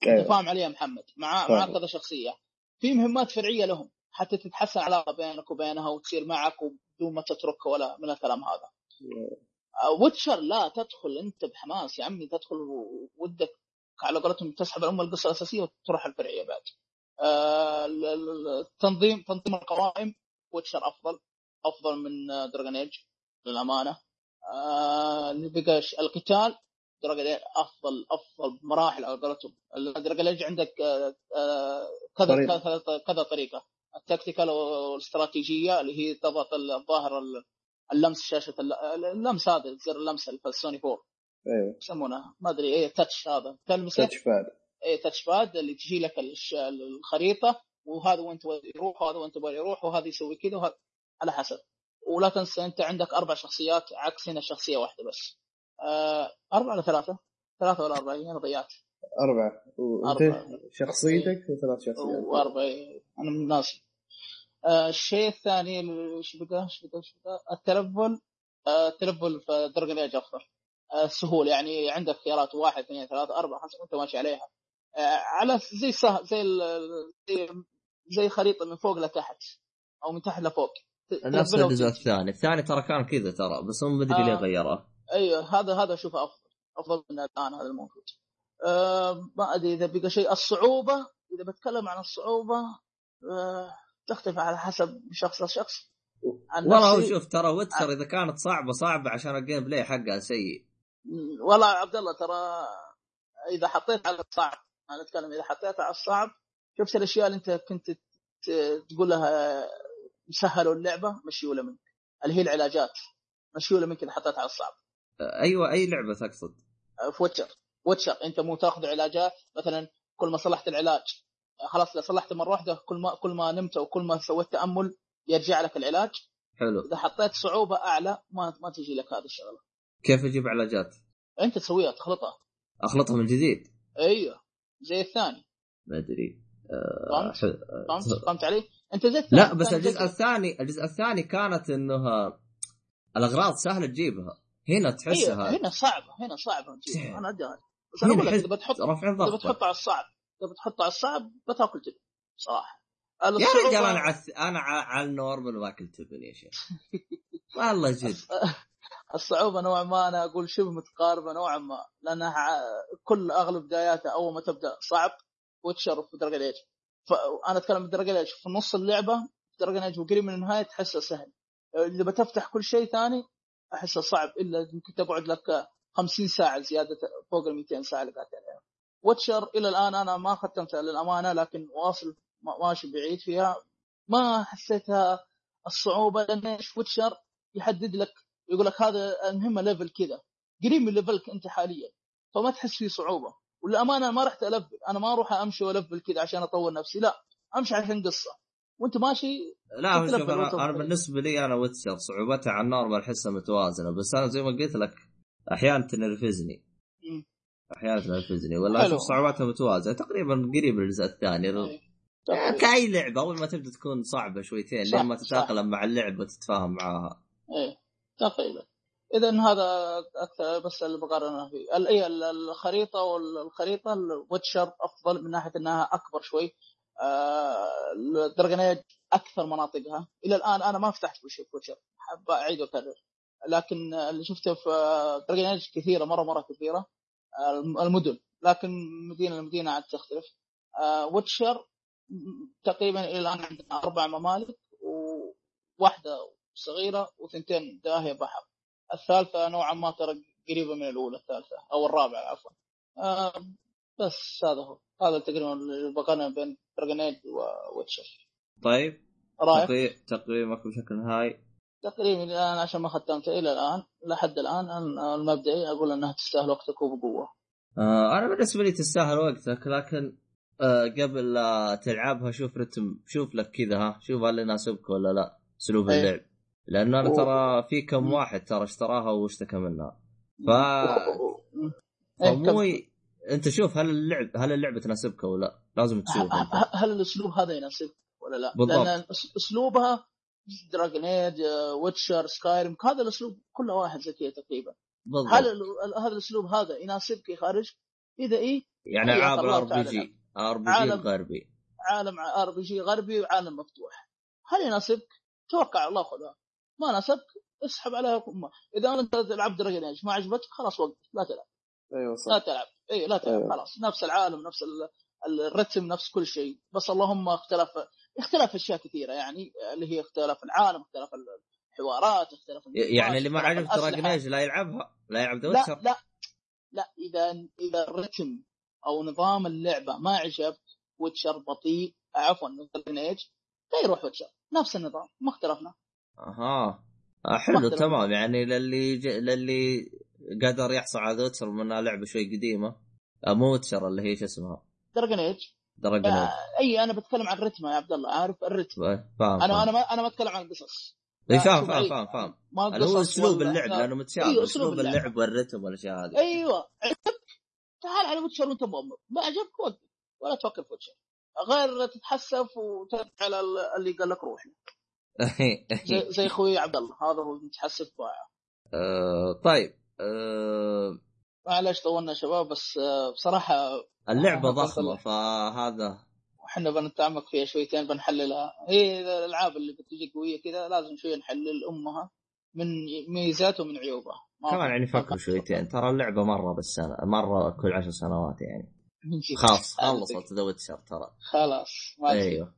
Speaker 3: أنت
Speaker 2: أيوه.
Speaker 3: فاهم عليها محمد. مع. معك كذا شخصية. في مهمات فرعيه لهم حتى تتحسن علاقه بينك وبينها وتصير معك وبدون ما تتركها ولا من الكلام هذا. Witcher لا تدخل أنت بحماس يا عمي تدخل ودك على قولتهم تسحب ام القصة الأساسية وتروح الفرعيه بعد. آه، ال- ال- التنظيم تنظيم القوائم Witcher أفضل أفضل من Dragon Age للأمانة. آه، بقى القتال Dragon أفضل أفضل بمراحل على قولتهم. Dragon Age عندك آه، آه، كذا
Speaker 2: طريقة.
Speaker 3: كذا كذا طريقة. ال tactical والاستراتيجية اللي هي تضغط الظاهر ال- اللمس شاشة الل- اللمس هذا زر اللمس السوني 4
Speaker 2: أيوه
Speaker 3: يسمونه ما أدري إيه touch هذا. تلمسه؟ touchpad إيه touchpad اللي تجي لك الخريطة وهذا وين تبغى يروح وهذا وين تبغى يروح وهذا يسوي كذا وهذا على حسب. ولا تنسى أنت عندك أربع شخصيات عكس هنا شخصية واحدة بس. آه أربعة ولا ثلاثة؟ ثلاثة ولا أربعة؟ أنا ضيعت
Speaker 2: أربعة. وأنت. شخصيتك وثلاث شخصيات.
Speaker 3: وأربعة. أنا من ناسي. آه الشيء الثاني اللي- إيش بقى؟ إيش بقى؟ إيش بقى؟ التلفل. آه التلفل في Dragon Age افضل آه السهوله يعني عندك خيارات واحد اثنين ثلاثة أربعة خمسة وانت ماشي عليها. آه على زي سهل زي ال- زي زي خريطة من فوق لتحت أو من تحت لفوق.
Speaker 1: نفس الجزء. الثاني. الثاني ترى كان كذا ترى بس هم مدري ليه
Speaker 3: آه.
Speaker 1: غيره.
Speaker 3: أيوه هذا هذا اشوفه أفضل أفضل من الآن هذا الموجود. آه ما أدري إذا بقى شيء. الصعوبة إذا بتكلم عن الصعوبة آه تختلف على حسب شخص لشخص.
Speaker 1: والله شوف ترى Witcher إذا كانت صعبة صعبة عشان ال gameplay حقها سيء.
Speaker 3: والله عبد الله ترى إذا حطيت على الصعب أنا أتكلم إذا حطيت على الصعب شفت الأشياء اللي أنت كنت تقول لها سهلوا اللعبة مشيوا منك. اللي هي العلاجات مشيوا منك إذا حطيت على الصعب.
Speaker 1: أيوه أي لعبة تقصد؟
Speaker 3: في Witcher Witcher أنت مو تاخذ علاجات مثلا كل ما صلحت العلاج خلاص إذا صلحت مرة واحدة كل ما كل ما نمت أو كل ما سويت تأمل يرجع لك العلاج.
Speaker 1: حلو.
Speaker 3: إذا حطيت صعوبة أعلى ما ما تجي لك هذه الشغلة.
Speaker 1: كيف أجيب علاجات؟
Speaker 3: أنت تسويها تخلطها.
Speaker 1: أخلطها من جديد؟
Speaker 3: أيوه زي الثاني.
Speaker 1: ما أدري. آه،
Speaker 3: فهمت؟ فهمت؟ فهمت علي؟ أنت زي الثاني.
Speaker 1: لا بس الجزء الثاني الجزء الثاني كانت انه الأغراض سهلة تجيبها. هنا تحسها
Speaker 3: هنا صعبة هنا صعبة تجيب.
Speaker 1: إيه.
Speaker 3: أنا أدري. بس
Speaker 1: أنا
Speaker 3: أقول لك إذا بتحط
Speaker 1: إذا
Speaker 3: بتحط على الصعب إذا بتحط على الصعب بتاكل تبن صراحة.
Speaker 1: يا رجال أنا على أنا على النورمال ما أكل تبن يا شيخ. (laughs) والله جد. (laughs)
Speaker 3: الصعوبة نوعا ما أنا أقول شبه متقاربة نوعا ما لأنها كل أغلب بداياتها أول ما تبدأ صعب Witcher في Dragon Age فانا أتكلم ب Dragon Age في نص اللعبة Dragon Age وقريب من النهاية تحسه سهل. إذا بتفتح كل شيء ثاني أحسه صعب إلا يمكن تقعد لك 50 ساعة زيادة فوق ال 200 ساعة اللي قاعد عليها. Witcher إلى الآن أنا ما ختمتها للأمانة لكن واصل ما- ماشي بعيد فيها. ما حسيتها الصعوبة لأن إيش؟ Witcher يحدد لك يقول لك هذا المهمة level كذا. قريب من level ك أنت حاليا. فما تحس فيه صعوبة. والامانه ما رحت ألفل. أنا ما أروح أمشي وألفل كذا عشان أطور نفسي. لا أمشي عشان قصة. وأنت ماشي
Speaker 1: لا هو شوف
Speaker 3: أنا.
Speaker 1: أنا بالنسبة لي أنا Witcher صعوبتها على ال normal احسها متوازنة. بس أنا زي ما قلت لك أحيانا تنرفزني. أحيانا تنرفزني. ولا. أشوف صعوبتها متوازنة. تقريبا قريب من الجزء الثاني.
Speaker 3: إيه.
Speaker 1: كأي لعبة أول ما تبدأ تكون صعبة شويتين لين ما. تتأقلم مع اللعبة وتتفاهم معاها
Speaker 3: إيه. تقريبا. اذا هذا أكثر بس اللي بقارنها فيه إيه، ال- الخريطة والخريطه ال Witcher أفضل من ناحية إنها أكبر شوي. آه Dragon Age أكثر مناطقها. إلى الآن أنا ما فتحت Witcher حاب أعيد وأكرر. لكن اللي شفته في Dragon Age كثيرة مره مرة كثيرة. الم- المدن. لكن مدينة لمدينة عاد تختلف. آه Witcher تقريبا إلى الآن عندنا أربع ممالك واحدة صغيرة وثنتين داهية بحر. الثالثة نوعا ما ترى قريبة من الأولى الثالثة أو الرابعة عفوا. آه بس هذا هو. هذا تقريبا المقارنة بين Dragon Age و Witcher
Speaker 1: طيب
Speaker 3: رأيك؟
Speaker 1: تقييم تقييمك بشكل نهائي
Speaker 3: تقريبا الآن عشان ما ختمته إلى الآن لحد الآن المبدئي أقول إنها تستاهل وقتك وبقوة.
Speaker 1: آه أنا بالنسبة لي تستاهل وقتك لكن آه قبل لا تلعبها شوف رتم شوف لك كذا ها شوف هل يناسبك ولا لا أسلوب
Speaker 3: أي.
Speaker 1: اللعب. لأنه
Speaker 3: أنا
Speaker 1: ترى في كم. واحد ترى اشتراها واشتكى منها. ف
Speaker 3: إيه،
Speaker 1: فمو
Speaker 3: كم-
Speaker 1: ي- أنت شوف هل اللعب هل اللعبة تناسبك ولا لا؟ لازم تشوف
Speaker 3: ه-
Speaker 1: أنت.
Speaker 3: ه- هل الأسلوب هذا يناسبك ولا لا؟
Speaker 1: بالضبط.
Speaker 3: لأن أسلوبها Dragon Age Witcher Skyrim هذا الأسلوب كله واحد زي كذا تقريبا.
Speaker 1: بالضبط.
Speaker 3: هل ال- هذا الأسلوب هذا يناسبك يا خارج؟ إذا إيه
Speaker 1: يعني العاب ال RPG RPG
Speaker 3: عالم-
Speaker 1: الغربي.
Speaker 3: عالم RPG غربي وعالم مفتوح. هل يناسبك؟ على الله خذها. ما ناسبك اسحب عليها أمه. إذا أنت تلعب Dragon Age ما عجبتك خلاص وقف لا تلعب.
Speaker 2: أيوه
Speaker 3: لا
Speaker 2: صح
Speaker 3: تلعب. إي لا تلعب
Speaker 2: أيوة.
Speaker 3: خلاص. نفس العالم نفس ال- الرتم نفس كل شيء. بس اللهم اختلاف اختلاف أشياء كثيرة يعني اللي هي اختلاف العالم اختلاف الحوارات اختلاف
Speaker 1: يعني اللي ما عجب. Dragon Age لا يلعبها لا يلعب ذا
Speaker 3: لا لا. لا إذا إذا الرتم أو نظام اللعبة ما عجبك Witcher بطيء عفوا Dragon Age لا يروح Witcher. نفس النظام ما اختلفنا.
Speaker 1: أها. آه حلو. تمام. يعني للي ج... للي قدر يحصل على Witcher منها لعبه شوي قديمة. آه مو Witcher اللي هي شو اسمها؟
Speaker 3: Dragon Age
Speaker 1: Dragon Age
Speaker 3: أي أنا بتكلم عن الرتم يا عبد الله. عارف الرتم.
Speaker 1: فاهم
Speaker 3: أنا
Speaker 1: فاهم.
Speaker 3: أنا ما أنا ما أتكلم عن القصص
Speaker 1: اي
Speaker 3: لا،
Speaker 1: فاهم فاهم. فاهم فاهم. هو
Speaker 3: قصص أسلوب
Speaker 1: اللعب
Speaker 3: لا.
Speaker 1: لأنه متشابه
Speaker 3: أيوة، أسلوب اللعب.
Speaker 1: اللعب والرتم والأشياء هذه.
Speaker 3: أيوه. عجبك تعال على Witcher وانت ما عجبك وقف ولا تفكر في Witcher غير تتحسف وترجع على ال- اللي قال لك روح زي, (laughs) زي أخوي عبد الله هذا هو متحسف بايع
Speaker 1: آه، طيب آه،
Speaker 3: معلش طولنا شباب بس آه،
Speaker 1: بصراحة
Speaker 3: اللعبة
Speaker 1: ضخمة فهذا.
Speaker 3: إحنا بنتعمق فيها شويتين بنحللها. هي الألعاب اللي بتجي قوية كذا لازم شوية نحلل أمها من ميزاتها ومن عيوبها. ما
Speaker 1: كمان يعني فكروا
Speaker 3: في-
Speaker 1: شويتين. ترى اللعبة مرة بالسنة مرة كل عشر سنوات يعني. خلاص خلصت ذا ويتشر ترى.
Speaker 3: خلاص. أيوه.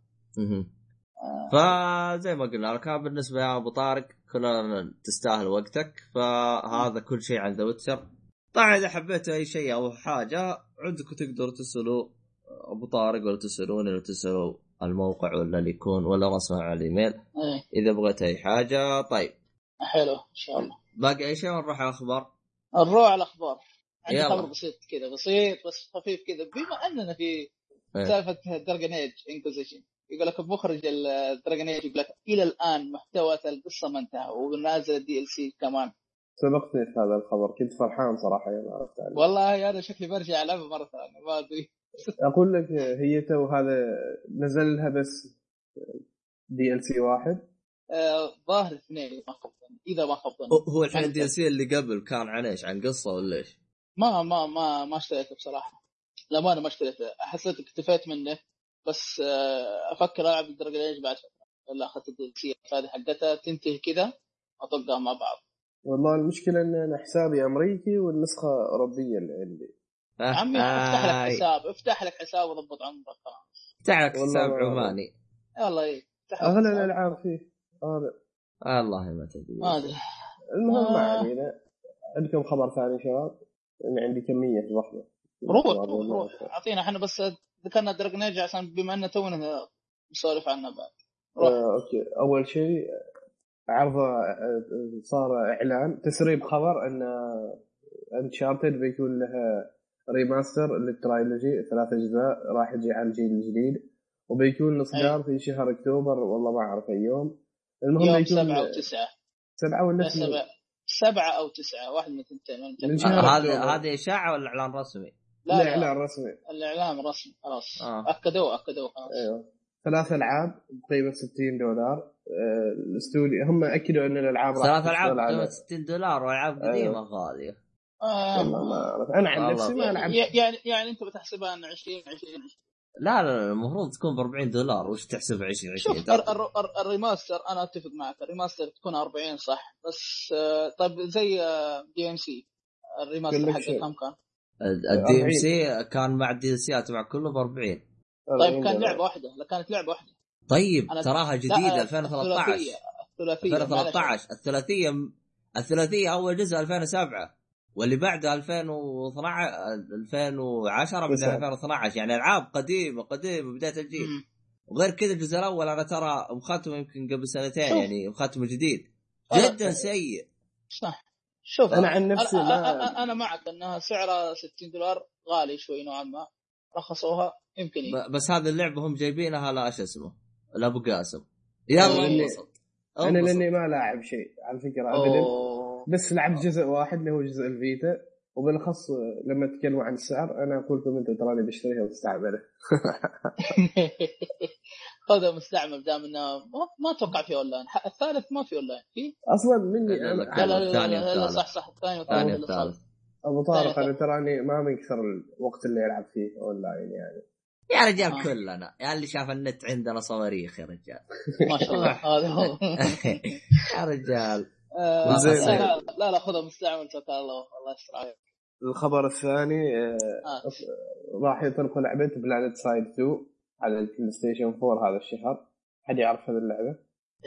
Speaker 1: فزي ما قلنا هذا بالنسبة يا أبو طارق كلنا تستاهل وقتك. فهذا كل شيء عن The Witcher. طبعا إذا حبيتوا أي شيء أو حاجة عندكم تقدروا تسالوا أبو طارق ولا تسالوني ولا تسالوا الموقع ولا اللي يكون ولا رسمه على الإيميل.
Speaker 3: إيه.
Speaker 1: إذا بغيت أي حاجة طيب.
Speaker 3: حلو إن شاء الله.
Speaker 1: باقي أي شيء ونروح على الأخبار؟
Speaker 3: نروح على الأخبار. عندي. خبر بسيط كذا بسيط بس خفيف كذا. بما أننا في
Speaker 1: إيه.
Speaker 3: سالفة Dragon Age Inquisition يقول لك مخرج ال Dragon Age يقول لك إلى الآن محتوى القصة ما انتهى ونازل ال DLC كمان
Speaker 2: سبقتني في هذا الخبر كنت فرحان صراحة يوم عرفت عنه
Speaker 3: والله أنا شكلي برجع العبها مرة ثانية ما أدري (laughs)
Speaker 2: أقول لك هي تو هذا نزل لها بس D LC واحد
Speaker 3: آه، ظاهر اثنين ما خاب. إذا ما خاب.
Speaker 1: هو- هو الحين ال DLC اللي قبل كان عن إيش؟ عن قصة ولا إيش؟
Speaker 3: ما ما ما ما اشتريته بصراحة لا ما أنا ما اشتريته حسيت اكتفيت منه بس آه، أفكر ألعب ال Dragon Age بعد فترة. الا أخذت ال DLC هذه حقتها تنتهي كذا أطقها مع بعض.
Speaker 2: والله المشكلة إن أنا حسابي أمريكي والنسخة أوروبية اللي عندي.
Speaker 3: عمي افتح لك
Speaker 1: آي.
Speaker 3: حساب. افتح لك حساب وضبط عمرك. خلاص
Speaker 1: افتح لك حساب
Speaker 2: ما-
Speaker 1: عماني.
Speaker 3: يلا إيه افتح لك أغلى.
Speaker 2: الألعاب فيه. هذا.
Speaker 1: والله ما تدري.
Speaker 3: ما أدري.
Speaker 2: المهم ما
Speaker 3: آه.
Speaker 2: علينا عندكم خبر ثاني شباب؟ أنا عندي كمية ضخمة.
Speaker 3: روح روح روح. أعطينا إحنا بس ذكرنا Dragon Age عشان بما ان تونا نسولف عنها بعد.
Speaker 2: آه، أوكي. أول شيء عرض آه، صار إعلان. تسريب خبر أن Uncharted بيكون لها remaster لل trilogy. ثلاث أجزاء. راح يجي على الجيل الجديد. وبيكون الاصدار في شهر أكتوبر. والله ما أعرف أي يوم. المهم
Speaker 3: يوم
Speaker 2: بيكون
Speaker 3: سبعة أو تسعة
Speaker 2: سبعة ولا؟
Speaker 3: سبعة. سبعة أو تسعة. واحد من الثنتين.
Speaker 1: هذه. هذه إشاعة ولا إعلان رسمي؟
Speaker 3: لا
Speaker 2: لا. اعلان رسمي.
Speaker 3: الإعلام رسمي خلاص.
Speaker 1: آه.
Speaker 3: أكدوه أكدوه خلاص.
Speaker 2: أيوه. ثلاث ألعاب بقيمة 60 دولار. آه، الاستوديو هم أكدوا أن الألعاب راح
Speaker 1: ثلاث
Speaker 2: ألعاب
Speaker 1: بقيمة 60 دولار وألعاب
Speaker 2: أيوه.
Speaker 1: قديمة غاليه
Speaker 3: آه.
Speaker 2: والله ما أعرف. أنا عن. نفسي ما لعبت
Speaker 3: ي- يعني يعني أنت بتحسبها أن 20 20 20
Speaker 1: لا لا لا، المفروض تكون ب 40 دولار. وش تحسب 20 20
Speaker 3: شوف الر- الر- الر- ال remaster أنا أتفق معك. ال remaster تكون 40 صح. بس آه، طيب زي
Speaker 2: DMC ال
Speaker 3: remaster
Speaker 2: شيء.
Speaker 3: كم كان؟
Speaker 1: ال DMC كان مع ال DLC تبع كله ب 40
Speaker 3: طيب كان لعبة واحدة لا كانت لعبة واحدة.
Speaker 1: طيب تراها جديدة
Speaker 3: آه،
Speaker 1: 2013
Speaker 3: الثلاثية ثلاثيه
Speaker 1: 2013 الثلاثية الثلاثية أول جزء 2007 واللي بعده 2012 2010 بعدين
Speaker 2: تسعة.
Speaker 1: 2012 يعني ألعاب قديمة قديمة بداية الجيل. وغير كذا الجزء الأول أنا ترى مختمه يمكن قبل سنتين. يعني مختمه جديد. جدا سيء.
Speaker 3: صح. شوف
Speaker 2: أنا عن نفسي
Speaker 3: أنا-
Speaker 2: ما-
Speaker 3: أنا- أنا معك إنها سعرها 60 دولار غالي شوي نوعا ما. رخصوها يمكن إيه.
Speaker 1: ب- بس هذه اللعبة هم جايبينها لا شو اسمه لا ابو قاسم يلا. انبسط أنا.
Speaker 2: لأني ما لاعب شيء على فكرة ابدا.
Speaker 3: أوه.
Speaker 2: بس لعبت جزء واحد اللي هو جزء الفيتا وبالأخص لما تكلموا عن السعر أنا قلت لكم أنتم تراني بشتريها مستعمله (laughs)
Speaker 3: خذها مستعمل دام إنه ما- ما أتوقع في اون لاين الثالث ما في اون لاين في
Speaker 2: أصلا مني
Speaker 1: لا، لا،
Speaker 3: لا لا. صح صح الثاني
Speaker 1: الثاني
Speaker 3: والثالث.
Speaker 2: أبو طارق أنا تراني ما من كثر الوقت اللي العب فيه أونلاين يعني.
Speaker 1: يا رجال
Speaker 3: آه.
Speaker 1: كلنا. يا اللي شاف النت عندنا صواريخ يا رجال.
Speaker 3: ما شاء الله. (laughs) هذا هو.
Speaker 1: يا رجال.
Speaker 3: آه،. لا لا لا لا خذها مستعمل توكل على الله الله يستر عليك.
Speaker 2: الخبر الثاني آه،
Speaker 3: آه.
Speaker 2: راح يطلقوا لعبة PlanetSide 2 على ال PlayStation 4 هذا الشهر. حد يعرف هذه اللعبة؟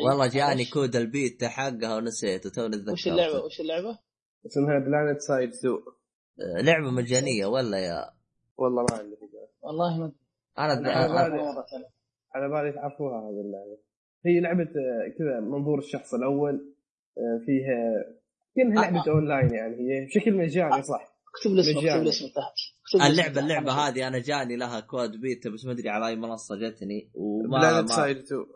Speaker 1: والله جاني
Speaker 3: code
Speaker 1: ال beta حقها ونسيته توني اتذكرت
Speaker 3: وش اللعبة؟ وش اللعبة؟
Speaker 2: اسمها PlanetSide 2
Speaker 1: آه، لعبة مجانية ولا يا.
Speaker 2: والله ما عندي
Speaker 3: والله ما
Speaker 2: أنا. على بالي تعرفوها هذه اللعبة. هي لعبة آه، كذا منظور الشخص الأول آه، فيها كأنها
Speaker 3: آه،
Speaker 2: لعبة اونلاين يعني هي بشكل مجاني صح؟
Speaker 3: اكتب لي اسمه اكتب
Speaker 2: مجاني.
Speaker 3: لي اسمه تحت.
Speaker 1: اللعبه. اللعبة هذه أنا جاني لها code beta بس ما أدري على أي منصة جتني وما
Speaker 2: Planet
Speaker 1: ما
Speaker 2: Side 2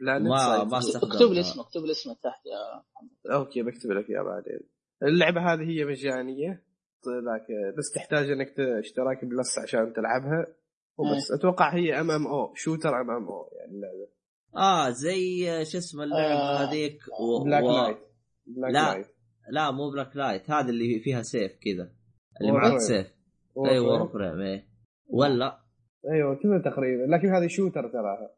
Speaker 2: Planet
Speaker 1: ما-
Speaker 2: Side
Speaker 1: ما
Speaker 2: 2.
Speaker 1: استخدمتها.
Speaker 3: اكتب لي اسمه اكتب لي اسمه تحت يا
Speaker 2: أوكي بكتب لك إياه بعدين. اللعبة هذه هي مجانية. لكن بس تحتاج إنك اشتراك Plus عشان تلعبها. وبس. أتوقع هي ام ام أو شوتر ام ام أو يعني اللعبة.
Speaker 1: آه زي شو اسمه اللعبة
Speaker 3: آه.
Speaker 1: هذيك؟ و...
Speaker 2: Black
Speaker 1: و...
Speaker 2: Light Black
Speaker 1: لا.
Speaker 2: Light
Speaker 1: لا مو Blacklight هذه اللي فيها سيف كذا. اللي معك. سيف.
Speaker 2: War
Speaker 1: اي frame. Warframe إيه. ولا.
Speaker 2: أيوه كذا تقريبا. لكن هذه shooter تراها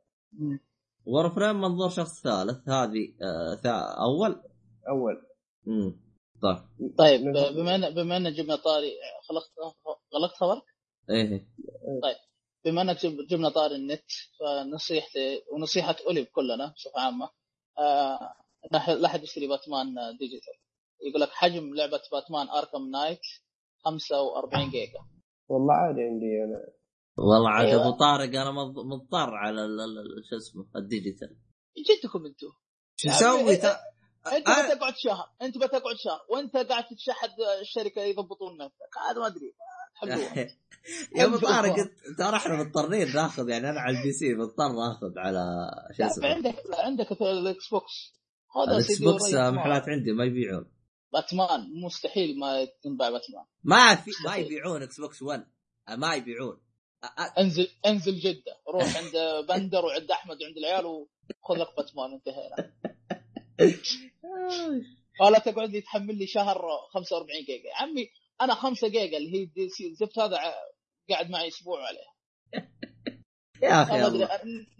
Speaker 1: Warframe منظور شخص ثالث. هذه آه ثا... أول.
Speaker 2: أول.
Speaker 1: امم طيب.
Speaker 3: طيب بما ان بما إن جبنا طاري خلقت غلقت خبر
Speaker 1: إيه.
Speaker 3: بما إنك جب- جبنا طاري النت فنصيحتي ونصيحة اوليف كلنا بصفة عامة. آه لا احد يشتري Batman digital. يقول لك حجم لعبة Batman Arkham Knight 45 جيجا.
Speaker 2: والله عادي عندي أنا.
Speaker 1: والله عاد
Speaker 3: أيوة.
Speaker 1: أبو طارق أنا مض- مضطر على ال- ال- ال- شو اسمه ال digital.
Speaker 3: جدكم أنتم
Speaker 1: شو تا-
Speaker 3: انت بتقعد شهر انت بتقعد شهر وأنت قاعد تتشحد الشركة يضبطون نفسك. هذا ما أدري. (laughs)
Speaker 1: يا
Speaker 3: أبو.
Speaker 1: طارق ترى إحنا مضطرين ناخذ يعني أنا على ال PC مضطر اخذ على شو اسمه.
Speaker 3: عندك عندك ال Xbox. هذا
Speaker 1: ال
Speaker 3: Xbox
Speaker 1: محلات عندي ما يبيعون.
Speaker 3: باتمان مستحيل ما تنباع باتمان.
Speaker 1: ما في ما يبيعون Xbox 1 آه، ما يبيعون. آه، آه،
Speaker 3: انزل انزل جدة. روح (laughs) عند بندر وعند أحمد وعند العيال وخذ لك باتمان انتهينا. (laughs) ولا تقعد لي تحمل لي شهر 45 جيجا. يا عمي أنا 5 جيجا اللي هي DC زفت هذا قاعد معي أسبوع عليه (laughs)
Speaker 1: يا
Speaker 3: أخي
Speaker 1: الله.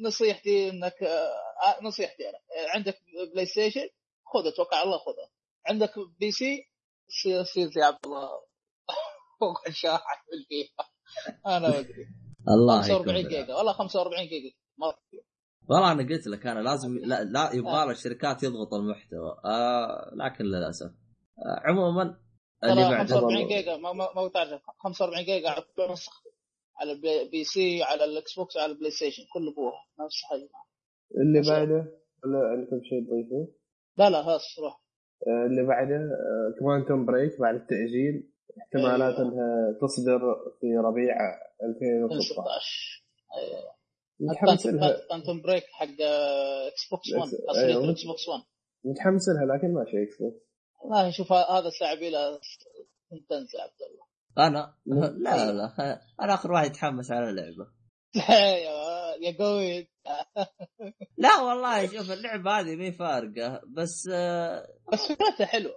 Speaker 3: نصيحتي إنك آه، نصيحتي أنا. عندك PlayStation خذها توكل على الله خذها. عندك PC؟ سير سير زي عبد الله. فوق الشاحن فيها أنا ما أدري.
Speaker 1: الله
Speaker 3: 45
Speaker 1: يكون
Speaker 3: جيجا. والله 45 جيجا. مره.
Speaker 1: والله أنا قلت لك أنا لازم لا, لا يبغى الشركات يضغط المحتوى. آه لكن للأسف. آه عموما اللي بعد
Speaker 3: 45 جيجا ما ما ما تعرف. 45 جيجا على كل نسخ على ال P PC على ال Xbox على ال PlayStation. كله بوه. نفس حجمه
Speaker 2: اللي بعده؟ ولا عندكم شيء تضيفوه؟
Speaker 3: لا لا خلاص روح.
Speaker 2: آه، اللي بعده Quantum Break بعد التأجيل. احتمالات
Speaker 3: أيوة.
Speaker 2: إنها تصدر في ربيع 2016
Speaker 3: 2016 أيوه
Speaker 2: متحمس لها.
Speaker 3: Quantum Break حق Xbox 1
Speaker 2: أيوة.
Speaker 3: حصرية Xbox 1
Speaker 2: متحمس لها لكن ما شيء Xbox
Speaker 3: والله شوف هذا الساعة بلا تنسى عبد الله.
Speaker 1: أنا؟ لا. لا لا أنا آخر واحد يتحمس على اللعبه (laughs)
Speaker 3: يا يا قوي.
Speaker 1: لا والله شوف اللعبة هذه مي فارقة بس آه
Speaker 3: بس فكرتها حلوة.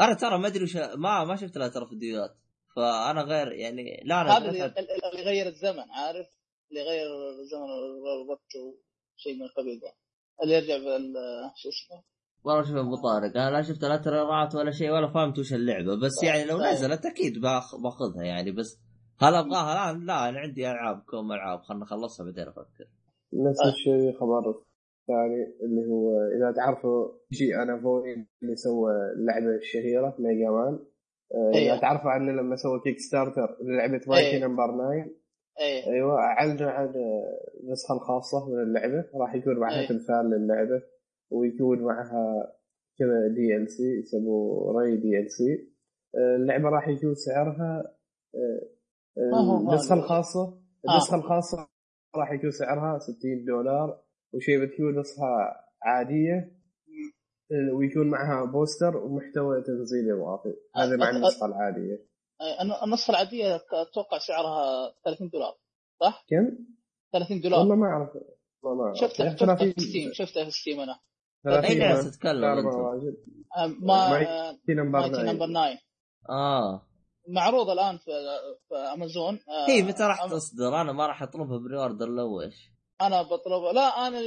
Speaker 1: أنا ترى ما أدري ما ما شفت لها ترى فيديوهات فأنا غير يعني لا أنا
Speaker 3: هذا اللي يغير الزمن عارف؟ اللي يغير الزمن والوقت وشيء من القبيل ده اللي يرجع بال شو اسمه؟
Speaker 1: والله شوف أبو طارق أنا لا شفت لا تريلرات ولا شيء ولا فهمت وش اللعبة بس
Speaker 3: طيب،
Speaker 1: يعني لو
Speaker 3: طيب.
Speaker 1: نزلت أكيد باخ- باخذها يعني بس هل ابغاها الان؟ لا أنا عندي العاب كوم العاب خلنا نخلصها بعدين أفكر
Speaker 2: نفس
Speaker 3: آه.
Speaker 2: الشيء خبر الثاني اللي هو إذا تعرفوا كيجي إنافوني اللي سوى اللعبة الشهيرة Mega Man آه،
Speaker 3: أيوه.
Speaker 2: إذا تعرفوا عنه لما سوى Kickstarter للعبه
Speaker 3: أيوه.
Speaker 2: Number 9
Speaker 3: إيه
Speaker 2: أيوه أعلنوا عن النسخة الخاصة من اللعبة راح يكون معها
Speaker 3: أي.
Speaker 2: تمثال للعبة ويكون معها كذا DLC يسموه Ray DLC اللعبة راح يكون سعرها آه، النسخه
Speaker 3: غالي.
Speaker 2: الخاصة. النسخة الخاصة راح يكون سعرها 60 دولار وشيء بتكون نسخة عادية آه، ويكون معها بوستر ومحتوى تنزيلي اضافي هذا مع النسخة العادية.
Speaker 3: إيه، الن- النسخة العادية أتوقع سعرها 30 دولار صح؟
Speaker 2: كم؟
Speaker 3: 30 دولار.
Speaker 2: والله ما أعرف. ما.
Speaker 3: شفتها
Speaker 2: يعني
Speaker 3: شفتها
Speaker 2: 30
Speaker 3: في Steam شفتها في Steam أنا.
Speaker 1: أي
Speaker 2: 30
Speaker 1: ناس تتكلم
Speaker 3: آه، ما
Speaker 2: Mighty
Speaker 3: آه،
Speaker 2: Number
Speaker 3: Mighty
Speaker 2: 9
Speaker 3: Number 9
Speaker 1: آه.
Speaker 3: معروض الآن في في أمازون. آه،
Speaker 1: هي متى راح
Speaker 3: أم-
Speaker 1: تصدر؟ أنا ما راح أطلبها pre-order لو إيش؟
Speaker 3: أنا بطلبها. لا أنا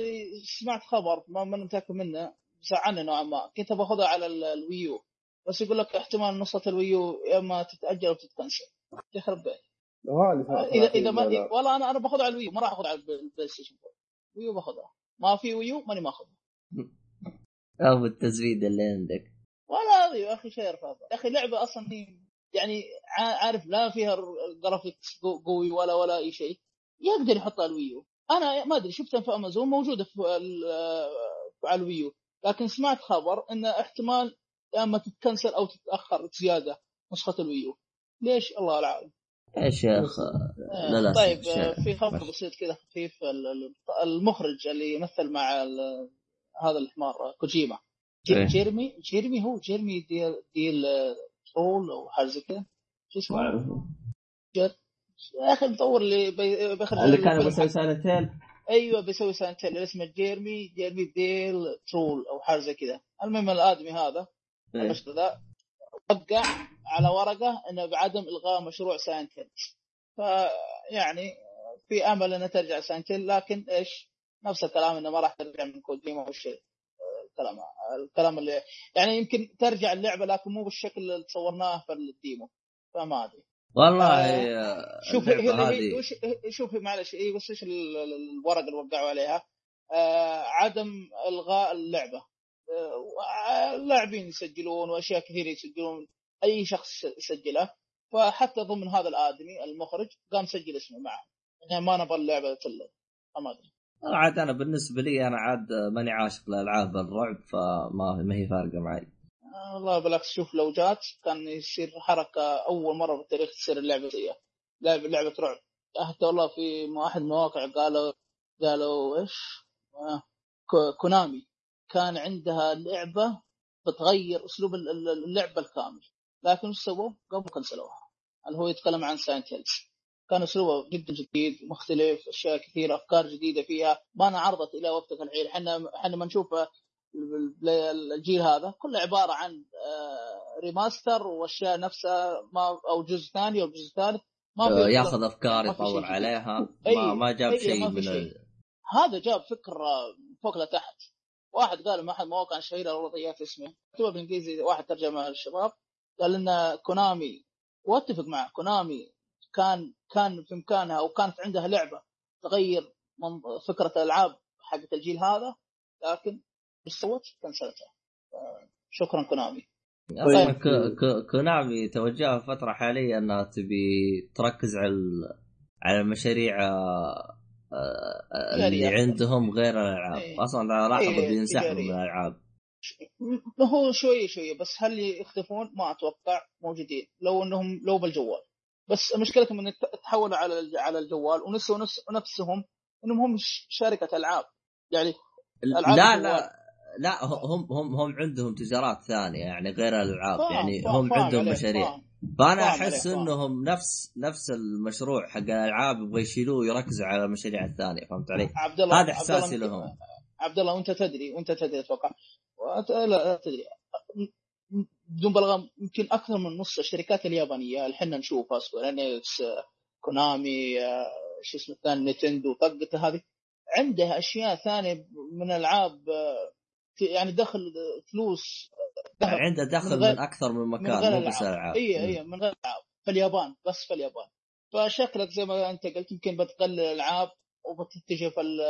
Speaker 3: سمعت خبر ما ماني متأكد منه زعلني نوعا ما. كنت باخذها على ال- ال Wii U. بس يقول لك احتمال نسخه ال Wii U يا إما تتأجل أو تتكنسل. يخرب بيت.
Speaker 2: غالي
Speaker 3: اذا إذا ما
Speaker 2: دولار.
Speaker 3: والله أنا أنا باخذها على ال Wii U ما راح أخذها على ال PlayStation Wii U باخذها. ما في Wii U ماني ماخذها. (laughs)
Speaker 1: أو التزويد اللي عندك.
Speaker 3: ولا هذه يا أخي شيء يا أخي لعبة أصلا هي يعني عارف لا فيها graphics قوي ولا ولا أي شيء. يقدر يحطها على ال Wii U. أنا ما أدري شفتها في أمازون موجودة في ال- على ال Wii U. لكن سمعت خبر إن احتمال يا أما تتكنسل أو تتأخر زيادة نسخة ال Wii U. ليش؟ الله العالم
Speaker 1: يا أخ؟
Speaker 3: آه،
Speaker 1: لا لا
Speaker 3: طيب آه، في خبر. بسيط كذا خفيف ال- ال- المخرج اللي يمثل مع هذا الحمار آه، كوجيما. جي-
Speaker 1: إيه.
Speaker 3: جيرمي جيرمي هو جيرمي ديل ديل ترول أو حاجة زي كذا شو اسمه؟ يا أخي المطور اللي بي- بيخرج
Speaker 1: اللي كان بيسوي
Speaker 3: Silent
Speaker 1: Hill
Speaker 3: أيوه بيسوي اللي اسمه جيرمي جيرمي ديل ترول أو حاجة زي كذا. المهم الآدمي هذا
Speaker 1: إيه.
Speaker 3: البشر ذا؟ وقع على ورقة إنه بعدم إلغاء مشروع Silent Hill فيعني في أمل انها ترجع Silent Hill لكن إيش؟ نفس الكلام إنه ما راح ترجع من كوجيما والشيء. الكلام الكلام اللي يعني يمكن ترجع اللعبة لكن مو بالشكل اللي تصورناه في الديمو. فما أدري.
Speaker 1: والله
Speaker 3: آه، شوف هي
Speaker 1: هذه.
Speaker 3: شوف معلش اي بس إيش ال- ال- الورقه اللي وقعوا عليها؟ آه عدم إلغاء اللعبة. آه اللاعبين يسجلون وأشياء كثيرة يسجلون. أي شخص يسجلها. فحتى ضمن هذا الآدمي المخرج قام سجل اسمه معه. يعني ما نبغى اللعبة تلغى ما أدري.
Speaker 1: عاد أنا بالنسبة لي أنا عاد ماني عاشق لالعاب الرعب فما ما هي فارقة معي.
Speaker 3: آه والله بالعكس شوف لو جات كان يصير حركة أول مرة بالتاريخ تصير اللعبة زيها. لعبه لعبة رعب. حتى والله في واحد المواقع قالوا قالوا إيش؟ آه كو- كونامي. كان عندها لعبة بتغير أسلوب ال- ال- اللعبة الكامل. لكن إيش سووا؟ قاموا كنسلوها اللي هو يتكلم عن Silent Hills كان أسلوبه جدا جديد مختلف أشياء كثيرة أفكار جديدة فيها. ما انعرضت إلى وقتك الحين. إحنا إحنا لما نشوف الجيل هذا. كله عبارة عن آه، remaster وأشياء نفسها ما أو جزء ثاني أو جزء ثالث. ما
Speaker 1: آه،
Speaker 3: في
Speaker 1: ياخذ أفكار
Speaker 3: ما
Speaker 1: يطور. عليها.
Speaker 3: أي-
Speaker 1: ما, ما جاب
Speaker 3: أي،
Speaker 1: شيء
Speaker 3: ما
Speaker 1: من
Speaker 3: شيء.
Speaker 1: ال...
Speaker 3: هذا جاب فكرة فوق لتحت واحد قال من أحد المواقع الشهيرة والله ضيعت اسمه مكتوب بالإنجليزي واحد ترجمه للشباب. قال ان كونامي وأتفق معه كونامي كان كان في امكانها أو كانت عندها لعبة تغير من فكرة الألعاب حقت الجيل هذا لكن إيش سوت؟ كنسلتها آه، شكرا كونامي طيب.
Speaker 1: كونامي توجهها فترة حاليا أنها تبي تركز على على المشاريع آه، آه، اللي
Speaker 3: تجارية.
Speaker 1: عندهم غير الألعاب
Speaker 3: إيه.
Speaker 1: أصلا لاحظ
Speaker 3: إيه،
Speaker 1: بينسحبوا. من الالعاب
Speaker 3: ما هو شوية شوية بس هل يختفون؟ ما أتوقع موجودين لو إنهم لو بالجوال بس مشكلتهم إن تحولوا على على الجوال ونسوا نس- نفسهم إنهم هم شركة ألعاب يعني ألعاب
Speaker 1: لا
Speaker 3: الجوال.
Speaker 1: لا لا هم هم هم عندهم تجارات ثانية يعني غير
Speaker 3: الألعاب
Speaker 1: يعني
Speaker 3: فاهم-
Speaker 1: هم
Speaker 3: فاهم
Speaker 1: عندهم مشاريع.
Speaker 3: فأنا أحس.
Speaker 1: إنهم نفس نفس المشروع حق الألعاب يبغى يشيلوه ويركزوا على المشاريع الثانية فهمت علي؟
Speaker 3: عبد الله
Speaker 1: هذا
Speaker 3: إحساسي
Speaker 1: لهم
Speaker 3: عبد الله وانت تدري وانت تدري أتوقع لا تدري بدون بلغم يمكن أكثر من نص الشركات اليابانية. اللي إحنا نشوفها Square Enix كونامي آه، شو اسمه الثاني نينتندو طقته هذه. عندها أشياء ثانية من ألعاب آه، يعني دخل فلوس
Speaker 1: يعني عنده دخل
Speaker 3: من غير-
Speaker 1: من أكثر من
Speaker 3: من
Speaker 1: مكان
Speaker 3: غير
Speaker 1: مو بس ألعاب.
Speaker 3: اي اي من غير ألعاب. في اليابان بس في اليابان. فشكلك زي ما أنت قلت يمكن بتقلل الألعاب وبتتجه في ال-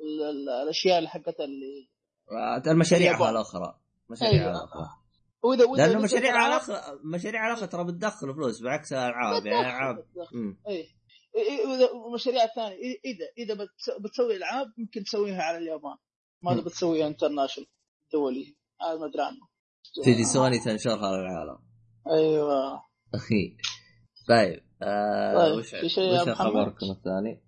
Speaker 3: ال- ال- الأشياء اللي حقتها اللي
Speaker 1: المشاريع
Speaker 3: اليابان.
Speaker 1: الاخرى مشاريع
Speaker 3: أيوة.
Speaker 1: الاخرى
Speaker 3: واذا
Speaker 1: وإذا
Speaker 3: لأنه
Speaker 1: مشاريع الاخرى مشاريع الاخرى ترى بتدخل فلوس بعكس الالعاب يعني العاب.
Speaker 3: اي إي- واذا المشاريع الثانية إي- اذا إذا بتس- بتسوي ألعاب ممكن تسويها على اليابان. ما. اذا بتسويها international دولي. هذا ما أدري عنه.
Speaker 1: تجي سوني تنشرها للعالم
Speaker 3: أيوه.
Speaker 1: أخي. طيب آه
Speaker 3: طيب،
Speaker 1: وش
Speaker 3: في شيء يا
Speaker 1: وش؟ خبركم الثاني؟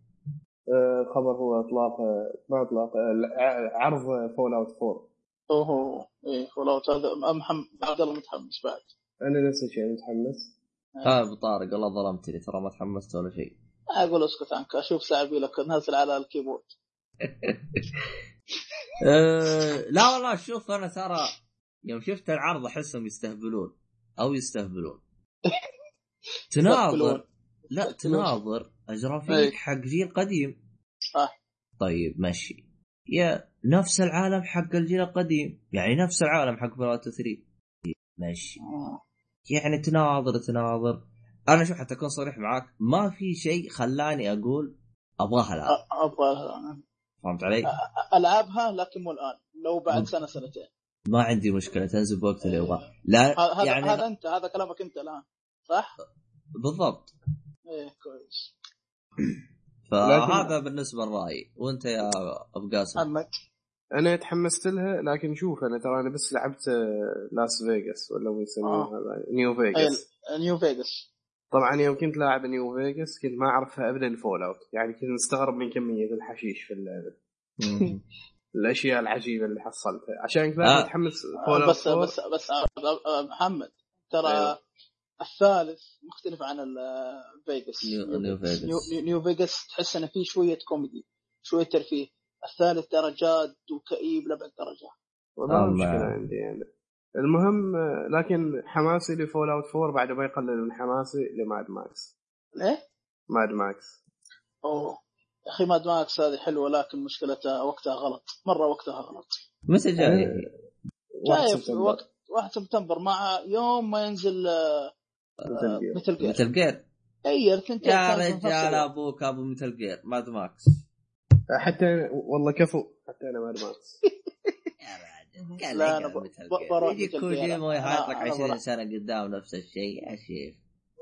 Speaker 2: آه، خبر هو إطلاق آه، ما إطلاق آه، عرض Fall out 4
Speaker 3: اوه إيه ولو هذا محمد عبد الله متحمس بعد.
Speaker 2: أنا نفس الشيء متحمس.
Speaker 1: ها ابو طارق والله ظلمتني ترى ما تحمست ولا شيء.
Speaker 3: أقول أسكت عنك أشوف سعابيلك نازل على ال keyboard. (laughs)
Speaker 1: أه لا والله شوف أنا ترى يوم شفت العرض أحسهم يستهبلون أو يستهبلون. (laughs) تناظر. لا تناظر. الجرافيك
Speaker 3: أي.
Speaker 1: حق جيل قديم.
Speaker 3: صح.
Speaker 1: طيب ماشي. يا نفس العالم حق الجيل القديم. يعني نفس العالم حق فالوت 3 ماشي.
Speaker 3: آه.
Speaker 1: يعني تناظر تناظر. أنا شوف حتى أكون صريح معاك ما في شيء خلاني أقول أبغاها الآن.
Speaker 3: أ- أبغى
Speaker 1: فهمت علي؟
Speaker 3: ألعبها لكن مو الآن. لو بعد. سنة سنتين.
Speaker 1: ما عندي مشكلة تنزل بوقت اللي يبغاه. لا
Speaker 3: هذا
Speaker 1: يعني
Speaker 3: هذا أنت هذا كلامك أنت الآن صح؟
Speaker 1: بالضبط.
Speaker 3: إيه كويس.
Speaker 1: فهذا بالنسبة لرأيي. وأنت يا أبو قاسم.
Speaker 3: محمد
Speaker 2: أنا تحمست لها لكن شوف أنا ترى أنا بس لعبت آه، لاس فيغاس ولا هو يسمونها
Speaker 3: آه.
Speaker 2: هذا؟ New
Speaker 3: Vegas New Vegas
Speaker 2: طبعا يوم كنت لاعب New Vegas كنت ما أعرفها ابدا Fallout يعني كنت مستغرب من كمية الحشيش في
Speaker 1: اللعبة. (laughs)
Speaker 2: الأشياء العجيبة اللي حصلتها. عشان كذا
Speaker 1: آه.
Speaker 2: متحمس Fallout
Speaker 3: بس بس بس آه، آه، محمد ترى
Speaker 2: أيوه.
Speaker 3: الثالث مختلف عن
Speaker 1: ال Vegas New-
Speaker 3: New Vegas. New, تحس إنه فيه شوية كوميدي شوية ترفيه الثالث ترى جاد وكئيب لأبعد درجة
Speaker 2: ما
Speaker 1: الله.
Speaker 2: مشكلة عندي يعني المهم لكن حماسي ل Fallout 4 بعد ما يقلل من حماسي ل Mad Max
Speaker 3: ليه؟
Speaker 2: Mad Max
Speaker 3: أوه يا أخي Mad Max هذه حلوة لكن مشكلتها وقتها غلط مرة وقتها غلط
Speaker 1: متى جاي؟
Speaker 2: واحد
Speaker 3: جاي في. وقت 1 سبتمبر مع يوم ما ينزل آه،
Speaker 2: Metal Gear.
Speaker 3: مثل Gear
Speaker 1: Metal Gear
Speaker 3: أي ثنتين
Speaker 1: يا رجال. أبوك أبو Metal Gear Mad Max
Speaker 2: حتى والله كفو. حتى أنا Mad (laughs) Max
Speaker 1: قال
Speaker 3: لا،
Speaker 1: Gear.
Speaker 3: بروح
Speaker 1: يجي
Speaker 3: Metal Gear.
Speaker 1: كوجيما ويحط لك
Speaker 3: أنا
Speaker 1: 20
Speaker 3: بروح.
Speaker 1: سنة قدام نفس الشيء يا شيخ.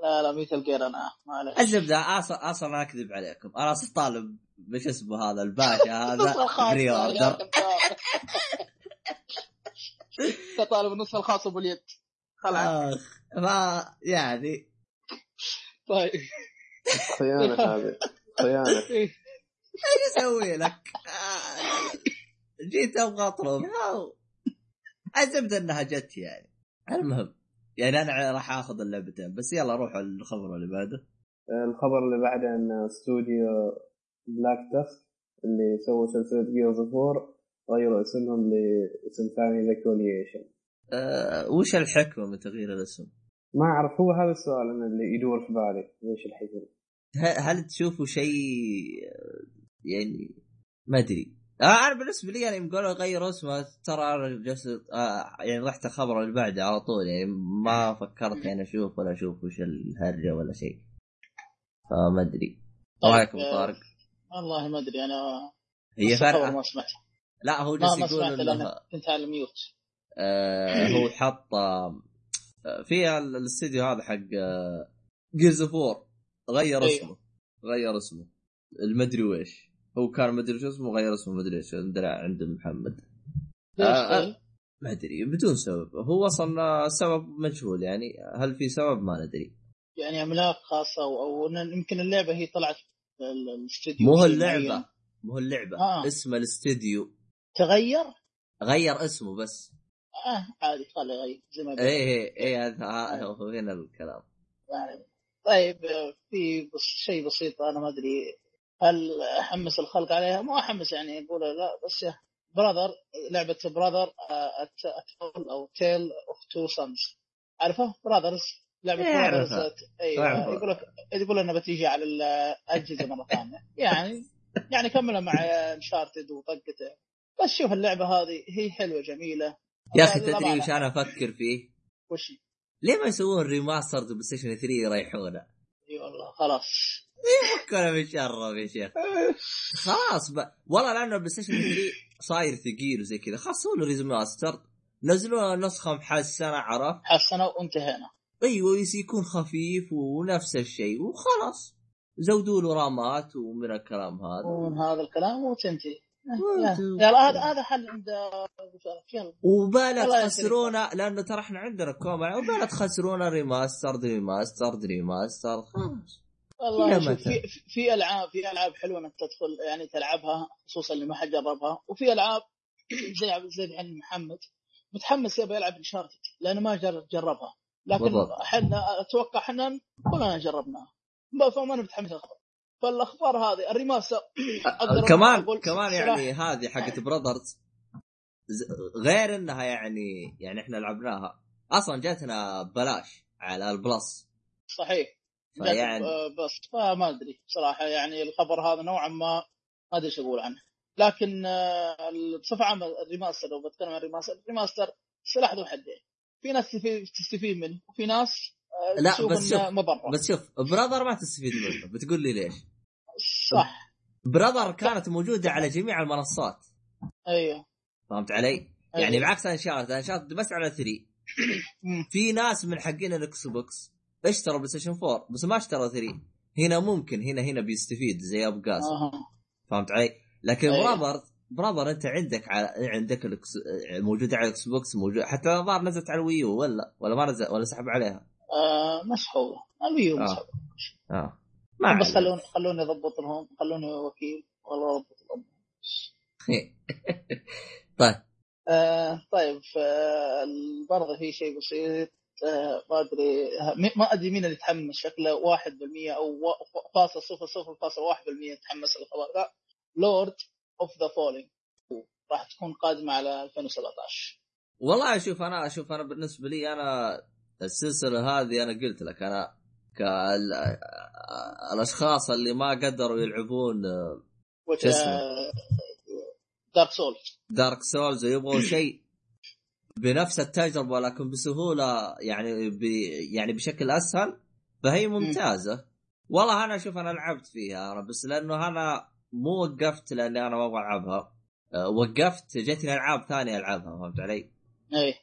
Speaker 3: لا لا Metal Gear أنا. معلش
Speaker 1: الزبدة أصلا أصلا ما أكذب عليكم. أنا أصلا طالب وش اسمه هذا الباشا (laughs) هذا pre-order
Speaker 3: كذاب. أنت طالب النسخه الخاصه باليد خلاص.
Speaker 1: ما يعني.
Speaker 3: طيب.
Speaker 2: خيانة (laughs) هذه. خيانة.
Speaker 3: إيه.
Speaker 1: إيش أسوي لك؟ آه، جيت أبغى أطلب. الزبده إنها جت يعني. المهم. يعني أنا راح آخذ اللعبتين. بس يلا روح الخبر اللي بعده.
Speaker 2: الخبر اللي بعده إن استوديو Black Tusk اللي سووا سلسلة Gears of War غيروا اسمهم لاسم ثاني The Coalition
Speaker 1: أه وش الحكمة من تغيير الاسم؟
Speaker 2: ما أعرف هو هذا السؤال أنا اللي يدور في بالي ليش
Speaker 1: ه- هل تشوفوا شيء يعني ما أدري. آه أنا بالنسبة لي يعني يوم قالوا غير اسمه ترى أنا جلست آه يعني رحت الخبر اللي بعده على طول يعني ما فكرت يعني أشوف ولا أشوف وش الهرجة ولا شيء. فما أدري. رايكم
Speaker 3: آه،
Speaker 1: طارق.
Speaker 3: والله ما أدري أنا
Speaker 1: هي فرقه
Speaker 3: ما سمعته.
Speaker 1: لا هو جالس يقول
Speaker 3: كنت على الميوت
Speaker 1: آه هو حط آه في ال- الاستديو هذا حق Gears of War غير
Speaker 3: أيوه.
Speaker 1: اسمه. غير اسمه. المدري ويش هو كان مدري شو اسمه غير اسمه مدري إيش. عند محمد. آه،
Speaker 3: طيب؟
Speaker 1: ما أدري. بدون سبب. هو أصلا السبب مجهول يعني. هل في سبب؟ ما ندري.
Speaker 3: يعني عملاق خاصة أو, يمكن اللعبة هي طلعت في ال- الاستوديو
Speaker 1: مو. اللعبة. مو اللعبة.
Speaker 3: آه.
Speaker 1: اسم الاستديو
Speaker 3: تغير؟
Speaker 1: غير اسمه بس.
Speaker 3: آه عادي خليه يغير زي ما.
Speaker 1: إيه إيه إيه هذا هو هنا الكلام
Speaker 3: يعني طيب آه، في بس شيء بسيط أنا ما أدري هل أحمس الخلق عليها؟ مو أحمس يعني أقول لا بس يا Brother لعبة Brother A Tale أو Tale of Two Sons عارفه؟ Brothers لعبة
Speaker 1: إيه،
Speaker 3: Brothers
Speaker 1: أعرفها. أيوه.
Speaker 3: يقول لك يقول انها بتيجي على الاجهزه مرة ثانية يعني يعني كملها مع Uncharted وطقته بس شوف اللعبة هذه هي حلوة جميلة
Speaker 1: يا
Speaker 3: أخي
Speaker 1: تدري وش أنا أفكر فيه؟
Speaker 3: وش؟
Speaker 1: ليه ما يسوون remaster PlayStation 3 يريحونه؟
Speaker 3: إي والله خلاص.
Speaker 1: فكنا بنشرب يا شيخ. خلاص ب... والله لأنه ال PlayStation 3 صاير ثقيل وزي كذا. خاصة له remaster نزلوا نسخة محسنة عرفت؟
Speaker 3: حسنوا وانتهينا.
Speaker 1: أيوه يكون خفيف ونفس الشيء وخلاص. زودوا له رامات ومن الكلام هذا.
Speaker 3: ومن هذا الكلام وتنتهي.
Speaker 1: وت-
Speaker 3: يلا. هذا هذا حل عند الله
Speaker 1: تخسرونا لأنه ترى إحنا عندنا كوما وبلا تخسرونا remaster remaster remaster. خلاص.
Speaker 3: والله؟ في في ألعاب في ألعاب حلوة إنك تدخل يعني تلعبها خصوصا اللي ما حد جربها. وفي ألعاب (clears throat) زي زي الحين محمد. متحمس يبغى يلعب Uncharted لأنه ما جرب جربها. لكن. إحنا أتوقع إحنا كلنا جربناها. فما أنا متحمس الاخبار فالأخبار هذه ال remaster (clears throat) أقدر
Speaker 1: كمان كمان. يعني هذه حقت Brothers غير إنها يعني يعني إحنا لعبناها. أصلا جاتنا ببلاش على ال Plus.
Speaker 3: صحيح.
Speaker 1: فيعني
Speaker 3: آه، بس فما أدري صراحة. يعني الخبر هذا نوعا ما ما أدري إيش أقول عنه. لكن آه، بصفة عامة ال remaster لو بتكلم عن ال remaster ال remaster سلاح ذو حدين. في ناس تستفيد- منه وفي ناس آه،
Speaker 1: لا،
Speaker 3: تشوف
Speaker 1: بس شوف،
Speaker 3: مضرة.
Speaker 1: بس شوف Brother ما تستفيد منه. بتقول لي ليش؟
Speaker 3: صح.
Speaker 1: Brother كانت موجودة على جميع المنصات.
Speaker 3: أيوه.
Speaker 1: فهمت علي؟
Speaker 3: أيوة.
Speaker 1: يعني بعكس Uncharted Uncharted بس على 3
Speaker 3: مم.
Speaker 1: في ناس من حقين ال Xbox اشتروا PlayStation 4 بس ما اشتروا 3 هنا ممكن هنا هنا بيستفيد زي أبو قاسم.
Speaker 3: أها.
Speaker 1: فهمت علي؟ لكن
Speaker 3: أيوة.
Speaker 1: Brother Brother أنت عندك على عندك ال X... موجودة على ال Xbox موجود حتى الظاهر نزلت على ال Wii U ولا ولا ما نزل ولا سحب عليها.
Speaker 3: آه مسحوبة. الويو
Speaker 1: آه.
Speaker 3: مسحوبة.
Speaker 1: آه. ما
Speaker 3: بس. خلوني خلوني أضبط لهم خلوني وكيل والله أضبط لهم. (laughs)
Speaker 1: طيب.
Speaker 3: آه طيب آه برضه في شيء بسيط آه ما أدري ما أدري مين اللي تحمس شكله 1% أو فاصل صفر صفر فاصل 1% تحمس الخبر ذا Lords of the Fallen راح تكون قادمة على 2017
Speaker 1: والله أشوف أنا أشوف أنا بالنسبة لي أنا السلسلة هذه أنا قلت لك أنا كال... الأشخاص اللي ما قدروا يلعبون شو اسمه؟
Speaker 3: Dark Soul
Speaker 1: Dark Souls ويبغوا شيء بنفس التجربة ولكن بسهولة يعني ب... يعني بشكل أسهل فهي ممتازة. والله أنا أشوف أنا لعبت فيها أنا بس لأنه أنا مو وقفت لأني أنا ما أبغى ألعبها. أه، وقفت جتني ألعاب ثانية ألعبها فهمت علي؟
Speaker 3: اي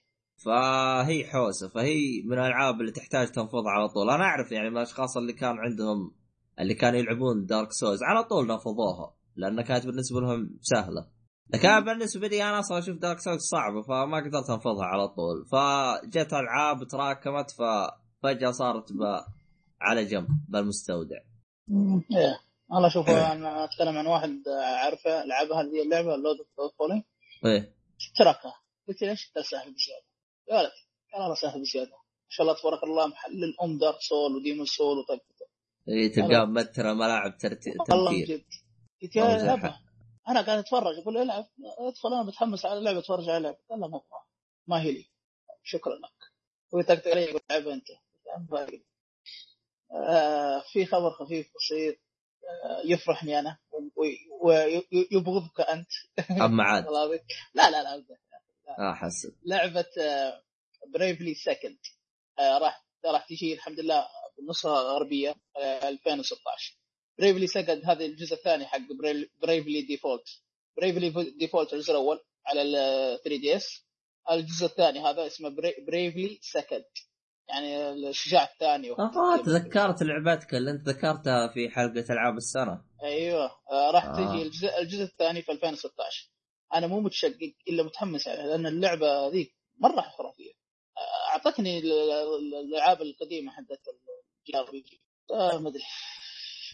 Speaker 1: فهي حوسه فهي من الألعاب اللي تحتاج تنفض على طول. أنا أعرف يعني من الأشخاص اللي كان عندهم اللي كانوا يلعبون Dark Souls على طول نفضوها لانها كانت بالنسبة لهم سهلة. لكن أنا بالنسبة لي أنا أصلا أشوف Dark Souls صعبة فما قدرت أنفضها على طول. فجت ألعاب تراكمت ففجأة صارت ب... على جنب بالمستودع.
Speaker 3: إيه. أنا أشوف أنا أتكلم عن واحد عارفه لعبها هذه اللعبة لورد اوف
Speaker 1: إيه.
Speaker 3: تركها قلت ليش سهل بزيادة؟ يا ولد والله سهل بزيادة. ما شاء الله تبارك الله محل الام دارك سول وديمون سول وطقطقه
Speaker 1: إيه تلقاه متر ملاعب ترتي...
Speaker 3: والله من جد. قلت يا أنا قاعد أتفرج أقول العب أدخل أنا متحمس على اللعبه أتفرج على اللعبه قال لا ما أبغى ما هي لي. شكرا لك. ويطقطق علي يقول لعبها أنت. باقي. آه في خبر خفيف بسيط آه يفرحني أنا ويبغضك أنت.
Speaker 1: أما عاد. (laughs)
Speaker 3: لا لا لا أبداً.
Speaker 1: احسن
Speaker 3: لعبة Bravely Second راح راح تجي الحمد لله بالنسخه الغربيه آه، 2016 Bravely Second هذا الجزء الثاني حق Bravely Default Bravely Default الجزء الأول على ال 3DS الجزء الثاني هذا اسمه Bravely Second يعني الشجاع الثاني
Speaker 1: آه تذكرت لعبتك اللي أنت ذكرتها في حلقة ألعاب السنة.
Speaker 3: أيوه. آه راح
Speaker 1: آه.
Speaker 3: تجي الجزء, الجزء الثاني في 2016 أنا مو متشقق إلا متحمس عليها لأن اللعبة ذيك مرة خرافية. آه، أعطتني ال- ال- الألعاب القديمة حقت ال JRPG. آه، ما أدري.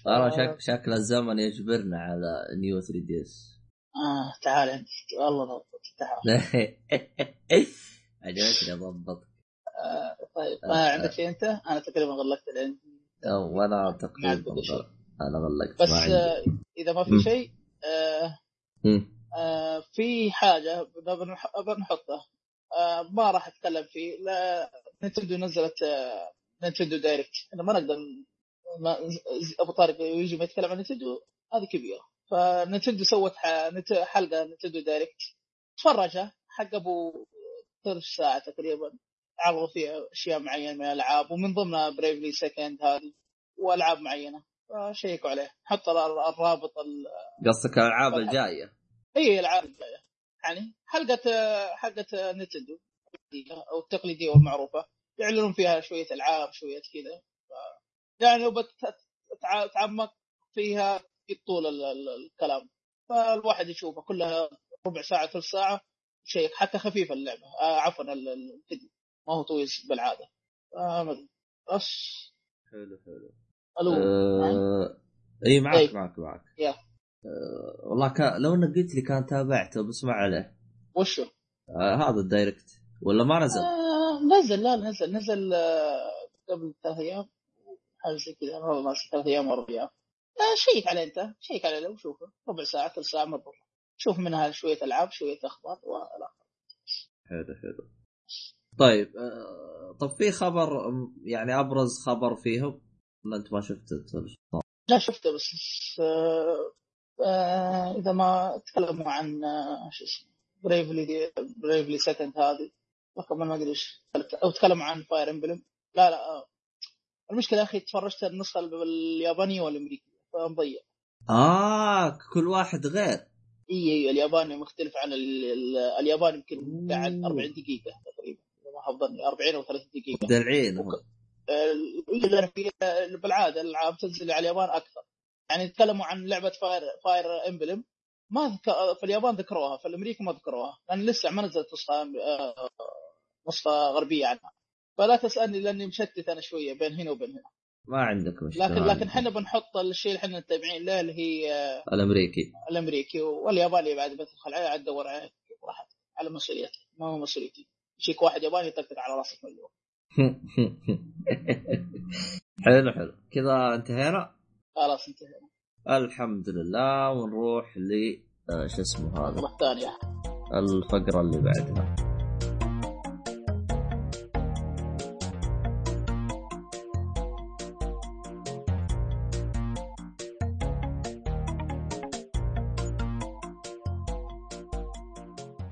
Speaker 1: ترى شك شكل الزمن يجبرنا على New 3DS
Speaker 3: آه تعال عندي والله ضبط تعال. (laughs)
Speaker 1: عجبتني ضبط
Speaker 3: آه، طيب. ما عندك شيء أنت؟ أنا تقريبا غلقت العين وأنا
Speaker 1: تقريبا. أنا غلقت
Speaker 3: بس
Speaker 1: ما عندي.
Speaker 3: آه، إذا ما في. شيء آه،. آه، في حاجة بنح- بنحطها. آه، ما راح أتكلم فيه. لا نينتندو نزلت آه، Nintendo Direct. إحنا ما نقدر أبو طارق يجي ما يتكلم عن نينتندو هذه كبيرة. فنينتندو سوت حلقة Nintendo Direct. تفرجها حق أبو ثلث ساعة تقريبا. عرضوا فيها أشياء معينة من الألعاب ومن ضمنها Bravely Second هذه وألعاب معينة. فشيكوا عليه حط ال- الرابط ال-
Speaker 1: قصدك الألعاب الجاية.
Speaker 3: هي العاب. الجايه يعني حلقة حلقة نينتندو أو التقليدية والمعروفة. يعلنون فيها شوية ألعاب شوية كذا. ف- يعني لو بتتعمق فيها في طول ال- ال- الكلام. فالواحد يشوفها كلها ربع ساعة ثلث ساعة شيء حتى خفيفه اللعبة. آه عفوا ال- ال- الفيديو. ما هو طويل بالعادة. أدري. بس.
Speaker 1: حلو حلو.
Speaker 3: ألو.
Speaker 1: آه... إي معك
Speaker 3: طيب.
Speaker 1: معك معك. آه... والله كان لو إنك قلت لي كان تابعته بس ما عليه.
Speaker 3: وشو؟
Speaker 1: آه هذا الدايركت. ولا ما نزل؟
Speaker 3: آه نزل لا نزل نزل آه قبل ثلاث أيام. حاجة زي كذا والله ما ثلاث أيام أربع أيام. آه شيك عليه أنت شيك عليه لو شوفه. ربع ساعة ثلث ساعة مربوط شوف منها شوية ألعاب شوية أخبار ولا
Speaker 1: حلو حلو. طيب آه... طب في خبر يعني أبرز خبر فيهم؟ ولا أنت ما شفت انت
Speaker 3: لا شفته بس آه إذا ما تكلموا عن آه شو اسمه Bravely Bravely Second هذه رقم ما أدري إيش أو تكلموا عن Fire Emblem لا لا آه. المشكلة يا أخي تفرجت النسخة اليابانية والأمريكية فمضيع
Speaker 1: آه كل واحد غير
Speaker 3: إي إي الياباني مختلف عن ال... ال... الياباني يمكن
Speaker 1: أوه.
Speaker 3: 40 دقيقة تقريبا إذا ما خاب ظني 40 أو 30 دقيقة
Speaker 1: دلعين.
Speaker 3: آه، في بالعادة الألعاب تنزل على اليابان أكثر يعني تكلموا عن لعبة Fire Fire Emblem ما ذك... في اليابان ذكروها في الأمريكا ما ذكروها. لأن لسه ما نزلت نسخة آه، نسخة غربية عنها. فلا تسألني لأني مشتت أنا شوية بين هنا وبين هنا.
Speaker 1: ما عندك مشكلة.
Speaker 3: لكن لكن. إحنا بنحط الشيء اللي إحنا متابعين له اللي هي آه،
Speaker 1: الأمريكي.
Speaker 3: الأمريكي. والياباني بعد بدخل عليه عاد ادور عليه على مسؤوليتي ما هو مسؤوليتي. يجيك واحد ياباني يطقطق على راسك مليون (laughs)
Speaker 1: حلو حلو. كذا انتهينا.
Speaker 3: خلاص انتهينا.
Speaker 1: الحمد لله ونروح ل آه، شو اسمه هذا؟
Speaker 3: مرة ثانية.
Speaker 1: الفقرة اللي بعدها.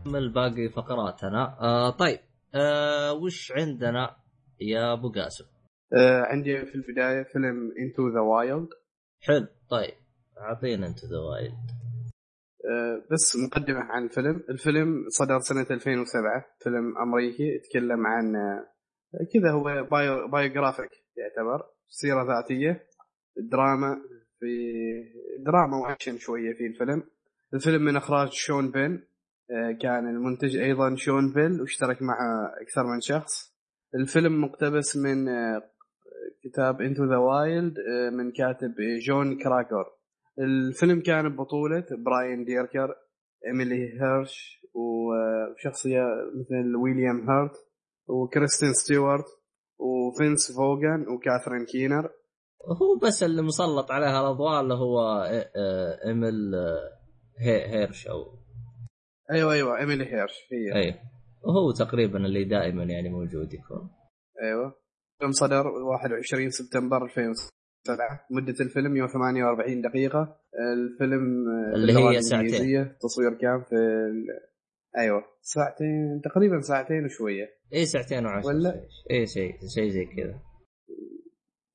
Speaker 1: نكمل باقي فقراتنا. آه طيب آه وش عندنا يا أبو قاسم؟
Speaker 2: آه عندي في البداية فيلم Into the Wild
Speaker 1: حلو طيب. أعطينا أنت ذا وايلد.
Speaker 2: بس مقدمة عن الفيلم. الفيلم صدر سنة 2007 فيلم أمريكي يتكلم عن آه، كذا هو bio biographic يعتبر. سيرة ذاتية دراما في دراما وأكشن شوية في الفيلم. الفيلم من إخراج شون بن آه، كان المنتج أيضا شون بن واشترك معه أكثر من شخص. الفيلم مقتبس من كتاب Into the Wild من كاتب جون كراكور الفيلم كان ببطولة براين ديركر إيميلي هيرش وشخصية مثل ويليام هارت وكريستين ستيوارت وفينس فون وكاثرين كينر.
Speaker 1: هو بس اللي مسلط عليها الأضواء اللي هو آه، آه، إيميل آه، هي- هيرش أو
Speaker 2: أيوه أيوه إيميلي هيرش هي.
Speaker 1: أيوه. وهو تقريبا اللي دائما يعني موجود يكون.
Speaker 2: أيوه. الفيلم صدر 21 سبتمبر 2007 مدة الفيلم 148 دقيقة. الفيلم آه،
Speaker 1: اللي هي ساعتين.
Speaker 2: التصوير كان في ال... أيوه ساعتين تقريبا ساعتين وشوية.
Speaker 1: اي ساعتين وعشر
Speaker 2: ولا-
Speaker 1: اي شيء شيء زي كذا.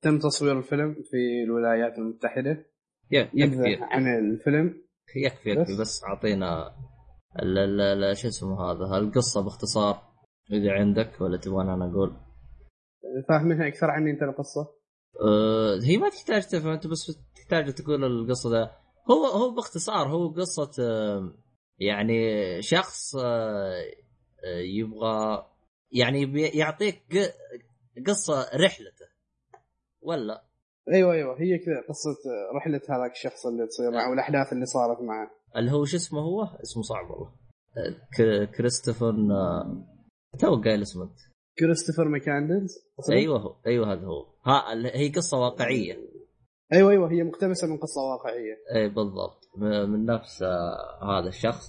Speaker 2: تم تصوير الفيلم في الولايات المتحدة.
Speaker 1: يكفي
Speaker 2: عن الفيلم.
Speaker 1: يكفي يكفي.
Speaker 2: بس.
Speaker 1: أعطينا شو اسمه هذا؟ القصة باختصار. إذا عندك ولا تبغى أنا أقول.
Speaker 2: فاهم منها أكثر عني أنت القصة؟
Speaker 1: أه هي ما تحتاج تفهم انت بس تحتاج تقول القصة ده هو هو باختصار هو قصة آه، يعني شخص آه، آه، يبغى يعني يعطيك قصة رحلته. ولا؟
Speaker 2: أيوه أيوه هي كذا قصة رحلة هذاك الشخص اللي تصير معه والأحداث اللي صارت معه.
Speaker 1: اللي هو شو اسمه هو؟ اسمه صعب والله. كريستوفر تو قايل اسمه أنت.
Speaker 2: كريستوفر ماكاندلز
Speaker 1: أيوه أيوه هذا هو. ها هي قصة واقعية.
Speaker 2: أيوه أيوه هي مقتبسة من قصة واقعية.
Speaker 1: اي بالضبط. من نفس آه، هذا الشخص.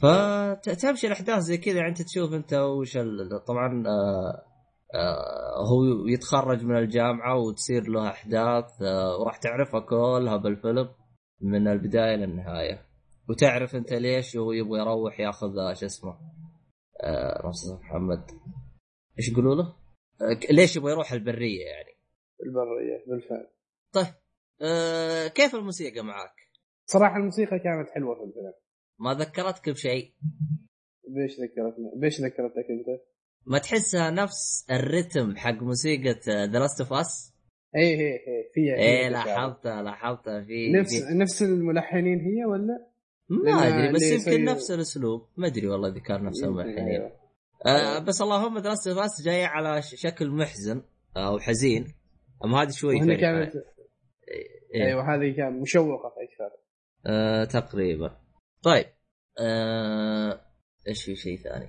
Speaker 1: فتمشي الأحداث زي كذا يعني أنت تشوف أنت وش طبعا آه، آه، هو يتخرج من الجامعة وتصير له أحداث وراح تعرفها كلها بالفيلم من البداية للنهاية. وتعرف أنت ليش هو يبغى يروح ياخذ شو اسمه محمد. إيش يقولوا له؟ آه، ليش يبغى يروح البرية يعني
Speaker 2: البرية بالفعل
Speaker 1: طيب أه كيف الموسيقى معاك؟
Speaker 2: صراحة الموسيقى كانت حلوة في الفيلم
Speaker 1: ما ذكرتك بشيء؟
Speaker 2: بيش ذكرتني بيش ذكرتك أنت؟
Speaker 1: ما تحسها نفس الرتم حق موسيقى The Last of Us؟
Speaker 2: اي اي اي فيها
Speaker 1: إيه لاحظتها لاحظتها في
Speaker 2: نفس
Speaker 1: في
Speaker 2: نفس الملحنين هي ولا؟
Speaker 1: ما أدري بس يمكن نفس الأسلوب ما أدري والله إذا كان نفس الملحنين
Speaker 2: أيوة.
Speaker 1: آه بس اللهم The Last of Us جاية على شكل محزن أو حزين. أما هذه شوي فرق
Speaker 2: كانت
Speaker 1: إيه.
Speaker 2: أيوه هذه كانت مشوقة أكثر
Speaker 1: آه تقريبا. طيب. آه إيش في شيء ثاني؟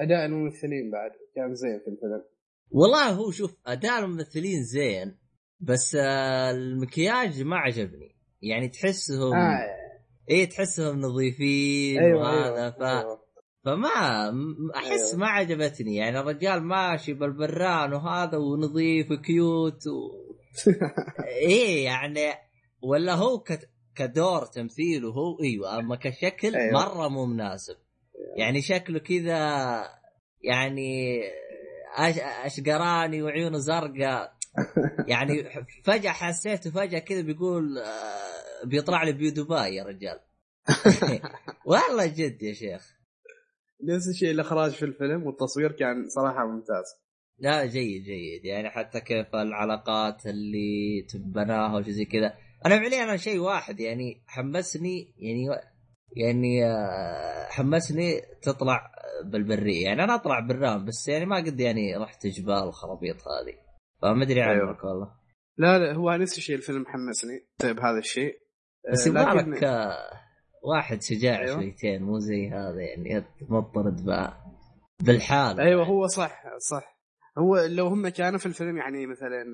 Speaker 2: أداء الممثلين بعد كان زين في الفيلم.
Speaker 1: والله هو شوف أداء الممثلين زين بس آه المكياج ما عجبني. يعني تحسهم
Speaker 2: آه.
Speaker 1: إيه تحسهم نظيفين
Speaker 2: أيوه
Speaker 1: وهذا
Speaker 2: أيوه,
Speaker 1: ف...
Speaker 2: أيوة.
Speaker 1: فما أحس
Speaker 2: أيوة.
Speaker 1: ما عجبتني. يعني الرجال ماشي بالبران وهذا ونظيف وكيوت و... (laughs) إيه يعني ولا هو ك... كدور تمثيله هو إيوه أما كشكل
Speaker 2: أيوة.
Speaker 1: مرة مو مناسب. يعني شكله كذا يعني أش... أشقراني وعيونه زرقاء. يعني فجأة حسيته فجأة كذا بيقول آه، بيطلع لي بيودوباي يا رجال. (laughs) والله جد يا شيخ.
Speaker 2: نفس الشيء الإخراج في الفيلم والتصوير كان صراحة ممتاز.
Speaker 1: لا جيد جيد. يعني حتى كيف العلاقات اللي تبناها وشي زي كذا. أنا فعليا أنا شيء واحد يعني حمسني يعني يعني آه، حمسني تطلع بالبرية. يعني أنا أطلع برام بس يعني ما قد يعني رحت جبال الخرابيط هذه. فما أدري
Speaker 2: أيوة.
Speaker 1: عنك والله.
Speaker 2: لا لا هو نفس الشيء الفيلم حمسني بهذا الشيء.
Speaker 1: بس
Speaker 2: آه،
Speaker 1: يبغى لك آه، واحد شجاع
Speaker 2: أيوة.
Speaker 1: شويتين مو زي هذا يعني مضطرد ب- بالحال.
Speaker 2: أيوه هو صح صح. هو لو هم كانوا في الفيلم يعني مثلا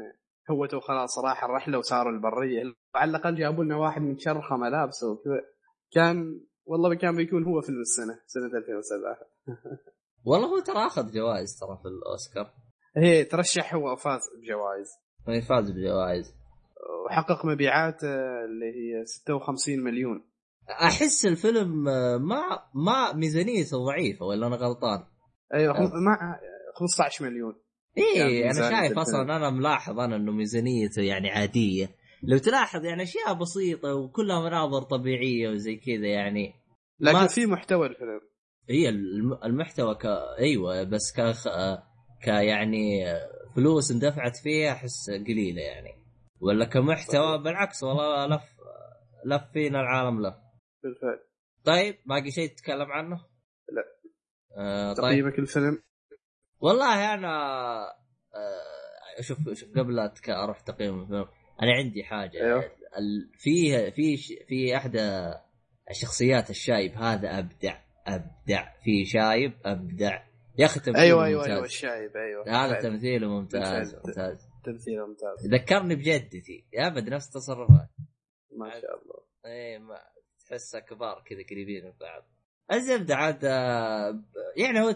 Speaker 2: هو تو خلاص راح الرحله وصاروا البرية. على الأقل جابوا لنا واحد متشرخه ملابسه وكذا كان والله كان بيكون هو فيلم السنة سنة 2007 (laughs)
Speaker 1: والله هو ترى أخذ جوائز ترى في الأوسكار.
Speaker 2: هي ترشح هو وفاز بجوائز.
Speaker 1: يفاز بجوائز.
Speaker 2: وحقق مبيعات اللي هي 56 مليون.
Speaker 1: أحس الفيلم آه، ما ما ميزانيته ضعيفة ولا أنا غلطان؟ أيوه.
Speaker 2: خم- مع 15 مليون.
Speaker 1: إيه
Speaker 2: يعني أنا
Speaker 1: شايف. أصلا أنا ملاحظ أنا إنه ميزانيته يعني عادية. لو تلاحظ يعني أشياء بسيطة وكلها مناظر طبيعية وزي كذا يعني
Speaker 2: لكن
Speaker 1: ما-
Speaker 2: في محتوى الفيلم.
Speaker 1: هي الم- المحتوى ك أيوه بس ك ك يعني فلوس اندفعت فيها أحس قليلة يعني. ولا كمحتوى بالعكس والله لف لف فينا العالم لف.
Speaker 2: بالفعل
Speaker 1: طيب باقي شيء تتكلم عنه؟
Speaker 2: لا.
Speaker 1: آه طيب
Speaker 2: تقييمك الفيلم
Speaker 1: والله أنا آه شوف شوف قبل لا أروح تقييم الفيلم أنا عندي حاجة
Speaker 2: أيوه.
Speaker 1: ال- في في أحدى الشخصيات الشايب هذا أبدع أبدع في شايب أبدع يا أخي تمثيله
Speaker 2: أيوه أيوه
Speaker 1: ممتاز.
Speaker 2: أيوه الشايب أيوه
Speaker 1: هذا. تمثيله ممتاز
Speaker 2: بالفعل.
Speaker 1: ممتاز
Speaker 2: تمثيله ممتاز
Speaker 1: ذكرني بجدتي أبد نفس التصرفات
Speaker 2: ما شاء الله
Speaker 1: إيه ما تحسها كبار كذا قريبين من بعض. الزبده عاد آه، يعني هو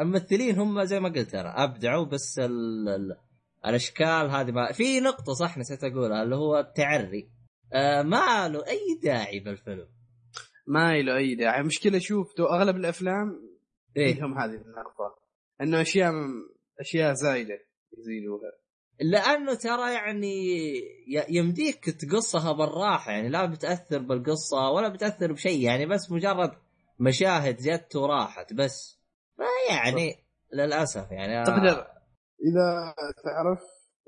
Speaker 1: الممثلين هم زي ما قلت أنا أبدعوا بس ال... ال... الأشكال هذه ما في نقطة صح نسيت أقولها اللي هو التعري. آه ما له أي داعي بالفيلم.
Speaker 2: ما له أي داعي. مشكله شوف أغلب الأفلام
Speaker 1: إيه.
Speaker 2: فيهم هذه النقطة إنه أشياء أشياء زايدة يزيدوها.
Speaker 1: لأنه ترى يعني يمديك تقصها بالراحة يعني لا بتأثر بالقصة ولا بتأثر بشيء يعني بس مجرد مشاهد جت وراحت بس. فيعني للأسف يعني آه،
Speaker 2: تقدر إذا تعرف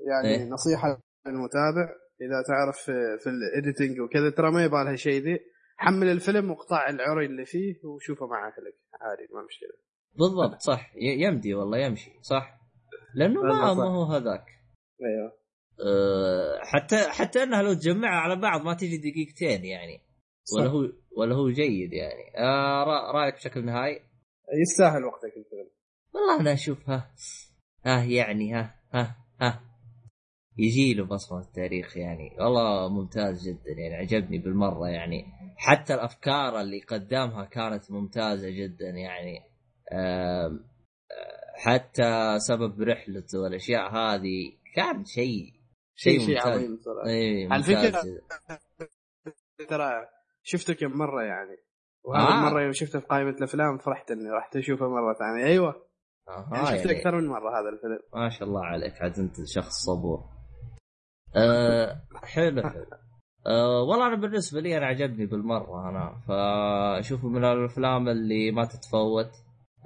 Speaker 2: يعني
Speaker 1: إيه.
Speaker 2: نصيحة للمتابع إذا تعرف في, في الايديتنج وكذا ترى ما يبغى لها شيء ذي. حمل الفيلم واقطع العري اللي فيه وشوفه مع اهلك عادي ما مشكلة.
Speaker 1: بالضبط صح. يمدي والله يمشي صح. لأنه ما. ما هو هذاك.
Speaker 2: أيوه.
Speaker 1: أه حتى حتى إنها لو تجمعها على بعض ما تجي دقيقتين يعني.
Speaker 2: صح.
Speaker 1: ولا هو ولا هو جيد يعني. أه رأ- رأيك بشكل نهائي؟
Speaker 2: يستاهل وقتك الفيلم
Speaker 1: والله أنا اشوفها ها يعني ها ها ها. يجي له بصمة التاريخ يعني. والله ممتاز جدا يعني عجبني بالمرة يعني. حتى الأفكار اللي قدمها كانت ممتازة جدا يعني. آم، آه، حتى سبب رحلته والأشياء هذه كان شيء
Speaker 2: شيء
Speaker 1: شيء.
Speaker 2: عظيم صراحة.
Speaker 1: اي
Speaker 2: على
Speaker 1: جداً.
Speaker 2: ترى شفته كم مرة يعني. وهذه
Speaker 1: آه.
Speaker 2: المرة يوم شفته في قائمة الأفلام فرحت إني رحت أشوفه مرة ثانية. أيوه.
Speaker 1: آه
Speaker 2: يعني شفته
Speaker 1: يعني
Speaker 2: أكثر من مرة هذا الفيلم.
Speaker 1: ما شاء الله عليك عاد أنت شخص صبور. أه حلو حلو أه والله أنا بالنسبة لي أنا عجبني بالمرة أنا. فأشوفه من الأفلام اللي ما تتفوت.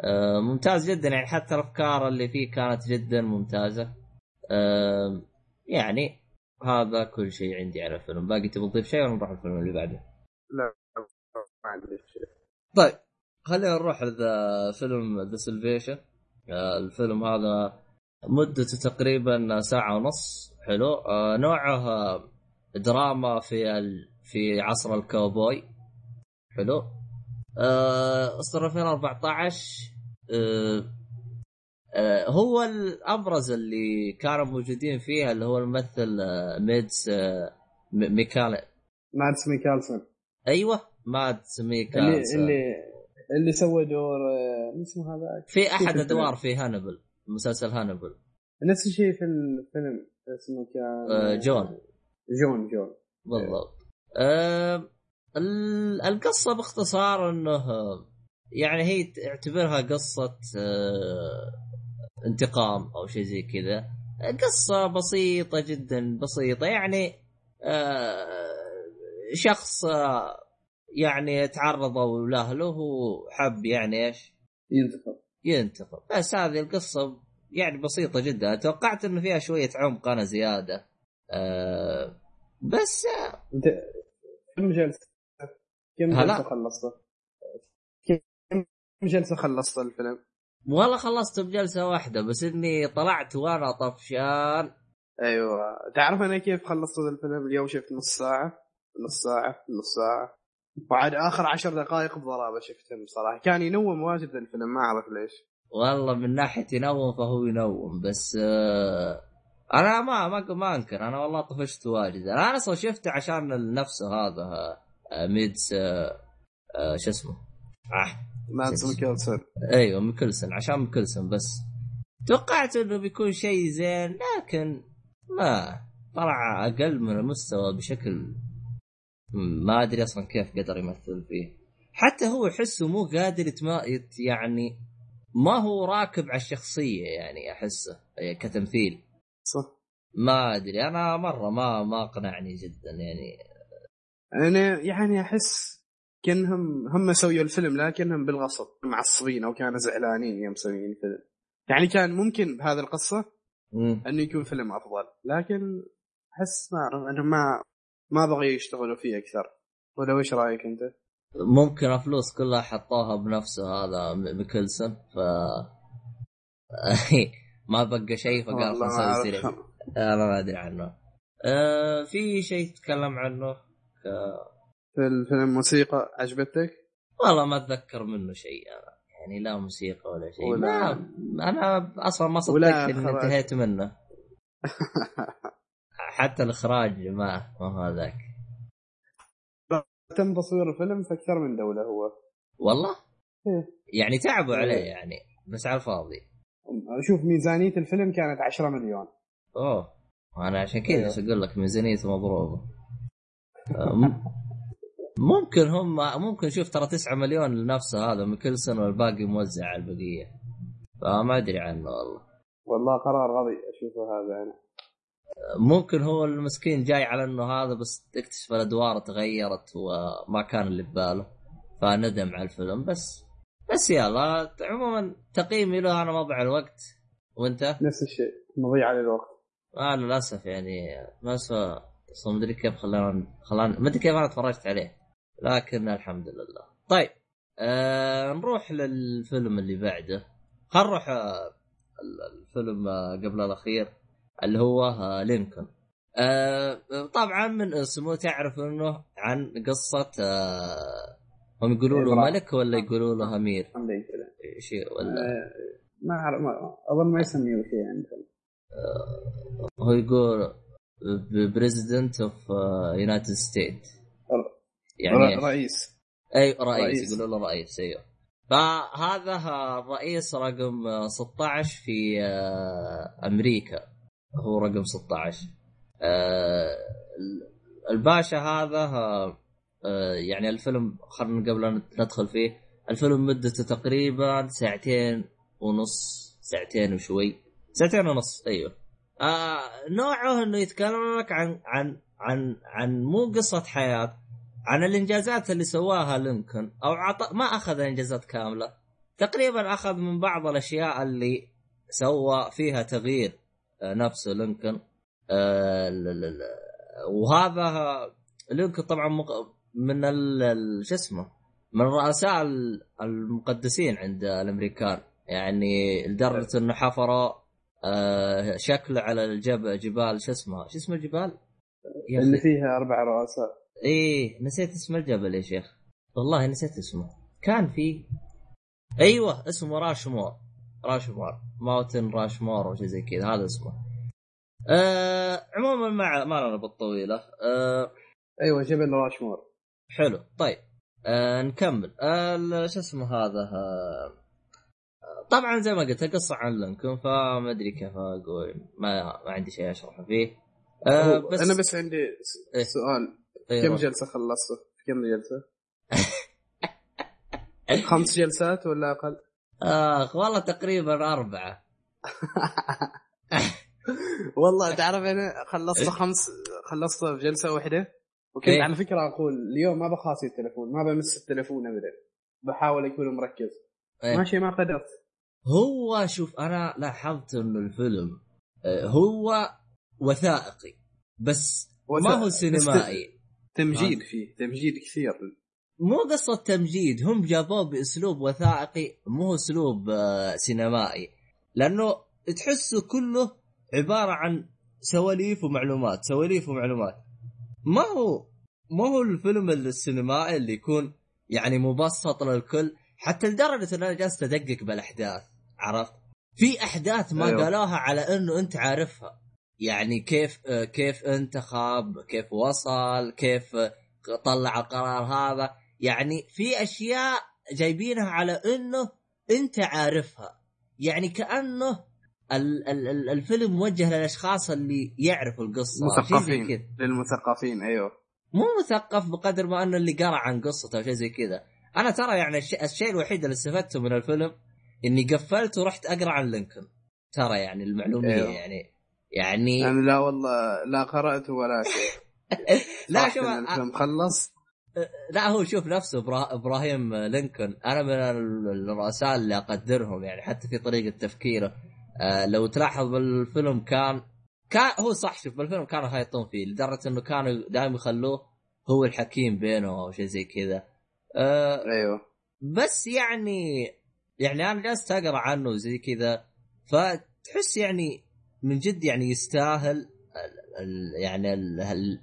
Speaker 1: أه ممتاز جدا يعني حتى الأفكار اللي فيه كانت جدا ممتازة. أه يعني هذا كل شيء عندي على الفيلم. باقي تبغى تضيف شيء ولا نروح الفيلم اللي بعده؟
Speaker 2: لا ما عندي شيء.
Speaker 1: طيب خلينا نروح لذا فيلم ذا سلفيشن الفيلم هذا مدته تقريبا ساعة ونص. حلو. آه نوعه دراما في ال... في عصر الكاوبوي. حلو. آه إصدار 2014 آه آه هو الأبرز اللي كانوا موجودين فيها اللي هو الممثل آه مادس آه ميكال
Speaker 2: مادس ميكلسون
Speaker 1: أيوه مادس
Speaker 2: اللي
Speaker 1: ميكال
Speaker 2: اللي اللي سوى دور آه، مين اسمه هذا؟
Speaker 1: في
Speaker 2: أحد.
Speaker 1: أدوار في هانيبال مسلسل هانيبال.
Speaker 2: نفس الشيء في الفيلم اسمه كان
Speaker 1: آه، جون.
Speaker 2: جون جون.
Speaker 1: بالضبط. آه ال- القصة باختصار إنه يعني هي تعتبرها قصة آه انتقام أو شيء زي كذا. قصة بسيطة جدا بسيطة. يعني آه شخص آه يعني تعرضوا لأهله وحب يعني إيش؟
Speaker 2: ينتقم.
Speaker 1: ينتقم. بس هذه القصة يعني بسيطة جدا. توقعت إنه فيها شوية عمق أنا زيادة. آه بس
Speaker 2: أنت كم جلسة؟ كم. جلسة خلصته؟ كم جلسة خلصت الفيلم؟
Speaker 1: والله خلصته بجلسة واحدة بس إني طلعت وأنا طفشان.
Speaker 2: أيوه. تعرف أنا كيف خلصت هذا الفيلم؟ اليوم شفت نص ساعة نص ساعة نص ساعة. وعاد آخر عشر دقائق بضرابة شفتهم بصراحه كان ينوم واجد الفيلم ما أعرف ليش.
Speaker 1: والله من ناحية ينوم فهو ينوم بس آه أنا ما ما ما أنكر أنا والله طفشت واجد. أنا أصلا شفته عشان نفسه هذا آه مادس آه آه شو اسمه؟ آه.
Speaker 2: مادس ميكلسون
Speaker 1: أيوه ميكلسون عشان ميكلسون بس. توقعت إنه بيكون شيء زين لكن ما. طلع أقل من المستوى بشكل ما أدري أصلا كيف قدر يمثل فيه. حتى هو يحسه مو قادر يتما يت- يعني ما هو راكب على الشخصية يعني أحسه كتمثيل.
Speaker 2: صح.
Speaker 1: ما أدري أنا مرة ما ما أقنعني جدا يعني.
Speaker 2: أنا يعني أحس كأنهم هم سووا الفيلم لكنهم بالغصب معصبين أو كانوا زعلانين يوم مسويين الفيلم يعني كان ممكن بهذه القصة
Speaker 1: مم.
Speaker 2: انه يكون فيلم أفضل لكن أحس ما أعرف أنهم ما ما بغوا يشتغلوا فيه أكثر ولا وش رأيك أنت؟
Speaker 1: ممكن الفلوس كلها حطوها بنفسه هذا ميكلسون ف (laughs) ما بقى شيء فقال خلاص. series أنا ما أدري عنه آه في شيء تتكلم عنه ك-
Speaker 2: في الفيلم موسيقى عجبتك؟
Speaker 1: والله ما أتذكر منه شيء أنا. يعني لا موسيقى ولا شيء.
Speaker 2: ولا-
Speaker 1: ما أنا أصلا ما صدقت
Speaker 2: إني.
Speaker 1: انتهيت منه. (laughs) حتى الإخراج ما ما هو هذاك
Speaker 2: تم تصوير الفيلم في أكثر من دولة هو.
Speaker 1: والله؟
Speaker 2: إيه.
Speaker 1: يعني تعبوا
Speaker 2: إيه.
Speaker 1: عليه يعني بس على الفاضي.
Speaker 2: شوف ميزانية الفيلم كانت 10 مليون.
Speaker 1: أوه. أنا عشان كذا. إيش أقول لك ميزانيته مضروبة. (laughs) ممكن هم ممكن شوف ترى 9 مليون لنفسه هذا ميكلسون والباقي موزع على البقية. فما أدري عنه والله.
Speaker 2: والله قرار غبي أشوفه هذا أنا.
Speaker 1: ممكن هو المسكين جاي على إنه هذا بس تكتشف الأدوار تغيرت وما كان اللي بباله. فندم على الفيلم بس. بس يلا عموما تقييمي له أنا مضيع الوقت وأنت؟
Speaker 2: نفس الشيء مضيع على الوقت.
Speaker 1: آه للأسف يعني ما سوى أصلا مدري كيف خلانا خلانا ما أدري كيف أنا تفرجت عليه. لكن الحمد لله. طيب آه نروح للفيلم اللي بعده. خل نروح آه ال- الفيلم آه قبل الأخير اللي هو آه لينكولن. آه طبعا من اسمه تعرف انه عن قصة آه هم يقولوا له. ملك ولا يقولوا له
Speaker 2: أمير؟
Speaker 1: شيء ولا؟
Speaker 2: آه، ما أعرف أظن ما يسميه شيء عندهم
Speaker 1: هو يقول president of United State يعني
Speaker 2: رئيس.
Speaker 1: أي رئيس,
Speaker 2: رئيس.
Speaker 1: يقولوا له رئيس أيوه. فهذا الرئيس رقم آه، 16 في آه، أمريكا. هو رقم 16 آه، الباشا هذا آه، يعني الفيلم خلينا قبل أن ندخل فيه الفيلم مدته تقريبا ساعتين ونص ساعتين وشوي. ساعتين ونص أيوه. آه نوعه إنه يتكلم لك عن عن عن عن مو قصة حياة عن الإنجازات اللي سواها لينكولن أو عط... ما أخذ إنجازات كاملة تقريبا أخذ من بعض الأشياء اللي سوى فيها تغيير آه، نفسه لينكولن آه، وهذا لينكولن طبعا مق- من شو اسمه من رؤساء ال- المقدسين عند الأمريكان يعني لدرجة إنه حفروا آه، شكله على الجبل جبال شو اسمه شو اسمه الجبال؟
Speaker 2: اللي. فيها أربع رؤساء
Speaker 1: إيه نسيت اسم الجبل يا شيخ. والله نسيت اسمه. كان في أيوه اسمه راشمور. راشمور. ماوتن راشمور أو شيء زي كذا هذا اسمه. آه عموما ما ما لنا بالطويلة. آه
Speaker 2: أيوه جبل راشمور.
Speaker 1: حلو. طيب. آه نكمل. آه ال- شو اسمه هذا؟ آه طبعا زي ما قلت القصة عن لينكولن فما أدري كيف أقول. ما ما عندي شيء أشرحه فيه. آه بس
Speaker 2: أنا بس عندي
Speaker 1: إيه.
Speaker 2: سؤال. كم جلسة خلصته؟ كم جلسة؟ خمس جلسات ولا أقل؟
Speaker 1: آخ والله تقريبا أربعة (laughs)
Speaker 2: والله تعرف أنا خلصت خمس خلصت في جلسه واحدة وكنت
Speaker 1: إيه.
Speaker 2: على فكرة أقول اليوم ما بخاصي التليفون ما بمس التليفون ابدا بحاول أكون مركز
Speaker 1: إيه.
Speaker 2: ماشي ما قدرت
Speaker 1: هو شوف أنا لاحظت إنه الفيلم آه، هو وثائقي بس ما هو سينمائي
Speaker 2: تمجيد فيه تمجيد كثير.
Speaker 1: مو قصة تمجيد هم جابوه بأسلوب وثائقي مو أسلوب آه، سينمائي. لأنه تحسه كله عبارة عن سواليف ومعلومات سواليف ومعلومات. ما هو ما هو الفيلم السينمائي اللي يكون يعني مبسط للكل حتى لدرجة إن أنا جالس أدقق بالأحداث عرفت؟ في أحداث ما
Speaker 2: أيوه.
Speaker 1: قالوها على إنه أنت عارفها. يعني كيف كيف انتخب كيف وصل كيف طلع القرار هذا. يعني في أشياء جايبينها على إنه أنت عارفها. يعني كأنه ال- ال- ال- الفيلم موجه للأشخاص اللي يعرفوا القصة
Speaker 2: مثقفين. للمثقفين أيوه.
Speaker 1: مو مثقف بقدر ما إنه اللي قرأ عن قصته أو شيء زي كذا. أنا ترى يعني الشيء, الشيء الوحيد اللي استفدته من الفيلم إني قفلت ورحت أقرأ عن لينكولن. ترى يعني المعلومية
Speaker 2: أيوه.
Speaker 1: يعني يعني
Speaker 2: أنا لا والله لا قرأت ولا شيء. (laughs)
Speaker 1: لا شوف
Speaker 2: الفيلم خلص
Speaker 1: لا هو شوف نفسه إبرا- إبراهيم لينكولن. أنا من ال- الرؤساء اللي أقدرهم يعني حتى في طريقة تفكيره. آه لو تلاحظ بالفيلم كان كان هو صح شوف بالفيلم كانوا هايطون فيه لدرجة إنه كانوا دائما يخلوه هو الحكيم بينهم أو شيء زي كذا. آه
Speaker 2: أيوه.
Speaker 1: بس يعني يعني أنا جالس أقرأ عنه زي كذا فتحس يعني من جد يعني يستاهل ال ال يعني ال ال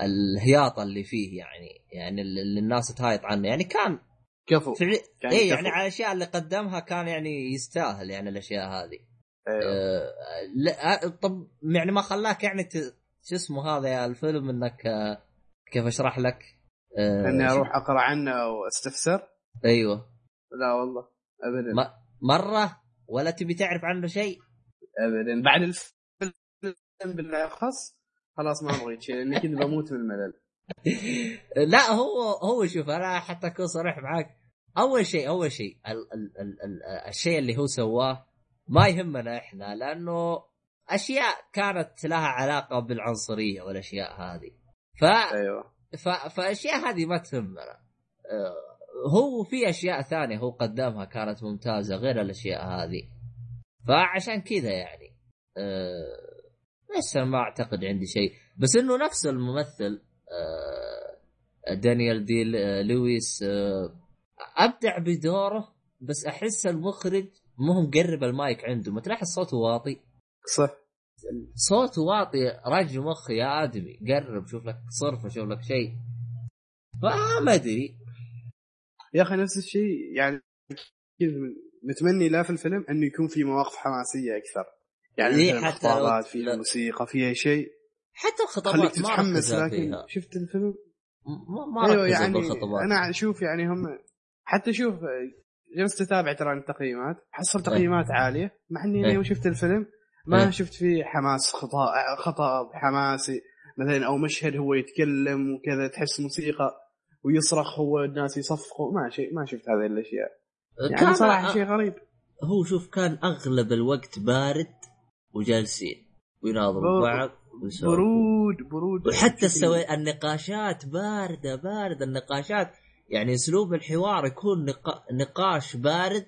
Speaker 1: الهياطه اللي فيه يعني يعني اللي الناس تهايط عنه. يعني كان
Speaker 2: كفو.
Speaker 1: فعلي
Speaker 2: كان
Speaker 1: اي
Speaker 2: كفو.
Speaker 1: يعني على الأشياء اللي قدمها كان يعني يستاهل يعني الأشياء هذه.
Speaker 2: أيوه.
Speaker 1: آه لا آه، طب يعني ما خلاك يعني ت- شو اسمه هذا يا الفيلم إنك آه كيف أشرح لك؟ آه إني
Speaker 2: أروح أقرأ عنه وأستفسر؟
Speaker 1: أيوه.
Speaker 2: لا والله ابدا.
Speaker 1: ما مرة ولا تبي تعرف عنه شيء؟
Speaker 2: ابدا. بعد الفيلم بالأخص خلاص ما أبغى شيء لأني كنت بموت من الملل. (laughs)
Speaker 1: لا هو هو شوف أنا حتى اكون صريح معك أول شيء أول شيء ال ال ال ال الشيء اللي هو سواه ما يهمنا إحنا لأنه أشياء كانت لها علاقة بالعنصرية والأشياء هذه. ف
Speaker 2: أيوه.
Speaker 1: ف فالاشياء هذه ما تهمنا. آه، هو في أشياء ثانية هو قدمها كانت ممتازة غير الأشياء هذه. فعشان كذا يعني. أه لسه ما أعتقد عندي شيء؟ بس إنه نفس الممثل أه دانيال دي ل- لويس أه أبدع بدوره بس أحس المخرج مو مقرب المايك عنده. ما تلاحظ صوته واطي؟
Speaker 2: صح.
Speaker 1: صوته واطي رج مخ يا آدمي. قرب شوف لك صرفة شوف لك شيء. فما أدري.
Speaker 2: يا أخي نفس الشيء يعني كذا متمني لا في الفيلم انه يكون في مواقف حماسية أكثر. يعني
Speaker 1: إيه،
Speaker 2: مثلا
Speaker 1: حتى.
Speaker 2: فيها موسيقى فيها شيء.
Speaker 1: حتى
Speaker 2: خليك
Speaker 1: الخطابات ما
Speaker 2: تتحمس لكن
Speaker 1: فيها.
Speaker 2: شفت الفيلم؟
Speaker 1: ما ما ركزوا
Speaker 2: يعني أنا أشوف يعني هم حتى شوف جلست أتابع ترى التقييمات حصل تقييمات عالية مع إني
Speaker 1: إيه.
Speaker 2: يوم شفت الفيلم ما
Speaker 1: إيه.
Speaker 2: شفت فيه حماس خطا خطاب حماسي. مثلا أو مشهد هو يتكلم وكذا تحس موسيقى ويصرخ هو الناس يصفقوا ما شيء ما شفت هذه الأشياء. يعني
Speaker 1: كان
Speaker 2: صراحة شيء غريب.
Speaker 1: هو شوف كان أغلب الوقت بارد وجالسين ويناظروا بعض.
Speaker 2: برود برود.
Speaker 1: وحتى السوي النقاشات باردة باردة. النقاشات يعني أسلوب الحوار يكون نقا... نقاش بارد.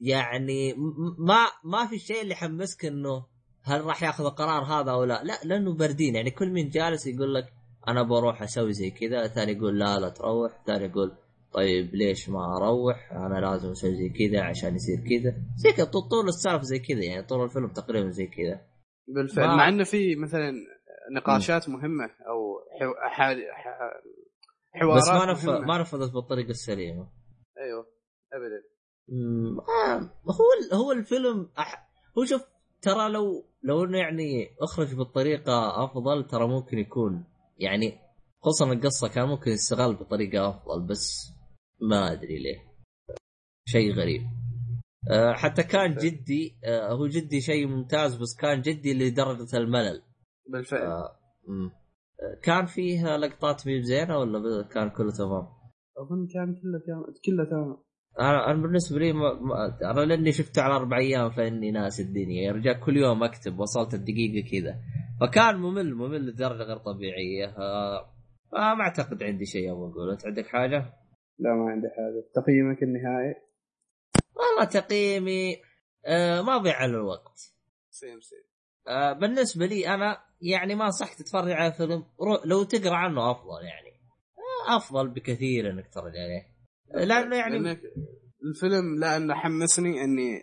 Speaker 1: يعني ما ما في شيء اللي يحمسك إنه هل راح ياخذ القرار هذا أو لا. لا لأنه باردين. يعني كل من جالس يقول لك أنا بروح أسوي زي كذا الثاني يقول لا لا تروح. الثاني يقول طيب ليش ما أروح؟ أنا لازم أسوي زي كذا عشان يصير كذا. زي كذا طول طول السالفة زي كذا يعني طول الفيلم تقريبا زي كذا.
Speaker 2: بالفعل
Speaker 1: ما-
Speaker 2: مع إنه في مثلا نقاشات مهمة أو حو... ح... ح... حوارات
Speaker 1: بس ما نف...
Speaker 2: مهمة.
Speaker 1: ما نفذت بالطريقة السليمة.
Speaker 2: أيوه ابدا.
Speaker 1: مم، آه، هو ال- هو الفيلم أح... هو شوف ترى لو لو إنه يعني أخرج بالطريقة أفضل ترى ممكن يكون يعني خصوصا القصة كان ممكن يستغل بطريقة أفضل بس ما أدري ليه. شيء غريب. آه، حتى كان جدي آه، هو جدي شيء ممتاز بس كان جدي لدرجة الملل.
Speaker 2: بالفعل.
Speaker 1: آه،. آه، كان فيه لقطات مي بزينه ولا كان كله تمام؟
Speaker 2: أظن كان كله تمام كله تمام.
Speaker 1: أنا بالنسبة لي ما ما أنا لأني شفته على أربع أيام فإني ناس الدنيا. يا رجال كل يوم أكتب وصلت الدقيقة كذا. فكان ممل ممل لدرجة غير طبيعية. آه، ما أعتقد عندي شيء أبغى أقوله. أنت عندك حاجة؟
Speaker 2: لا ما عندي حاجة. تقييمك النهائي؟
Speaker 1: والله تقييمي آه ما ضيع على الوقت.
Speaker 2: سيم سيم
Speaker 1: آه بالنسبة لي أنا يعني ما صح تتفرج على فيلم لو تقرأ عنه أفضل يعني. آه أفضل بكثير إنك تتفرج عليه. آه، لأنه يعني
Speaker 2: لأنك الفيلم لا أنه حمسني إني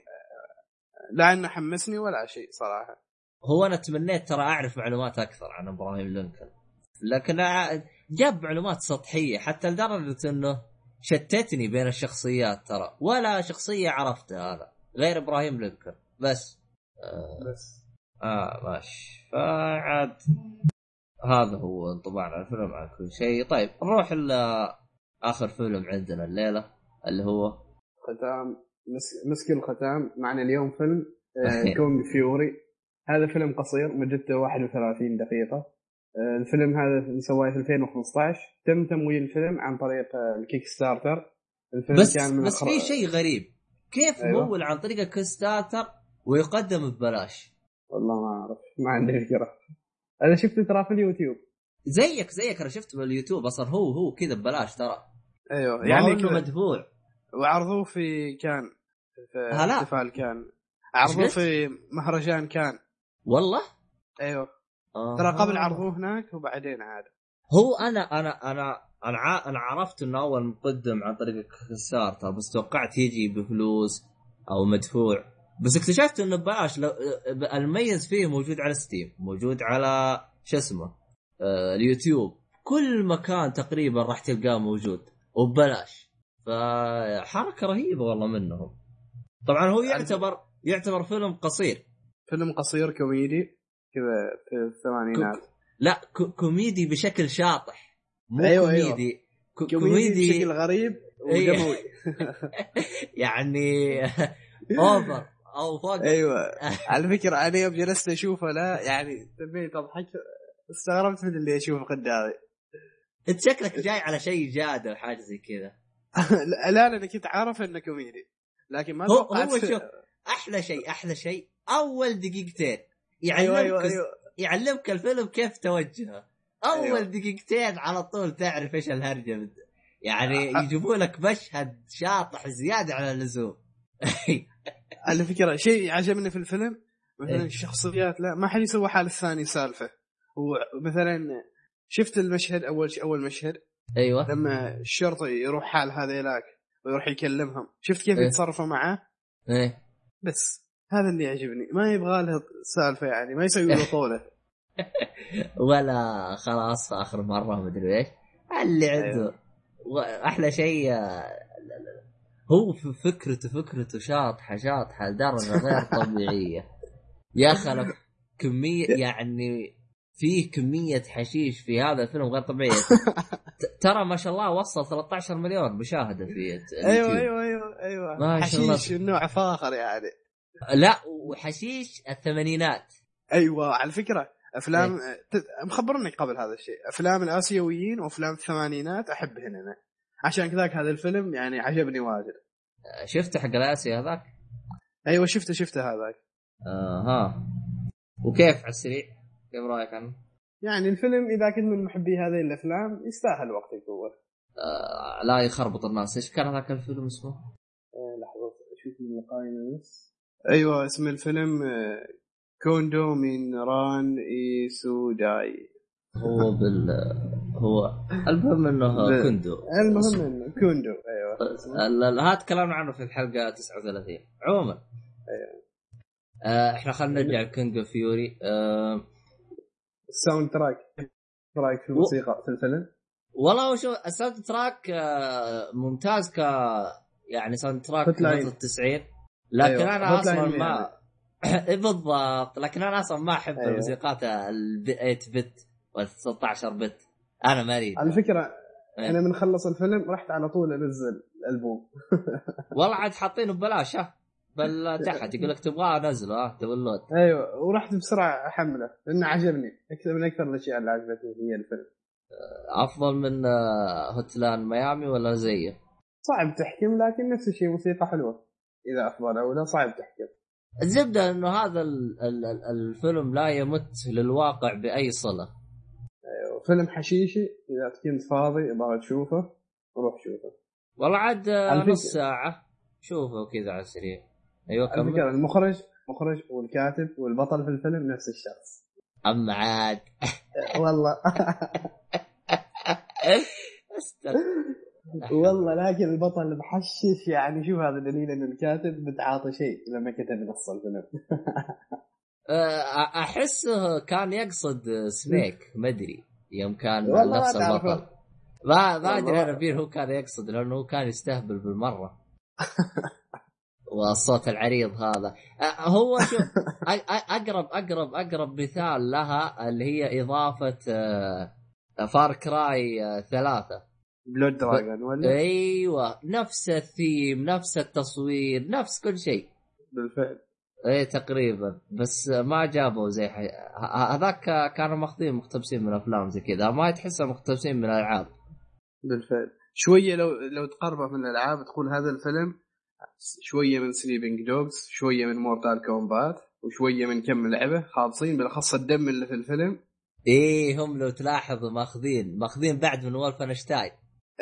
Speaker 2: لا أنه حمسني ولا شيء صراحة.
Speaker 1: هو أنا تمنيت ترى أعرف معلومات أكثر عن إبراهيم لينكولن. لكن ع- جاب معلومات سطحية حتى لدرجة إنه شتتني بين الشخصيات ترى. ولا شخصية عرفتها هذا. غير إبراهيم لينكولن. بس. آه,
Speaker 2: بس.
Speaker 1: آه ماشي. فعاد. هذا هو انطباعنا عن الفيلم عن كل شيء. طيب نروح ل آخر فيلم عندنا الليلة اللي هو
Speaker 2: ختام. مس- مسك الختام. معنا اليوم فيلم آه،. كونغ فيوري. هذا فيلم قصير مدته 31 دقيقة. آه، الفيلم هذا سواه في 2015 تم تمويل الفيلم عن طريق آه، ال Kickstarter الفيلم
Speaker 1: بس
Speaker 2: كان من
Speaker 1: بس في شيء غريب. كيف
Speaker 2: أيوة.
Speaker 1: ممول عن طريق ال Kickstarter ويقدم ببلاش؟
Speaker 2: والله ما أعرف. ما عندي فكرة. أنا شفته ترى في اليوتيوب.
Speaker 1: زيك زيك. أنا شفته باليوتيوب. أصلا هو هو كذا ببلاش ترى.
Speaker 2: أيوه.
Speaker 1: يعني انه. مدفوع
Speaker 2: وعرضوه في كان في
Speaker 1: هلا.
Speaker 2: احتفال كان. عرضوه؟ في مهرجان كان.
Speaker 1: والله؟
Speaker 2: أيوه.
Speaker 1: آه.
Speaker 2: ترى قبل عرضوه هناك وبعدين عاد.
Speaker 1: هو أنا أنا أنا أنا أنا عرفت إنه أول مقدم عن طريق ال Kickstarter بس توقعت يجي بفلوس أو مدفوع. بس اكتشفت إنه ببلاش لو المميز فيه موجود على Steam موجود على شو اسمه آه اليوتيوب. كل مكان تقريبا راح تلقاه موجود وببلاش. فحركة رهيبة والله منهم. طبعا هو يعتبر يعتبر فيلم قصير.
Speaker 2: فيلم قصير كوميدي. كذا في الثمانينات.
Speaker 1: لا كو- كوميدي بشكل شاطح. مو
Speaker 2: أيوة، أيوة.
Speaker 1: كوميدي. كو-
Speaker 2: كوميدي بشكل غريب
Speaker 1: إيه.
Speaker 2: ودموي. (laughs)
Speaker 1: يعني (laughs) over أو فوق
Speaker 2: أيوه. (laughs) على فكرة أنا يوم جلست أشوفه لا يعني تبيت اضحك استغربت من اللي أشوفه قدامي.
Speaker 1: أنت شكلك جاي على شيء جاد أو حاجة زي كذا.
Speaker 2: لا لا أنا كنت عارف إنه كوميدي لكن ما
Speaker 1: هو
Speaker 2: توقعت
Speaker 1: هو شوف أحلى شيء أحلى شيء أول دقيقتين يعلمك
Speaker 2: أيوه أيوه أيوه.
Speaker 1: يعلمك الفيلم كيف توجهه. أول
Speaker 2: أيوة.
Speaker 1: دقيقتين على طول تعرف إيش الهرجة بد- يعني. يجيبوا لك مشهد شاطح زيادة على اللزوم. (laughs)
Speaker 2: على فكرة شيء عجبني في الفيلم مثلا
Speaker 1: إيه.
Speaker 2: الشخصيات لا ما حد يسوي حال الثاني سالفة. هو مثلا شفت المشهد أول شيء أول مشهد؟
Speaker 1: أيوه.
Speaker 2: لما الشرطي يروح حال هذيلاك ويروح يكلمهم. شفت كيف
Speaker 1: إيه.
Speaker 2: يتصرفوا معاه
Speaker 1: إيه.
Speaker 2: بس. هذا اللي يعجبني. ما يبغى له سالفة يعني ما يسوي له طولة. (laughs)
Speaker 1: ولا خلاص في آخر مرة مدري إيش. اللي عنده واحلى شيء آه، هو في فكرته فكرته شاطحة شاطحة لدرجة غير (laughs) طبيعية. يا خلف كمية (laughs) يعني فيه كمية حشيش في هذا الفيلم غير طبيعيه ترى ما شاء الله وصل 13 مليون مشاهدة في أيوه.
Speaker 2: أيوه أيوه أيوه.
Speaker 1: ما شاء الله.
Speaker 2: حشيش النوع فاخر يعني.
Speaker 1: لا وحشيش الثمانينات.
Speaker 2: أيوه على فكرة أفلام ت- مخبرني قبل هذا الشيء. أفلام الآسيويين وأفلام الثمانينات احبهن أنا. عشان كذاك هذا الفيلم يعني عجبني واجد.
Speaker 1: شفت حق الآسيا هذاك؟
Speaker 2: أيوه شفته شفته هذاك.
Speaker 1: آه ها وكيف على السريع؟ كيف رأيك عنه؟
Speaker 2: يعني الفيلم إذا كنت من محبي هذه الأفلام يستاهل وقتك هو
Speaker 1: آه لا يخربط الناس. إيش كان هذاك الفيلم اسمه؟
Speaker 2: آه، لحظة أشوف من القائمه بس. أيوه اسم الفيلم كوندو من ران ايسوداي
Speaker 1: هو بال هو المهم إنه
Speaker 2: ب-
Speaker 1: كندو
Speaker 2: المهم إنه كوندو
Speaker 1: أيوه. هذا تكلمنا عنه في الحلقة 39 عموما.
Speaker 2: أيوة.
Speaker 1: آه إحنا خلينا نرجع لكينج اوف فيوري. آه
Speaker 2: الساوند تراك رايك في
Speaker 1: و-
Speaker 2: الموسيقى في الفيلم؟
Speaker 1: والله وشو الساوند تراك آه ممتاز ك يعني
Speaker 2: soundtrack.
Speaker 1: فترة التسعين. لكن
Speaker 2: أيوة، أنا
Speaker 1: أصلا
Speaker 2: يعني.
Speaker 1: ما (laughs) إيه بالضبط. لكن أنا أصلا ما أحب
Speaker 2: أيوة.
Speaker 1: الموسيقات ال 8 bit وال 16 bit. أنا ما أريد.
Speaker 2: على فكرة
Speaker 1: إيه.
Speaker 2: أنا من خلص الفيلم رحت على طول أنزل الألبوم. (laughs)
Speaker 1: والله عاد حاطينه ببلاش ها. بل تحت يقول لك تبغاه انزله ها. download
Speaker 2: أيوه. ورحت بسرعة احمله لأنه عجبني. أكثر من أكثر الأشياء اللي عجبتني هي الفيلم.
Speaker 1: أفضل من آه، هوتلان ميامي ولا زيه؟
Speaker 2: صعب تحكم لكن نفس الشيء موسيقى حلوة. إذا افضل أو لا صعب تحكم
Speaker 1: الزبدة إنه هذا ال- ال- ال- الفيلم لا يمت للواقع بأي صلة.
Speaker 2: أيوة. فيلم حشيشي. إذا كنت فاضي أبغى تشوفه روح شوفه.
Speaker 1: والله عاد نص ساعة. شوفه كذا على السريع. أيوه
Speaker 2: على
Speaker 1: كمل.
Speaker 2: المخرج مخرج والكاتب والبطل في الفيلم نفس الشخص.
Speaker 1: أما عاد.
Speaker 2: والله. (laughs)
Speaker 1: أستغفر.
Speaker 2: والله لكن البطل محشش يعني شوف هذا دليل ان الكاتب متعاطي شيء لما كتب نص الفيلم. (laughs)
Speaker 1: آه، أحسه كان يقصد سنيك (laughs) ما أدري. يوم كان نفس. البطل. ما ما
Speaker 2: أدري.
Speaker 1: أنا فين هو كان يقصد لأنه هو كان يستهبل بالمرة. (laughs) والصوت العريض هذا. آه، هو شوف أقرب أقرب أقرب مثال لها اللي هي إضافة Far Cry ثلاثة.
Speaker 2: Blood Dragon ولا؟
Speaker 1: أيوه. نفس الثيم نفس التصوير نفس كل شيء.
Speaker 2: بالفعل.
Speaker 1: إيه تقريبا. بس ما جابوا زي حي... ه- هذاك كانوا ماخذين مقتبسين من أفلام زي كذا. ما تحسها مقتبسين من الألعاب.
Speaker 2: بالفعل. شوية لو لو تقربه من الألعاب تقول هذا الفيلم شوية من Sleeping Dogs شوية من Mortal Kombat وشوية من كم لعبة خالصين بالأخص الدم اللي في الفيلم.
Speaker 1: إيه هم لو تلاحظوا ماخذين ماخذين بعد من Wolfenstein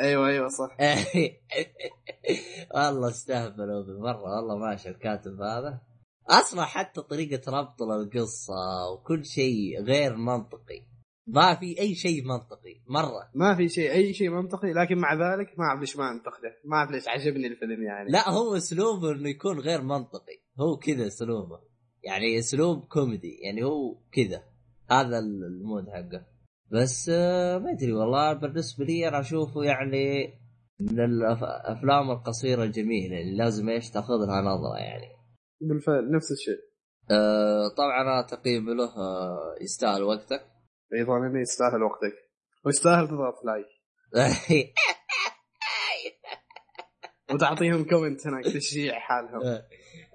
Speaker 2: أيوه أيوه صح. (laughs)
Speaker 1: والله استهبلوا بالمرة والله ماشي الكاتب هذا. أصلا حتى طريقة ربط القصة وكل شيء غير منطقي. ما في أي شيء منطقي مرة.
Speaker 2: ما في شيء أي شيء منطقي لكن مع ذلك ما أعرف ليش ما أنتقده. ما أعرف ليش عجبني الفيلم يعني.
Speaker 1: لا هو أسلوبه إنه يكون غير منطقي. هو كذا أسلوبه. يعني أسلوب كوميدي يعني هو كذا. هذا ال mood حقه. بس آه، ما أدري والله بالنسبة لي أنا أشوفه يعني من الأفلام القصيرة الجميلة اللي لازم إيش تاخذ لها نظرة يعني.
Speaker 2: بالفعل نفس الشيء.
Speaker 1: آه، طبعا أنا تقييم له آه، يستاهل وقتك.
Speaker 2: أيضا انه يستاهل وقتك. ويستاهل تضغط like. (laughs) وتعطيهم comment هناك تشجيع حالهم.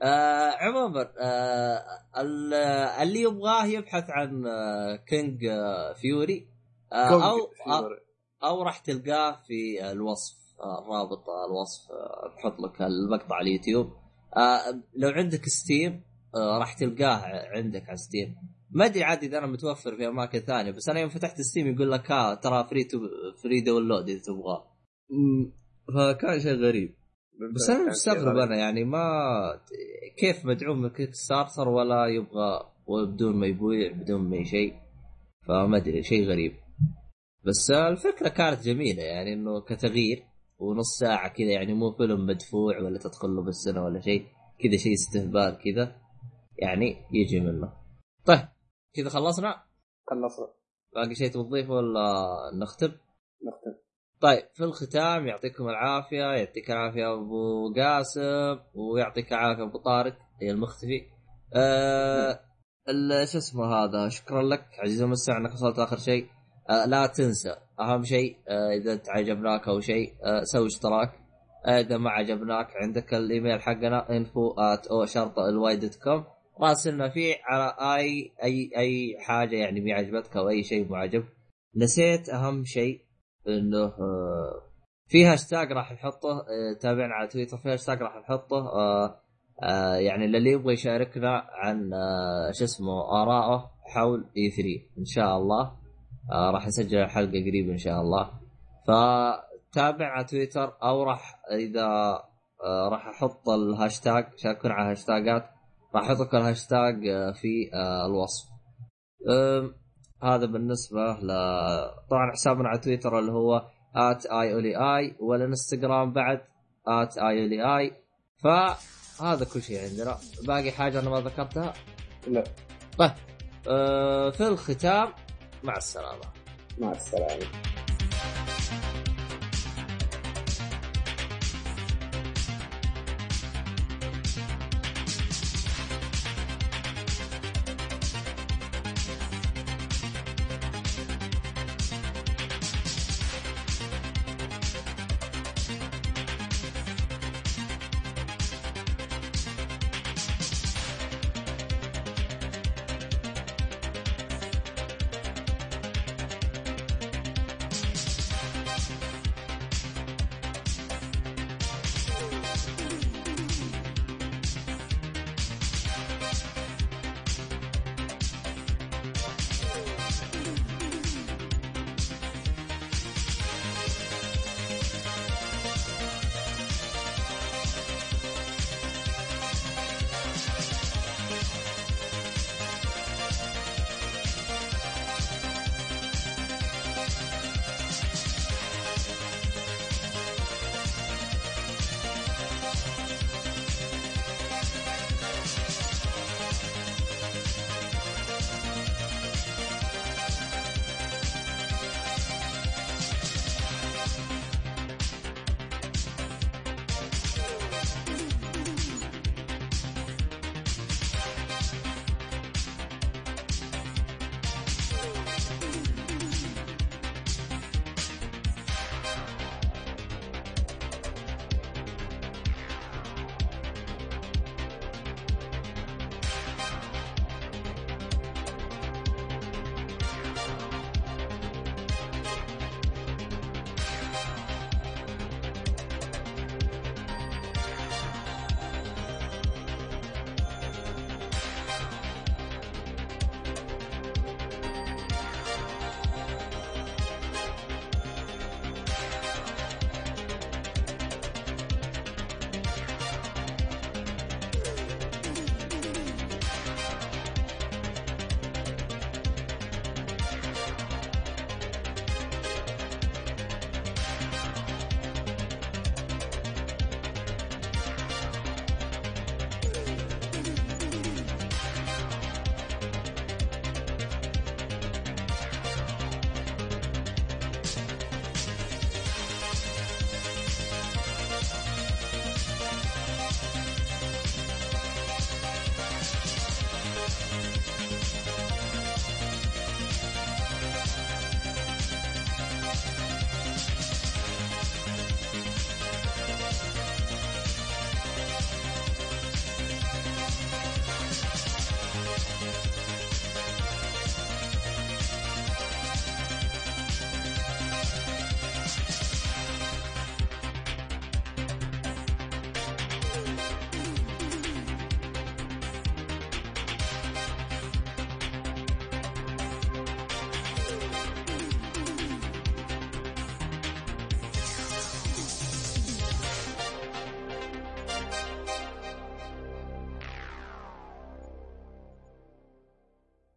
Speaker 1: آه عموما آه ال- اللي يبغاه يبحث عن آه Kung آه Fury آه
Speaker 2: comic
Speaker 1: أو أو,
Speaker 2: Fury.
Speaker 1: أو راح تلقاه في الوصف آه رابط الوصف آه بحط لك المقطع على اليوتيوب. آه لو عندك Steam آه راح تلقاه عندك على Steam ما أدري عاد إذا أنا متوفر في أماكن ثانية بس أنا يوم فتحت Steam يقول لك ها ترى free to free download إذا تبغاه. فكان شيء غريب. بس
Speaker 2: أنا
Speaker 1: مستغرب. أنا يعني ما كيف مدعوم من Kickstarter ولا يبغى بدون ما يبيع بدون ما شيء فما أدري شيء غريب. بس الفكرة كانت جميلة يعني إنه كتغيير ونص ساعة كذا يعني مو فيلم مدفوع ولا تدخل له بالسنه ولا شيء كذا شيء استهبال كذا يعني يجي منه. طيب كذا خلصنا؟
Speaker 2: خلصنا.
Speaker 1: باقي شيء تضيفه ولا نختم؟ طيب في الختام يعطيكم العافية يعطيك العافية أبو قاسم ويعطيك العافية أبو طارق هي المختفي. ال- شو اسمه هذا؟ شكرا لك عزيزي المستمع إنك وصلت آخر شيء. آه لا تنسى أهم شيء آه إذا عجبناك أو شيء آه سوي اشتراك. آه إذا ما عجبناك عندك الإيميل حقنا info at أو شرطه الواي راسلنا فيه على أي أي أي حاجة يعني ما عجبتك أو أي شيء مو عجب نسيت أهم شيء إنه آه، في هاشتاج راح نحطه آه، تابعنا على تويتر في هاشتاج راح نحطه آه، يعني اللي يبغى يشاركنا عن شو اسمه آراءه حول E3 إن شاء الله. راح أسجل حلقه قريب إن شاء الله. فتابع على تويتر أو راح إذا راح أحط الهاشتاج شاركونا على الهاشتاجات راح أحط لكم الهاشتاج في الوصف. هذا بالنسبة ل طبعا حسابنا على تويتر اللي هو at اي اولي اي والإنستغرام بعد at اي اولي اي فهذا كل شيء عندنا. باقي حاجة أنا ما ذكرتها؟
Speaker 2: لا.
Speaker 1: طيب آه في الختام مع السلامة.
Speaker 2: مع السلامة.